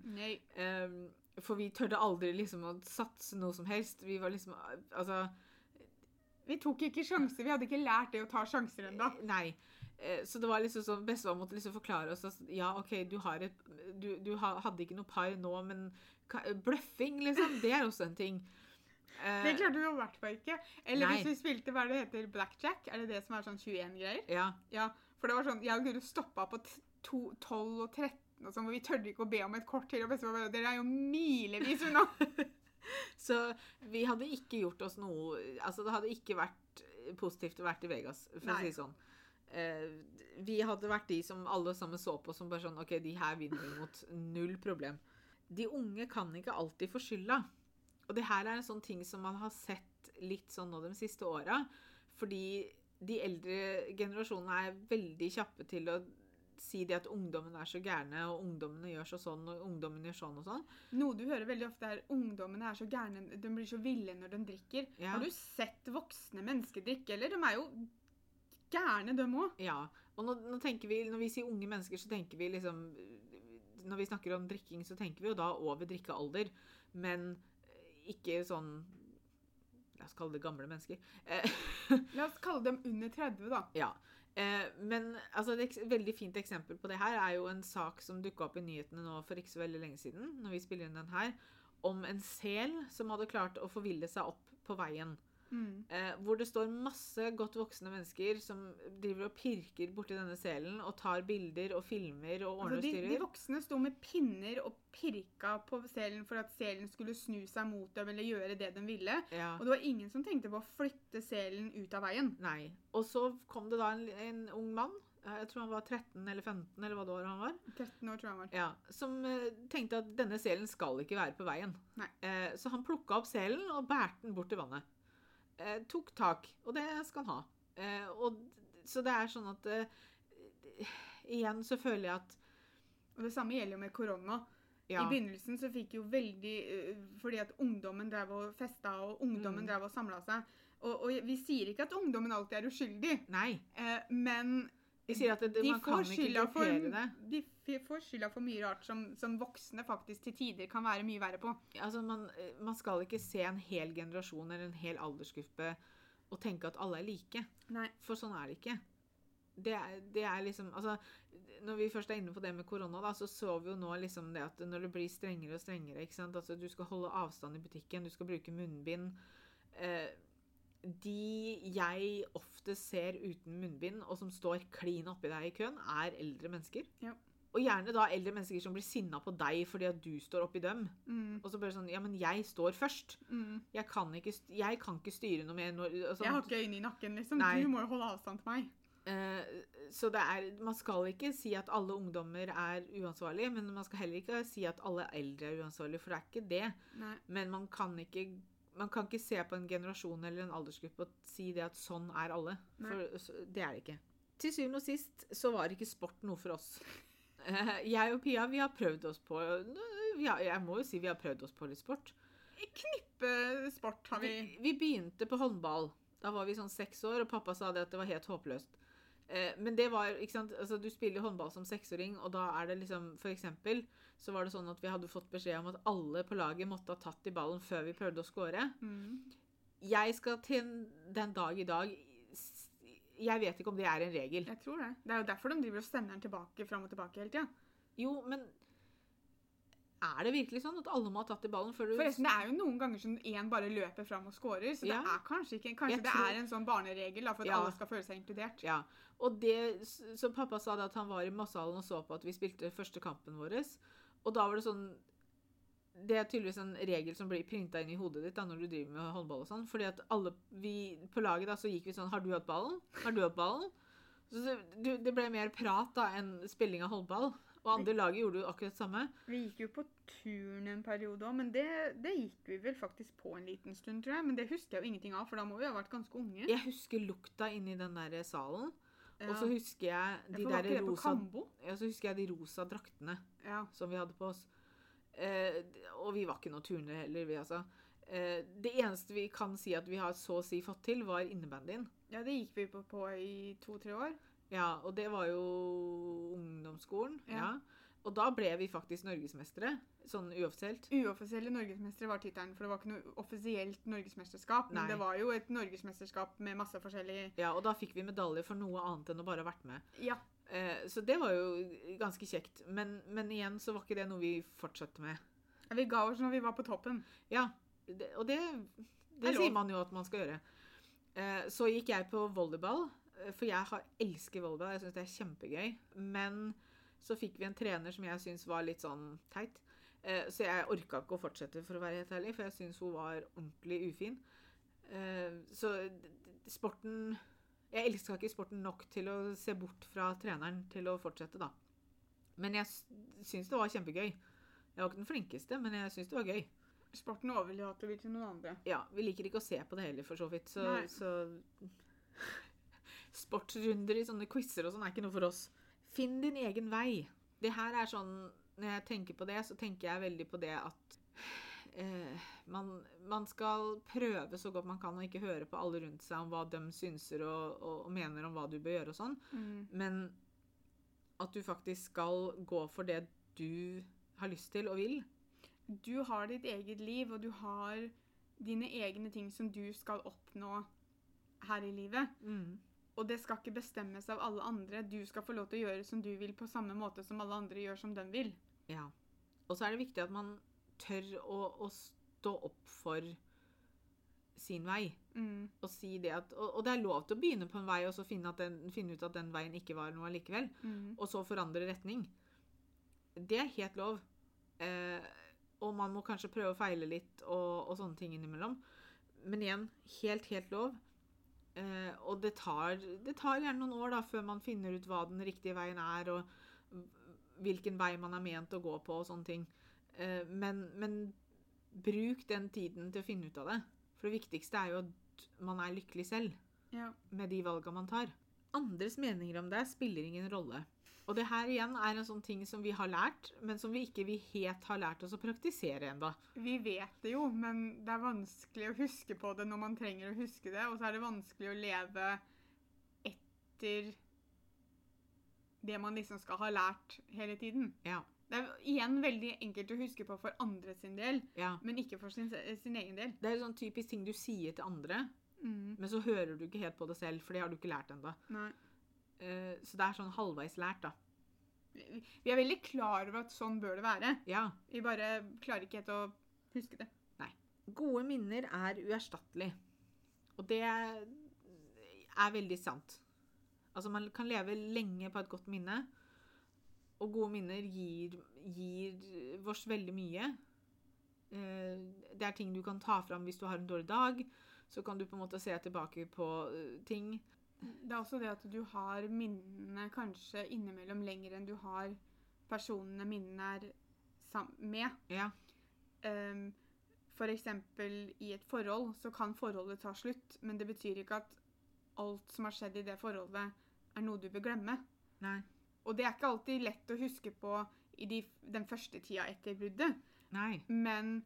[SPEAKER 2] Um, for vi tørde aldri liksom å satse noe som helst. Vi var liksom Altså
[SPEAKER 1] Vi tok ikke sjanser. Vi hadde ikke lært det å ta sjanser ennå.
[SPEAKER 2] Nei. Eh, Så det var liksom sånn Bestefar måtte liksom forklare oss at ja, OK, du har et Du, du hadde ikke noe par nå, men ka- bløffing, liksom, det er også en ting. Eh,
[SPEAKER 1] Det klarte vi i hvert fall ikke. Eller
[SPEAKER 2] Nei.
[SPEAKER 1] hvis vi spilte hva det heter, blackjack, er det det som er sånn 21-greier?
[SPEAKER 2] Ja.
[SPEAKER 1] Ja, for det var sånn, jeg og Guro stoppa på to- 12 og 13 og sånn, og vi tørde ikke å be om et kort til, og bestefar bare, dere er jo milevis unna.
[SPEAKER 2] Så vi hadde ikke gjort oss noe Altså, det hadde ikke vært positivt å være i Vegas, for å si det sånn. Eh, vi hadde vært de som alle sammen så på som bare sånn OK, de her vinner vi mot. Null problem. De unge kan ikke alltid få skylda. Og det her er en sånn ting som man har sett litt sånn nå de siste åra. Fordi de eldre generasjonene er veldig kjappe til å si det at ungdommen er så gærne, og ungdommene gjør så sånn, og ungdommen gjør sånn og sånn.
[SPEAKER 1] Noe du hører veldig ofte er ungdommene er så gærne, de blir så ville når de drikker.
[SPEAKER 2] Ja.
[SPEAKER 1] Har du sett voksne mennesker drikke, eller? De er jo gærne, de òg.
[SPEAKER 2] Ja, og nå, nå tenker vi, når vi sier unge mennesker, så tenker vi liksom Når vi snakker om drikking, så tenker vi jo da over drikkealder, men eh, ikke sånn La oss kalle det gamle mennesker. Eh,
[SPEAKER 1] La oss kalle dem under 30, da.
[SPEAKER 2] ja. Eh, men altså, et veldig fint eksempel på det her er jo en sak som dukka opp i nyhetene nå for ikke så veldig lenge siden, når vi spiller inn den her, om en sel som hadde klart å forville seg opp på veien.
[SPEAKER 1] Mm.
[SPEAKER 2] Eh, hvor det står masse godt voksne mennesker som driver og pirker borti denne selen og tar bilder og filmer og ordner
[SPEAKER 1] Altså, de,
[SPEAKER 2] og
[SPEAKER 1] de voksne sto med pinner og pirka på selen for at selen skulle snu seg mot dem eller gjøre det de ville.
[SPEAKER 2] Ja.
[SPEAKER 1] Og det var ingen som tenkte på å flytte selen ut av veien.
[SPEAKER 2] Nei. Og så kom det da en, en ung mann, eh, jeg tror han var 13 eller 15 eller hva det var han var,
[SPEAKER 1] 13 år, tror jeg han var.
[SPEAKER 2] ja, som eh, tenkte at denne selen skal ikke være på veien.
[SPEAKER 1] Nei.
[SPEAKER 2] Eh, så han plukka opp selen og bærte den bort til vannet. Eh, tok tak, og det skal han ha. Eh, og, så det er sånn at eh, Igjen så føler jeg at
[SPEAKER 1] Og det samme gjelder jo med korona.
[SPEAKER 2] ja,
[SPEAKER 1] I begynnelsen så fikk jo veldig øh, Fordi at ungdommen drev og festa, og ungdommen
[SPEAKER 2] Mm.
[SPEAKER 1] drev og samla seg. Og, og vi sier ikke at ungdommen alltid er uskyldig,
[SPEAKER 2] Nei.
[SPEAKER 1] eh, men
[SPEAKER 2] Vi sier at det,
[SPEAKER 1] de
[SPEAKER 2] man kan ikke gruppere det.
[SPEAKER 1] de f- får skylda for mye rart som, som voksne faktisk til tider kan være mye verre på.
[SPEAKER 2] Altså, man, eh, man skal ikke se en hel generasjon eller en hel aldersgruppe og tenke at alle er like.
[SPEAKER 1] Nei.
[SPEAKER 2] For sånn er det ikke. Det er, det er liksom Altså, når vi først er inne på det med korona, da, så så vi jo nå liksom det at når det blir strengere og strengere ikke sant? Altså, Du skal holde avstand i butikken, du skal bruke munnbind. Eh, de jeg ofte ser uten munnbind, og som står klin oppi deg i køen, er eldre mennesker.
[SPEAKER 1] Ja.
[SPEAKER 2] Og gjerne da eldre mennesker som blir sinna på deg fordi at du står oppi dem.
[SPEAKER 1] Mm,
[SPEAKER 2] Og så bare sånn Ja, men jeg står først.
[SPEAKER 1] mm.
[SPEAKER 2] Jeg kan ikke, jeg kan ikke styre noe mer. Når, altså,
[SPEAKER 1] Jeg har ikke øynene i nakken, liksom.
[SPEAKER 2] Nei.
[SPEAKER 1] Du må jo holde avstand til meg.
[SPEAKER 2] Uh, så det er Man skal ikke si at alle ungdommer er uansvarlige, men man skal heller ikke si at alle eldre er uansvarlige, for det er ikke det.
[SPEAKER 1] Nei.
[SPEAKER 2] Men man kan ikke man kan ikke se på en generasjon eller en aldersgruppe og si det at sånn er alle. For så- det er det ikke. Til syvende og sist så var ikke sport noe for oss. Jeg og Pia vi har prøvd oss på Jeg må jo si vi har prøvd oss på litt sport.
[SPEAKER 1] Knippe sport har vi.
[SPEAKER 2] Vi, vi begynte på håndball. Da var vi sånn seks år, og pappa sa det at det var helt håpløst. Eh, men det var, ikke sant, altså du spiller håndball som seksåring, og da er det liksom, for eksempel, så var det sånn at vi hadde fått beskjed om at alle på laget måtte ha tatt i ballen før vi prøvde å score.
[SPEAKER 1] Mm.
[SPEAKER 2] Jeg skal til den dag i dag, jeg vet ikke om det er en regel.
[SPEAKER 1] Jeg tror det. Det er jo derfor de driver og sender den tilbake fram og tilbake hele tida.
[SPEAKER 2] Jo, men er det virkelig sånn at alle må ha tatt i ballen før du...
[SPEAKER 1] Forresten, det er jo noen ganger som én bare løper fram og scorer, så
[SPEAKER 2] Ja.
[SPEAKER 1] det er kanskje ikke Kanskje
[SPEAKER 2] Jeg
[SPEAKER 1] det
[SPEAKER 2] tror-
[SPEAKER 1] er en sånn barneregel da, for at
[SPEAKER 2] Ja.
[SPEAKER 1] alle skal føle seg inkludert.
[SPEAKER 2] Ja, og det, så pappa sa det at han var i Mosshallen og så på at vi spilte første kampen vår, og da var det sånn, det er tydeligvis en regel som blir printet inn i hodet ditt da, når du driver med håndball og sånn, fordi at alle, vi, på laget da, så gikk vi sånn, har du hatt ballen? Har du hatt ballen? Så det, du- det ble mer prat da enn spilling av håndball, og andre laget gjorde jo akkurat det samme.
[SPEAKER 1] Vi gikk jo på turn en periode òg, men det, det gikk vi vel faktisk på en liten stund, tror jeg. Men det husker jeg jo ingenting av, for da må vi ha vært ganske unge.
[SPEAKER 2] Jeg husker lukta inni den der salen, og så husker jeg de
[SPEAKER 1] Ja,
[SPEAKER 2] der rosa, ja, så husker jeg de rosa draktene.
[SPEAKER 1] Ja.
[SPEAKER 2] som vi hadde på oss. Eh, og vi var ikke noen turnere heller, vi altså. Eh, det eneste vi kan si at vi har så å si fått til, var innebandyen.
[SPEAKER 1] Ja, det gikk vi på, på i to-tre år.
[SPEAKER 2] Ja, og det var jo ungdomsskolen.
[SPEAKER 1] Ja.
[SPEAKER 2] Ja. Og da ble vi faktisk norgesmestere, sånn uoffisielt.
[SPEAKER 1] Uoffisielle norgesmestere var tittelen, for det var ikke noe offisielt norgesmesterskap. Men
[SPEAKER 2] Nei.
[SPEAKER 1] det var jo et norgesmesterskap med masse forskjellig
[SPEAKER 2] Ja, og da fikk vi medalje for noe annet enn å bare ha vært med.
[SPEAKER 1] Ja.
[SPEAKER 2] Eh, så det var jo ganske kjekt. Men, men igjen så var ikke det noe vi fortsatte med.
[SPEAKER 1] Vi ga oss når vi var på toppen.
[SPEAKER 2] Ja, det, og det,
[SPEAKER 1] Det er
[SPEAKER 2] sier man jo at man skal gjøre. Eh, så gikk jeg på volleyball, eh, for jeg har, elsker volleyball. Jeg syns det er kjempegøy. Men så fikk vi en trener som jeg syns var litt sånn teit. Eh, så jeg orka ikke å fortsette, for å være helt ærlig, for jeg syns hun var ordentlig ufin. Eh, så sporten Jeg elska ikke sporten nok til å se bort fra treneren til å fortsette, da. Men jeg syns det var kjempegøy. Jeg var ikke den flinkeste, men jeg syns det var gøy.
[SPEAKER 1] Sporten overlater vi til noen andre.
[SPEAKER 2] Ja, vi liker ikke å se på det heller, for så vidt. Så, så Sportsrunder i sånne quizer og sånn er ikke noe for oss. Finn din egen vei. Det her er sånn Når jeg tenker på det, så tenker jeg veldig på det at eh, man, man skal prøve så godt man kan å ikke høre på alle rundt seg om hva de synser og, og, og mener om hva du bør gjøre og sånn, men at du faktisk skal gå for det du har lyst til og vil.
[SPEAKER 1] Du har ditt eget liv, og du har dine egne ting som du skal oppnå her i livet. Og det skal ikke bestemmes av alle andre. Du skal få lov til å gjøre som du vil, på samme måte som alle andre gjør som de vil.
[SPEAKER 2] Ja. Og så er det viktig at man tør å, å stå opp for sin vei.
[SPEAKER 1] Mm.
[SPEAKER 2] Og si det at Og, og det er lov til å begynne på en vei og så finne, at den, finne ut at den veien ikke var noe likevel.
[SPEAKER 1] Mm.
[SPEAKER 2] Og så forandre retning. Det er helt lov. Eh, og man må kanskje prøve å feile litt og, og sånne ting innimellom. Men igjen, helt, helt lov. Eh, og det tar, det tar gjerne noen år da, før man finner ut hva den riktige veien er, og hvilken vei man er ment å gå på og sånne ting. Eh, men, men bruk den tiden til å finne ut av det. For det viktigste er jo at man er lykkelig selv
[SPEAKER 1] Ja.
[SPEAKER 2] med de valga man tar. Andres meninger om det spiller ingen rolle. Og det her igjen er en sånn ting som vi har lært, men som vi ikke vi helt har lært oss å praktisere enda.
[SPEAKER 1] Vi vet det jo, men det er vanskelig å huske på det når man trenger å huske det. Og så er det vanskelig å leve etter det man liksom skal ha lært hele tiden.
[SPEAKER 2] Ja.
[SPEAKER 1] Det er igjen veldig enkelt å huske på for andre sin del,
[SPEAKER 2] ja.
[SPEAKER 1] men ikke for sin, sin egen del.
[SPEAKER 2] Det er sånn typisk ting du sier til andre,
[SPEAKER 1] Mm.
[SPEAKER 2] men så hører du ikke helt på det selv, for det har du ikke lært enda.
[SPEAKER 1] Nei.
[SPEAKER 2] Eh, så det er sånn halvveis lært, da.
[SPEAKER 1] Vi vi er veldig klar over at sånn bør det være.
[SPEAKER 2] Ja.
[SPEAKER 1] Vi bare klarer ikke helt å huske det.
[SPEAKER 2] Gode minner er uerstattelig. Og det er veldig sant. Altså, man kan leve lenge på et godt minne. Og gode minner gir, gir oss veldig mye. Eh, Det er ting du kan ta fram hvis du har en dårlig dag. Så kan du på en måte se tilbake på eh, ting.
[SPEAKER 1] Det er også det at du har minnene kanskje innimellom lenger enn du har personene minnene er med.
[SPEAKER 2] Ja.
[SPEAKER 1] Um, for eksempel i et forhold så kan forholdet ta slutt, men det betyr ikke at alt som har skjedd i det forholdet, er noe du bør glemme.
[SPEAKER 2] Nei.
[SPEAKER 1] Og det er ikke alltid lett å huske på i de, den første tida etter bruddet.
[SPEAKER 2] Nei.
[SPEAKER 1] Men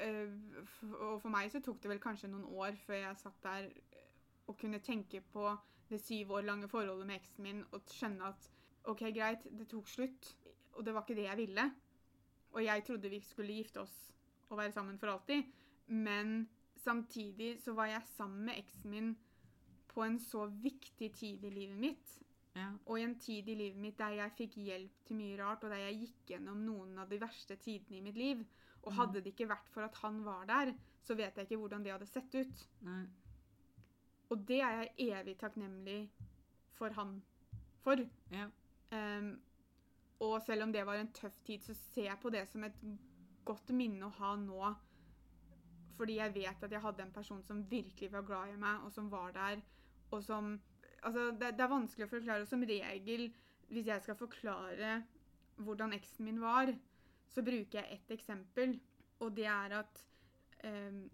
[SPEAKER 1] øh, Og for meg så tok det vel kanskje noen år før jeg satt der øh, og kunne tenke på det syv år lange forholdet med eksen min og skjønne at OK, greit, det tok slutt, og det var ikke det jeg ville. Og jeg trodde vi skulle gifte oss og være sammen for alltid. Men samtidig så var jeg sammen med eksen min på en så viktig tid i livet mitt.
[SPEAKER 2] Ja.
[SPEAKER 1] Og i en tid i livet mitt der jeg fikk hjelp til mye rart, og der jeg gikk gjennom noen av de verste tidene i mitt liv. Og
[SPEAKER 2] Mm.
[SPEAKER 1] hadde det ikke vært for at han var der, så vet jeg ikke hvordan det hadde sett ut.
[SPEAKER 2] Nei.
[SPEAKER 1] Og det er jeg evig takknemlig for han for.
[SPEAKER 2] Ja.
[SPEAKER 1] Um, og selv om det var en tøff tid, så ser jeg på det som et godt minne å ha nå. Fordi jeg vet at jeg hadde en person som virkelig var glad i meg, og som var der, og som Altså, det, det er vanskelig å forklare. Som regel, hvis jeg skal forklare hvordan eksen min var, så bruker jeg ett eksempel, og det er at ehm,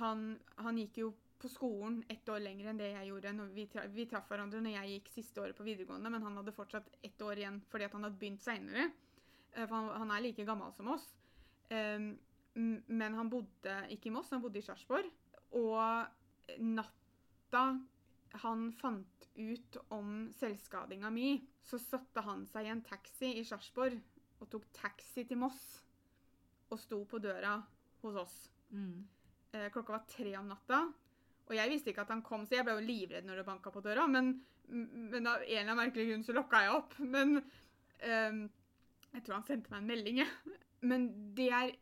[SPEAKER 1] han, han gikk jo på skolen ett år lenger enn det jeg gjorde. Vi, tra vi traff hverandre når jeg gikk siste året på videregående, men han hadde fortsatt ett år igjen fordi han hadde begynt seinere. eh, for han, han er like gammel som oss. Em, men han bodde ikke i Moss, han bodde i Sarpsborg. Og natta han fant ut om selvskadinga mi, så satte han seg i en taxi i Sarpsborg og tok taxi til Moss og sto på døra hos oss.
[SPEAKER 2] Mm.
[SPEAKER 1] Eh, klokka var tre om natta. Og jeg visste ikke at han kom, så jeg ble jo livredd når det banka på døra. Men, men av en eller annen merkelig grunn så lokka jeg opp. Men ehm, jeg tror han sendte meg en melding, jeg. Men det er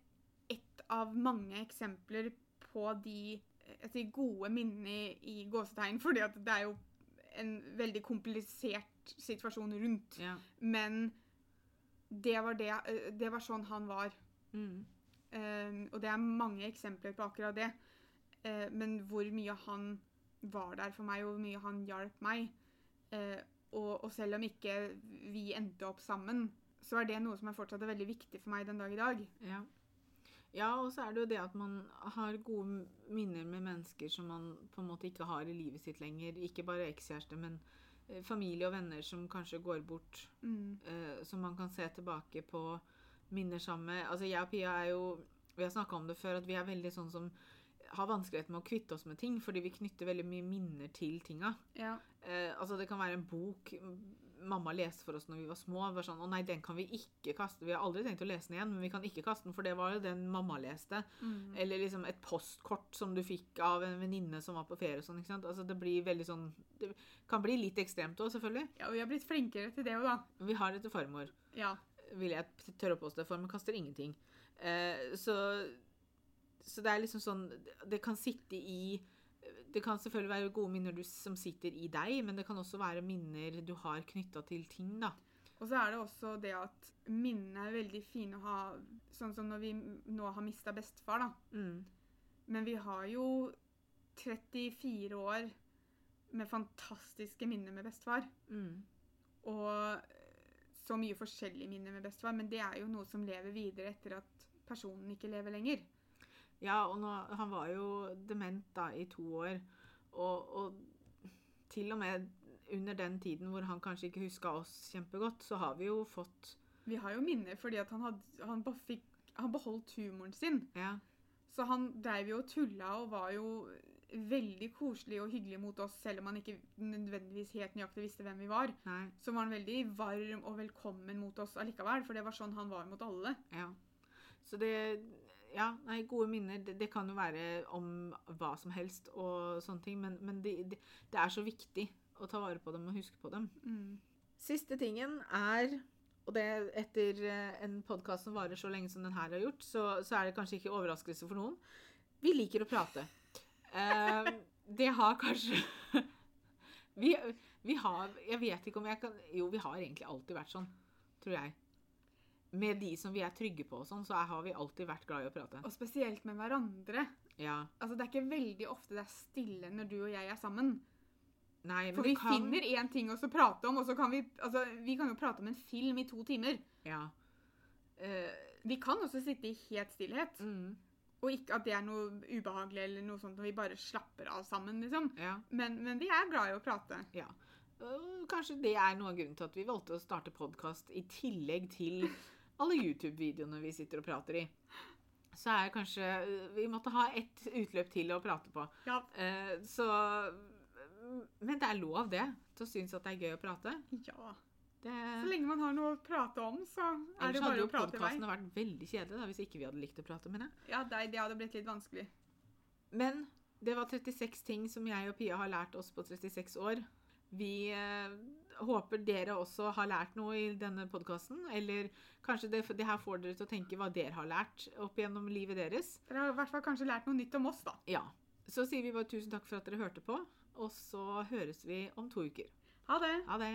[SPEAKER 1] ett av mange eksempler på de jeg sier gode minnene i, i gåsetegn, fordi det er jo en veldig komplisert situasjon rundt.
[SPEAKER 2] Ja.
[SPEAKER 1] Men det var, det, eh, det var sånn han var.
[SPEAKER 2] Mm.
[SPEAKER 1] Eh, og det er mange eksempler på akkurat det. Uh, men hvor mye han var der for meg, og hvor mye han hjalp meg. Uh, og, og selv om ikke vi endte opp sammen, så er det noe som er fortsatt veldig viktig for meg den dag i dag.
[SPEAKER 2] Ja. Ja, og så er det jo det at man har gode minner med mennesker som man på en måte ikke har i livet sitt lenger. Ikke bare ekskjæreste, men eh, familie og venner som kanskje går bort.
[SPEAKER 1] Mm.
[SPEAKER 2] Uh, som man kan se tilbake på minner sammen med. Altså jeg og Pia er jo Vi har snakka om det før, at vi er veldig sånn som har vanskelighet med å kvitte oss med ting, fordi vi knytter veldig mye minner til tinga.
[SPEAKER 1] Ja.
[SPEAKER 2] Eh, altså Det kan være en bok mamma leste for oss når vi var små. Var sånn, å nei, den kan vi ikke kaste. Vi har aldri tenkt å lese den igjen, men vi kan ikke kaste den, for det var jo den mamma leste.
[SPEAKER 1] Mm.
[SPEAKER 2] Eller liksom et postkort som du fikk av en venninne som var på ferie. og sånn, ikke sant? Altså Det blir veldig sånn Det kan bli litt ekstremt òg, selvfølgelig.
[SPEAKER 1] ja, og vi har blitt flinkere til det òg, da.
[SPEAKER 2] Vi har det til farmor
[SPEAKER 1] Ja.
[SPEAKER 2] vil jeg tørre å påstå, for man kaster ingenting. Eh, så, så det er liksom sånn Det kan sitte i Det kan selvfølgelig være gode minner du, som sitter i deg, men det kan også være minner du har knytta til ting, da.
[SPEAKER 1] Og så er det også det at minnene er veldig fine å ha, sånn som når vi nå har mista bestefar, da.
[SPEAKER 2] Mm.
[SPEAKER 1] Men vi har jo 34 år med fantastiske minner med bestefar.
[SPEAKER 2] Mm.
[SPEAKER 1] Og eh, så mye forskjellige minner med bestefar, men det er jo noe som lever videre etter at personen ikke lever lenger.
[SPEAKER 2] Ja, og nå, han var jo dement da i to år, og, og til og med under den tiden hvor han kanskje ikke huska oss kjempegodt, så har vi jo fått
[SPEAKER 1] Vi har jo minner fordi at han, had, han, fikk, han beholdt humoren sin.
[SPEAKER 2] Ja.
[SPEAKER 1] Så han dreiv jo og tulla og var jo veldig koselig og hyggelig mot oss, selv om han ikke nødvendigvis helt nøyaktig visste hvem vi var.
[SPEAKER 2] Nei.
[SPEAKER 1] Så var han veldig varm og velkommen mot oss allikevel, for det var sånn han var mot alle.
[SPEAKER 2] Ja. Så det Ja, nei, gode minner, det, det kan jo være om hva som helst og sånne ting, men, men det, det, det er så viktig å ta vare på dem og huske på dem.
[SPEAKER 1] Mm.
[SPEAKER 2] Siste tingen er og det etter eh, en podkast som varer så lenge som den her har gjort, så, så er det kanskje ikke overraskelse for noen. Vi liker å prate. Eh, det har kanskje vi, vi har Jeg vet ikke om jeg kan Jo, vi har egentlig alltid vært sånn, tror jeg. Med de som vi er trygge på og sånn, så har vi alltid vært glad i å prate.
[SPEAKER 1] Og spesielt med hverandre.
[SPEAKER 2] Ja.
[SPEAKER 1] Altså, det er ikke veldig ofte det er stille når du og jeg er sammen.
[SPEAKER 2] Nei,
[SPEAKER 1] For vi
[SPEAKER 2] kan-
[SPEAKER 1] finner én ting å prate om, og så kan vi Altså, vi kan jo prate om en film i to timer.
[SPEAKER 2] Ja. Uh,
[SPEAKER 1] Vi kan også sitte i helt stillhet.
[SPEAKER 2] mm,
[SPEAKER 1] Og ikke at det er noe ubehagelig eller noe sånt når vi bare slapper av sammen, liksom.
[SPEAKER 2] ja.
[SPEAKER 1] Men, men vi er glad i å prate.
[SPEAKER 2] Ja. Uh, Kanskje det er noe av grunnen til at vi valgte å starte podkast i tillegg til alle YouTube-videoene vi sitter og prater i. Så er kanskje Vi måtte ha ett utløp til å prate på.
[SPEAKER 1] Ja.
[SPEAKER 2] Eh, så Men det er lov, det, til å synes at det er gøy å prate.
[SPEAKER 1] ja.
[SPEAKER 2] Det,
[SPEAKER 1] Så lenge man har noe å prate om, så er
[SPEAKER 2] ellers
[SPEAKER 1] det bare å prate i vei.
[SPEAKER 2] podkastene vært veldig kjedelige da, hvis ikke vi hadde likt å prate. med det.
[SPEAKER 1] Ja, det, det hadde blitt litt vanskelig.
[SPEAKER 2] Men det var 36 ting som jeg og Pia har lært oss på 36 år. Vi eh, håper dere også har lært noe i denne podkasten. Eller kanskje det, det her får dere til å tenke hva dere har lært opp gjennom livet deres.
[SPEAKER 1] Dere har i hvert fall kanskje lært noe nytt om oss, da.
[SPEAKER 2] Ja. Så sier vi bare tusen takk for at dere hørte på, og så høres vi om to uker.
[SPEAKER 1] Ha det!
[SPEAKER 2] Ha det.